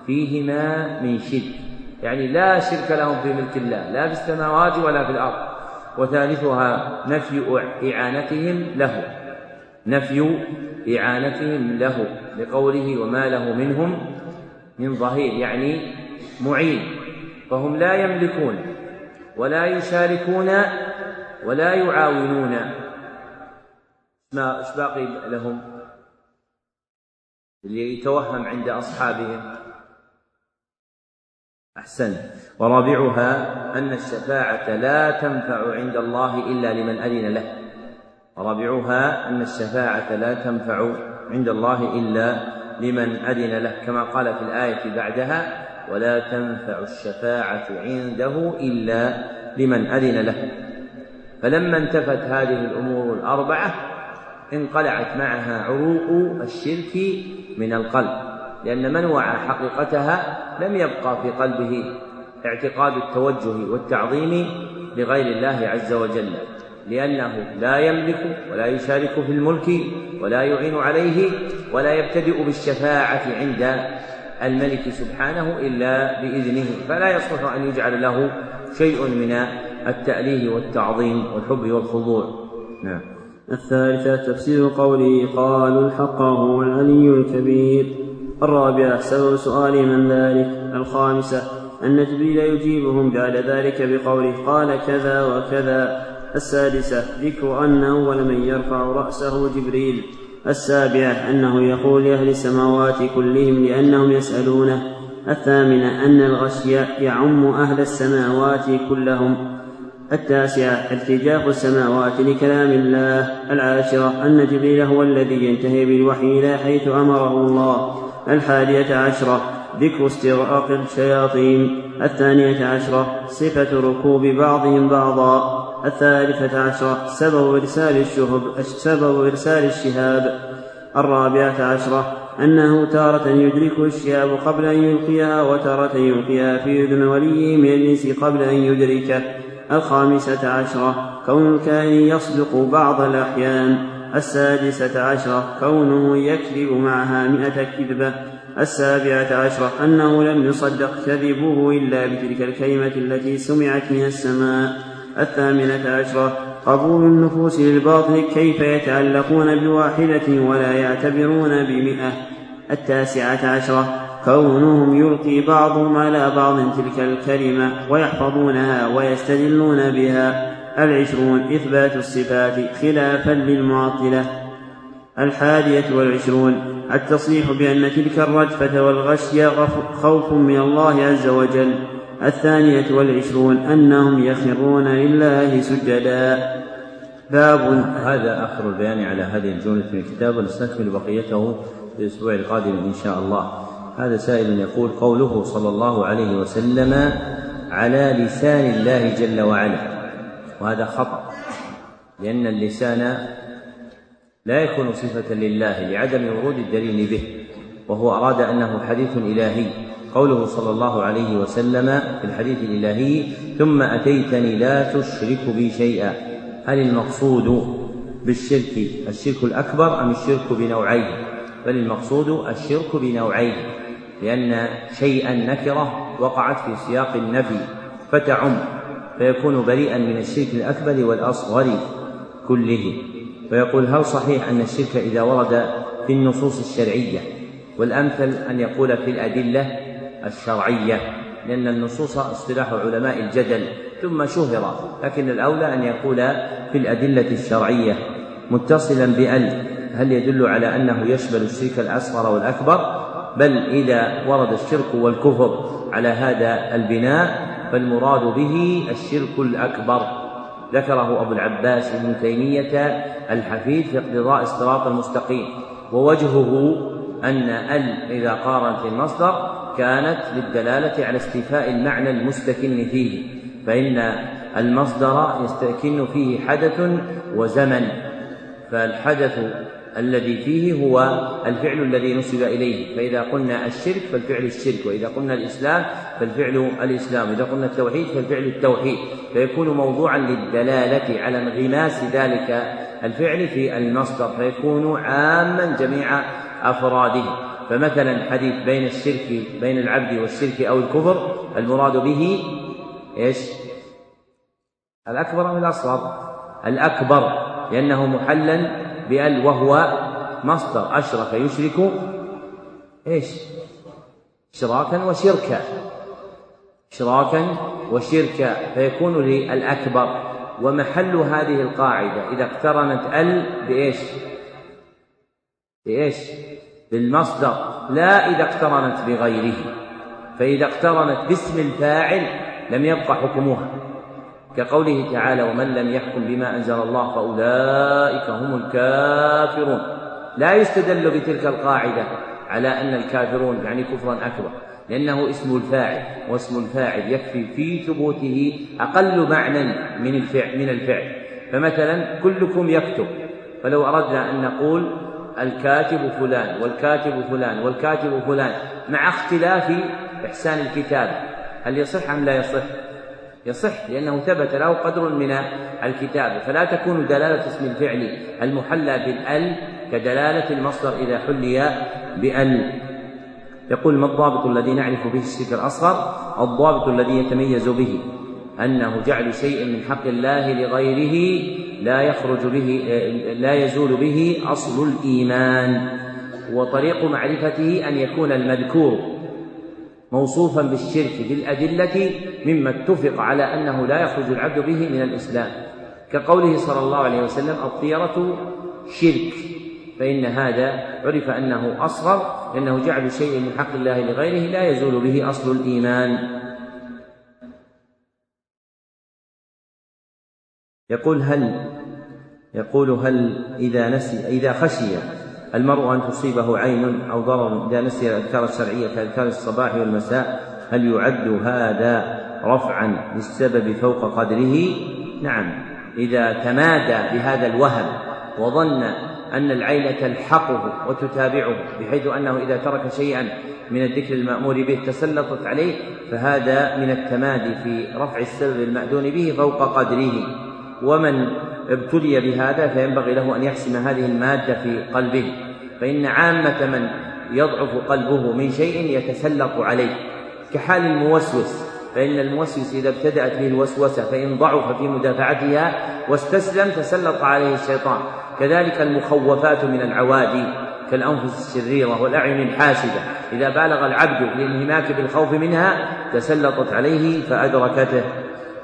S1: فيهما من شرك. يعني لا شرك لهم في ملك الله لا في السماوات ولا في الأرض. وثالثها نفي إعانتهم له. نفي إعانتهم له لقوله وما له منهم من ظهير يعني معين. فهم لا يملكون ولا يشاركون ولا يعاونون. ما إيش باقي لهم؟ اللي يتوهم عند أصحابهم. أحسن. ورابعها أن الشفاعة لا تنفع عند الله إلا لمن أذن له. ورابعها أن الشفاعة لا تنفع عند الله إلا لمن أذن له كما قال في الآية بعدها ولا تنفع الشفاعة عنده إلا لمن أذن له. فلما انتفت هذه الأمور الأربعة انقلعت معها عروق الشرك من القلب. لأن من وعى حقيقتها لم يبقى في قلبه اعتقاد التوجه والتعظيم لغير الله عز وجل لأنه لا يملك ولا يشارك في الملك ولا يعين عليه ولا يبتدئ بالشفاعة عند الملك سبحانه إلا بإذنه فلا يصلح أن يجعل له شيء من التأليه والتعظيم والحب والخضوع. نعم.
S2: الثالثة تفسير قوله قالوا الحق هو العلي الكبير. الرابعة سبب سؤال من ذلك. الخامسة أن جبريل يجيبهم بعد ذلك بقوله قال كذا وكذا. السادسة ذكر أن أول من يرفع رأسه جبريل. السابعة أنه يقول لأهل السماوات كلهم لأنهم يسألونه. الثامنة أن الغشي يعم أهل السماوات كلهم. التاسعة ارتجاف السماوات لكلام الله. العاشرة أن جبريل هو الذي ينتهي بالوحي إلى حيث أمره الله. الحادية عشرة ذكر استغراق الشياطين. الثانية عشرة صفة ركوب بعضهم بعضا. الثالثة عشرة سبب إرسال الشهب سبب إرسال الشهاب. الرابعة عشرة أنه تارة يدركه الشهاب قبل أن يلقيها وتارة يلقيها في أذن وليه من الإنس قبل أن يدركه. الخامسة عشرة كون الكائن يصدق بعض الأحيان. السادسة عشرة كونه يكذب معها مئة كذبة. السابعة عشرة أنه لم يصدق كذبه إلا بتلك الكلمة التي سمعت من السماء. الثامنة عشرة قبول النفوس للباطل كيف يتعلقون بواحدة ولا يعتبرون بمئة. التاسعة عشرة كونهم يلقي بعضهم على بعض تلك الكلمة ويحفظونها ويستدلون بها. العشرون إثبات الصفات خلافا للمعطلة. الحادية والعشرون التصريح بأن تلك الرجفة والغشي خوف من الله عز وجل. الثانية والعشرون أنهم يخرون لله سجدا.
S1: باب هذا آخر البيان على هذه الجملة من الكتاب ونستكمل بقيته في الأسبوع القادم إن شاء الله. هذا سائل يقول قوله صلى الله عليه وسلم على لسان الله جل وعلا. وهذا خطأ لأن اللسان لا يكون صفة لله لعدم ورود الدليل به وهو أراد أنه حديث إلهي. قوله صلى الله عليه وسلم في الحديث الإلهي ثم أتيتني لا تشرك بي شيئا. هل المقصود بالشرك الشرك الأكبر أم الشرك بنوعيه بل المقصود الشرك بنوعيه لأن شيئا نكرة وقعت في سياق النفي فتعم. فيكون بريئا من الشرك الأكبر والأصغر كله. ويقول هل صحيح أن الشرك إذا ورد في النصوص الشرعية والأمثل أن يقول في الأدلة الشرعية؟ لأن النصوص اصطلاح علماء الجدل ثم شهر لكن الأولى أن يقول في الأدلة الشرعية. متصلا بأل هل يدل على أنه يشمل الشرك الأصغر والأكبر؟ بل إذا ورد الشرك والكفر على هذا البناء فالمراد به الشرك الأكبر. ذكره أبو العباس ابن تيمية الحفيد في اقتضاء الصراط المستقيم. ووجهه أن ال إذا قارنت المصدر كانت للدلالة على استيفاء المعنى المستكن فيه. فإن المصدر يستكن فيه حدث وزمن. فالحدث الذي فيه هو الفعل الذي نسب إليه فإذا قلنا الشرك فالفعل الشرك وإذا قلنا الإسلام فالفعل الإسلام إذا قلنا التوحيد فالفعل التوحيد فيكون موضوعا للدلالة على انغماس ذلك الفعل في المصدر فيكون عاما جميع أفراده فمثلا حديث بين الشرك بين العبد والشرك أو الكفر المراد به إيش؟ الأكبر أم الأصغر؟ الأكبر لأنه محلا بأل وهو مصدر أشرك يشرك إيش؟ إشراكا وشركا إشراكا وشركا فيكون للأكبر ومحل هذه القاعدة إذا اقترنت أل بإيش؟ بإيش؟ بالمصدر لا إذا اقترنت بغيره فإذا اقترنت باسم الفاعل لم يبقى حكمها كقوله تعالى ومن لم يحكم بما أنزل الله فأولئك هم الكافرون لا يستدل بتلك القاعدة على أن الكافرون يعني كفرا أكبر لأنه اسم الفاعل واسم الفاعل يكفي في ثبوته أقل معنى من الفعل من الفعل فمثلا كلكم يكتب فلو أردنا أن نقول الكاتب فلان والكاتب فلان والكاتب فلان مع اختلاف إحسان الكتابة هل يصح أم لا يصح؟ يصح لأنه ثبت له قدر من الكتابة فلا تكون دلالة اسم الفعل المحلى بالأل كدلالة المصدر إذا حلي بأل. يقول ما الضابط الذي نعرف به الشرك الأصغر؟ الضابط الذي يتميز به أنه جعل شيء من حق الله لغيره لا يخرج به لا يزول به أصل الإيمان. وطريق معرفته أن يكون المذكور موصوفا بالشرك بالأدلة مما اتفق على أنه لا يخرج العبد به من الإسلام. كقوله صلى الله عليه وسلم الطيرة شرك فإن هذا عرف أنه أصغر لأنه جعل شيء من حق الله لغيره لا يزول به أصل الإيمان. يقول هل يقول هل إذا نسي إذا خشي المرء أن تصيبه عين أو ضرر إذا نسي الأذكار الشرعية كأذكار الصباح والمساء هل يعد هذا رفعا للسبب فوق قدره؟ نعم إذا تمادى بهذا الوهم وظن أن العين تلحقه وتتابعه بحيث أنه إذا ترك شيئا من الذكر المأمور به تسلطت عليه فهذا من التمادي في رفع السبب المأذون به فوق قدره ومن ابتلي بهذا فينبغي له أن يحسم هذه المادة في قلبه. فإن عامة من يضعف قلبه من شيء يتسلط عليه كحال الموسوس. فإن الموسوس إذا ابتدأت به الوسوسة فإن ضعف في مدافعتها واستسلم تسلط عليه الشيطان. كذلك المخوفات من العوادي كالأنفس الشريرة والأعين الحاسدة. إذا بالغ العبد في الانهماك بالخوف منها تسلطت عليه فأدركته.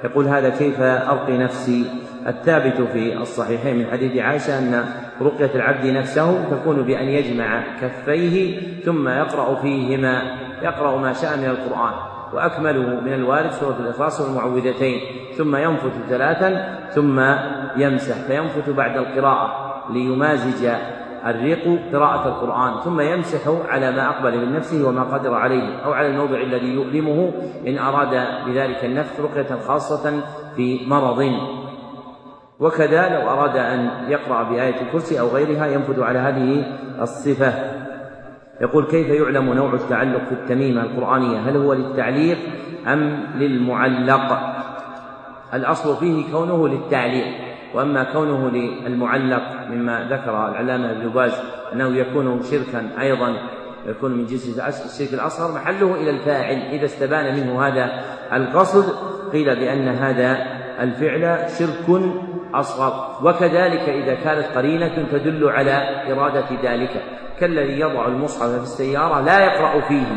S1: يقول هذا كيف أرقي نفسي الثابت في الصحيحين من حديث عائشة أن رقية العبد نفسه تكون بأن يجمع كفيه ثم يقرأ فيهما يقرأ ما شاء من القرآن. وأكمله من الوارد سورة الإخلاص والمعوذتين ثم ينفث ثلاثا ثم يمسح فينفث بعد القراءة ليمازج الريق قراءة القرآن ثم يمسح على ما أقبل من نفسه وما قدر عليه أو على الموضع الذي يؤلمه إن أراد بذلك النفس رقية خاصة في مرض. وكذا لو أراد أن يقرأ بآية الكرسي أو غيرها ينفذ على هذه الصفة. يقول كيف يعلم نوع التعلق في التميمة القرآنية؟ هل هو للتعليق أم للمعلق؟ الأصل فيه كونه للتعليق وأما كونه للمعلق مما ذكر العلامة ابن باز أنه يكون شركا أيضا يكون من جنس الشرك الأصغر محله إلى الفاعل إذا استبان منه هذا القصد. قيل بأن هذا الفعل شرك أصغر. وكذلك إذا كانت قرينة تدل على إرادة ذلك. كالذي يضع المصحف في السيارة لا يقرأ فيه.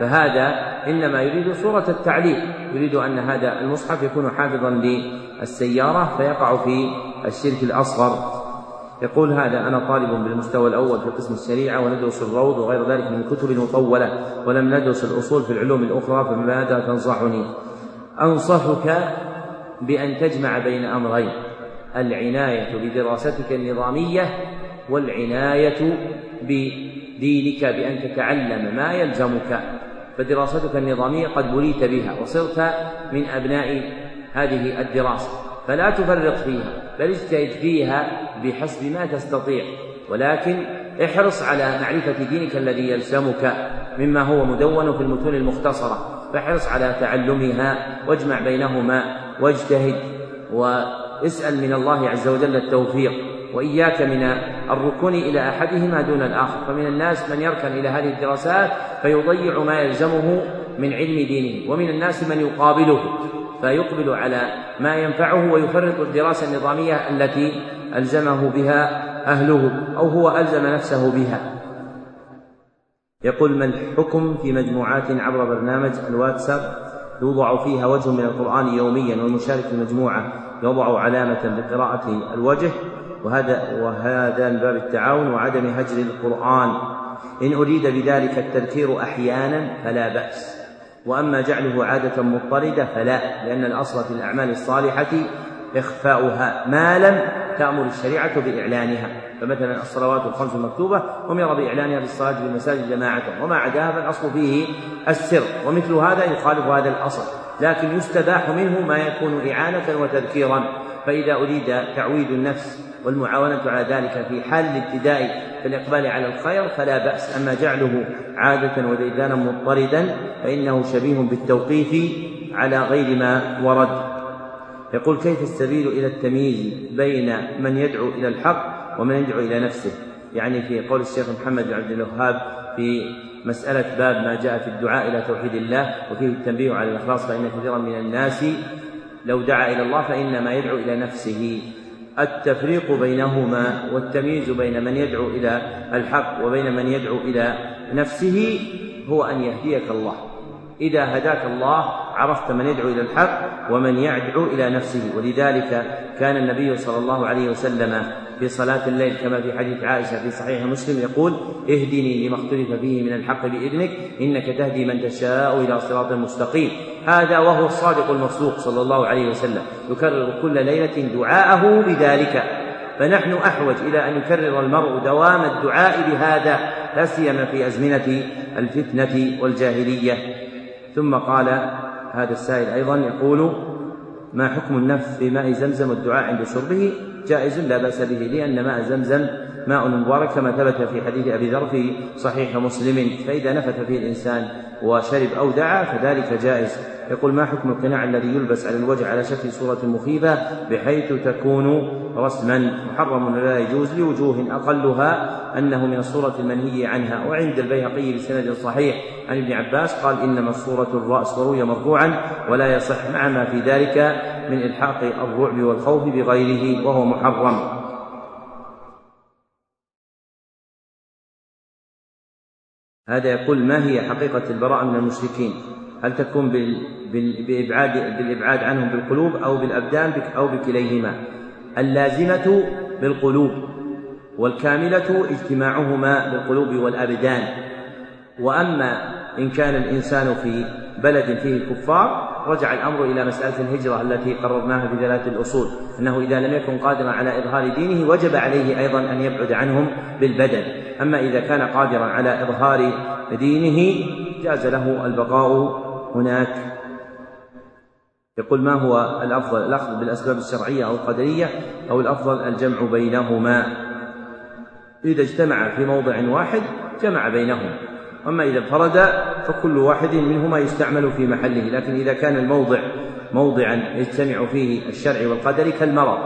S1: فهذا إنما يريد صورة التعليق. يريد أن هذا المصحف يكون حافظا للسيارة فيقع في الشرك الأصغر. يقول هذا أنا طالب بالمستوى الأول في قسم الشريعة وندرس الروض وغير ذلك من الكتب المطولة ولم ندرس الأصول في العلوم الأخرى فماذا تنصحني؟ أنصحك بأن تجمع بين أمرين. العناية بدراستك النظامية والعناية بدينك بأن تتعلم ما يلزمك فدراستك النظامية قد بليت بها وصرت من أبناء هذه الدراسة. فلا تفرط فيها بل اجتهد فيها بحسب ما تستطيع. ولكن احرص على معرفة دينك الذي يلزمك مما هو مدون في المتون المختصرة. فاحرص على تعلمها واجمع بينهما واجتهد واسأل من الله عز وجل التوفيق وإياك من الركون إلى أحدهما دون الآخر فمن الناس من يركن إلى هذه الدراسات فيضيع ما يلزمه من علم دينه ومن الناس من يقابله فيقبل على ما ينفعه ويفرط الدراسة النظامية التي ألزمه بها أهله أو هو ألزم نفسه بها. يقول ما الحكم في مجموعات عبر برنامج الواتساب؟ يوضع فيها وجه من القرآن يوميا والمشارك في المجموعة يوضع علامة بقراءة الوجه وهذا وهذا من باب التعاون وعدم هجر القرآن. إن أريد بذلك التذكير أحيانا فلا بأس. وأما جعله عادة مضطردة فلا لأن الأصل في الأعمال الصالحة إخفاؤها. ما لم تأمر الشريعة بإعلانها. فمثلا الصلوات الخمس المكتوبة أمر بإعلانها في الصلاة في المساجد جماعة. وما عداها فالأصل فيه السر. ومثل هذا يخالف هذا الأصل. لكن يستباح منه ما يكون إعانة وتذكيرا. فإذا أريد تعويد النفس والمعاونة على ذلك في حال الابتداء في الإقبال على الخير فلا بأس أما جعله عادة وديدانا مضطردا فإنه شبيه بالتوقيف على غير ما ورد. يقول كيف السبيل إلى التمييز بين من يدعو إلى الحق ومن يدعو إلى نفسه؟ يعني في قول الشيخ محمد بن عبد الوهاب في مسألة باب ما جاء في الدعاء إلى توحيد الله وفيه التنبيه على الإخلاص فإن كثيرا من الناس لو دعا إلى الله فإنما يدعو إلى نفسه. التفريق بينهما والتمييز بين من يدعو إلى الحق وبين من يدعو إلى نفسه هو أن يهديك الله. إذا هداك الله عرفت من يدعو إلى الحق ومن يدعو إلى نفسه. ولذلك كان النبي صلى الله عليه وسلم في صلاة الليل كما في حديث عائشة في صحيح مسلم يقول اهدني لما اختلف فيه من الحق بإذنك إنك تهدي من تشاء إلى صراط مستقيم. هذا وهو الصادق المصدوق صلى الله عليه وسلم. يكرر كل ليلة دعاءه بذلك. فنحن أحوج إلى أن يكرر المرء دوام الدعاء بهذا لا سيما في أزمنة الفتنة والجاهلية. ثم قال هذا السائل أيضا يقول ما حكم النفث في ماء زمزم والدعاء عند شربه؟ جائز لا بأس به لأن ماء زمزم ماء مبارك كما ثبت في حديث أبي ذر في صحيح مسلم. فإذا نفث فيه الإنسان وشرب أو دعا فذلك جائز. يقول ما حكم القناع الذي يلبس على الوجه على شكل صورة مخيفة بحيث تكون رسما محرم لا يجوز لوجوه أقلها أنه من الصورة المنهي عنها. وعند البيهقي بسند صحيح عن ابن عباس قال إنما الصورة الرأس وروي مرفوعا ولا يصح مع ما في ذلك من إلحاق الرعب والخوف بغيره وهو محرم. هذا يقول ما هي حقيقة البراءة من المشركين؟ هل تكون بإبعاد بالإبعاد عنهم بالقلوب أو بالأبدان أو بكليهما؟ اللازمة بالقلوب والكاملة اجتماعهما بالقلوب والأبدان. وأما إن كان الإنسان في بلد فيه كفار رجع الأمر إلى مسألة الهجرة التي قررناها في ثلاثة الأصول أنه إذا لم يكن قادرا على إظهار دينه وجب عليه أيضا أن يبعد عنهم بالبدن. أما إذا كان قادرا على إظهار دينه جاز له البقاء هناك. يقول ما هو الأفضل؟ الأخذ بالأسباب الشرعية أو القدرية أو الأفضل الجمع بينهما. إذا اجتمع في موضع واحد جمع بينهما. أما إذا انفرد فكل واحد منهما يستعمل في محله. لكن إذا كان الموضع موضعا يجتمع فيه الشرع والقدر كالمرض.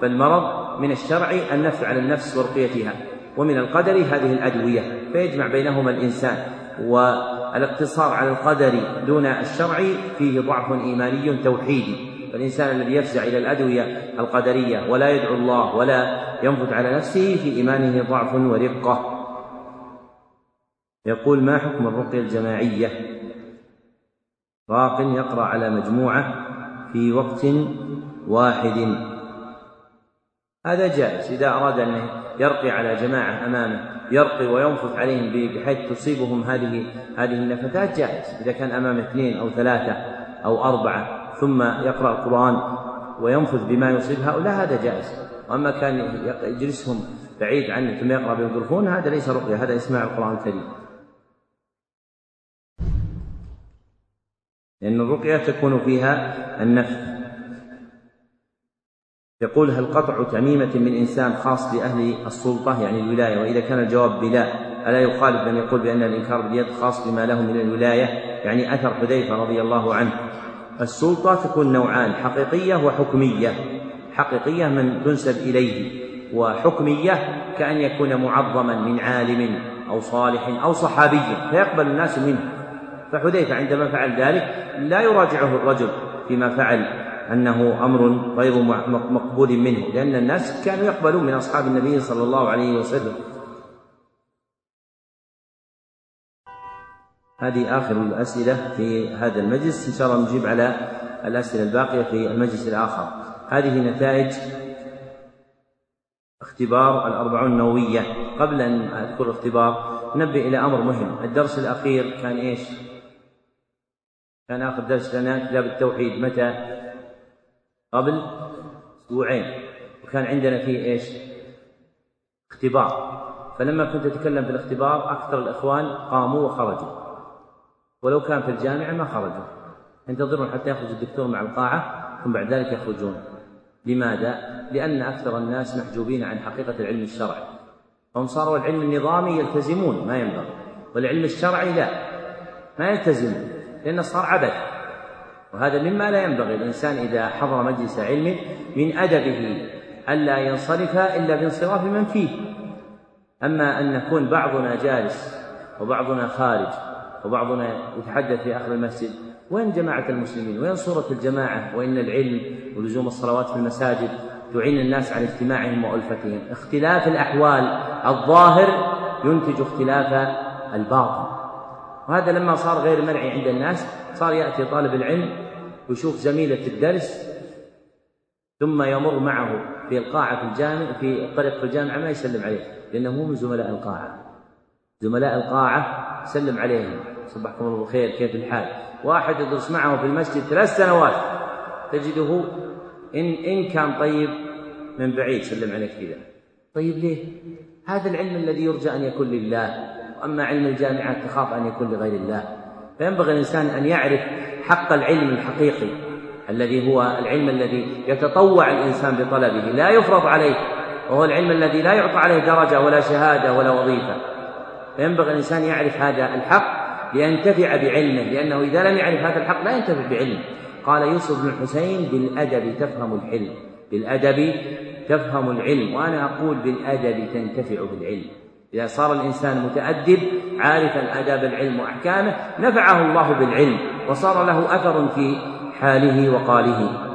S1: فالمرض من الشرع النفع على النفس ورقيتها. ومن القدر هذه الأدوية. فيجمع بينهما الإنسان والاقتصار على القدر دون الشرع فيه ضعف إيماني توحيدي. فالإنسان الذي يفزع إلى الأدوية القدرية ولا يدعو الله ولا ينفذ على نفسه في إيمانه ضعف ورقة. يقول ما حكم الرقية الجماعية؟ راق يقرأ على مجموعة في وقت واحد. هذا جائز. إذا أراد أن يرقي على جماعة أمامه يرقي وينفث عليهم بحيث تصيبهم هذه هذه النفثات جائز. إذا كان أمام اثنين أو ثلاثة أو أربعة ثم يقرأ القرآن وينفذ بما يصيب هؤلاء هذا جائز. وأما كان يجلسهم بعيد عنه ثم يقرأ بالميكروفون هذا ليس رقية هذا إسماع القرآن الكريم. لأن الرقية تكون فيها النفث. يقول هل قطع تميمة من إنسان خاص بأهل السلطة؟ يعني الولاية. وإذا كان الجواب بلا ألا يخالف من يقول بأن الإنكار باليد خاص بما له من الولاية؟ يعني أثر حذيفة رضي الله عنه. السلطة تكون نوعان حقيقية وحكمية. حقيقية من تنسب إليه وحكمية كأن يكون معظما من عالم أو صالح أو صحابي فيقبل الناس منه. فحذيفة عندما فعل ذلك لا يراجعه الرجل فيما فعل. أنه أمر غير مقبول منه لأن الناس كانوا يقبلون من أصحاب النبي صلى الله عليه وسلم. هذه آخر الأسئلة في هذا المجلس. إن شاء الله نجيب على الأسئلة الباقية في المجلس الآخر. هذه نتائج اختبار الأربعون النووية. قبل أن أذكر الاختبار نبه إلى أمر مهم. الدرس الأخير كان إيش؟ كان آخر درس لنا كتاب التوحيد. متى؟ قبل أسبوعين. وكان عندنا فيه إيش؟ اختبار. فلما كنت أتكلم في الاختبار أكثر الإخوان قاموا وخرجوا. ولو كان في الجامعة ما خرجوا. ينتظرون حتى يخرج الدكتور مع القاعة ثم بعد ذلك يخرجون. لماذا؟ لأن أكثر الناس محجوبين عن حقيقة العلم الشرعي. فهم صاروا العلم النظامي يلتزمون ما ينبغي. والعلم الشرعي لا. ما يلتزمون لأنه صار عبث. وهذا مما لا ينبغي. الإنسان إذا حضر مجلس علم من أدبه ألا ينصرف إلا بانصراف من فيه. أما أن نكون بعضنا جالس وبعضنا خارج وبعضنا يتحدث في آخر المسجد وين جماعة المسلمين؟ وين صورة الجماعة؟ وإن العلم ولزوم الصلوات في المساجد تعين الناس على اجتماعهم وألفتهم؟ اختلاف الأحوال الظاهر ينتج اختلاف الباطن. وهذا لما صار غير مرعي عند الناس صار يأتي طالب العلم ويشوف زميلة الدرس ثم يمر معه في القاعة في الجامع في الطريق في الجامعة ما يسلم عليه لأنه مو من زملاء القاعة. زملاء القاعة سلم عليهم. صبحكم الله بالخير كيف الحال؟ واحد يدرس معه في المسجد ثلاث سنوات. تجده إن إن كان طيب من بعيد سلم عليك كذا. طيب ليه؟ هذا العلم الذي يرجى أن يكون لله. وأما علم الجامعات تخاف أن يكون لغير الله. فينبغي الإنسان أن يعرف حق العلم الحقيقي الذي هو العلم الذي يتطوع الإنسان بطلبه لا يفرض عليه وهو العلم الذي لا يعطى عليه درجة ولا شهادة ولا وظيفة. فينبغي الإنسان يعرف هذا الحق لينتفع بعلمه لأنه إذا لم يعرف هذا الحق لا ينتفع بعلمه. قال يوسف بن الحسين بالأدب تفهم الحلم بالأدب تفهم العلم. وأنا أقول بالأدب تنتفع بالعلم. إذا صار الإنسان متأدب عارفا آداب العلم وأحكامه نفعه الله بالعلم وصار له أثر في حاله وقاله.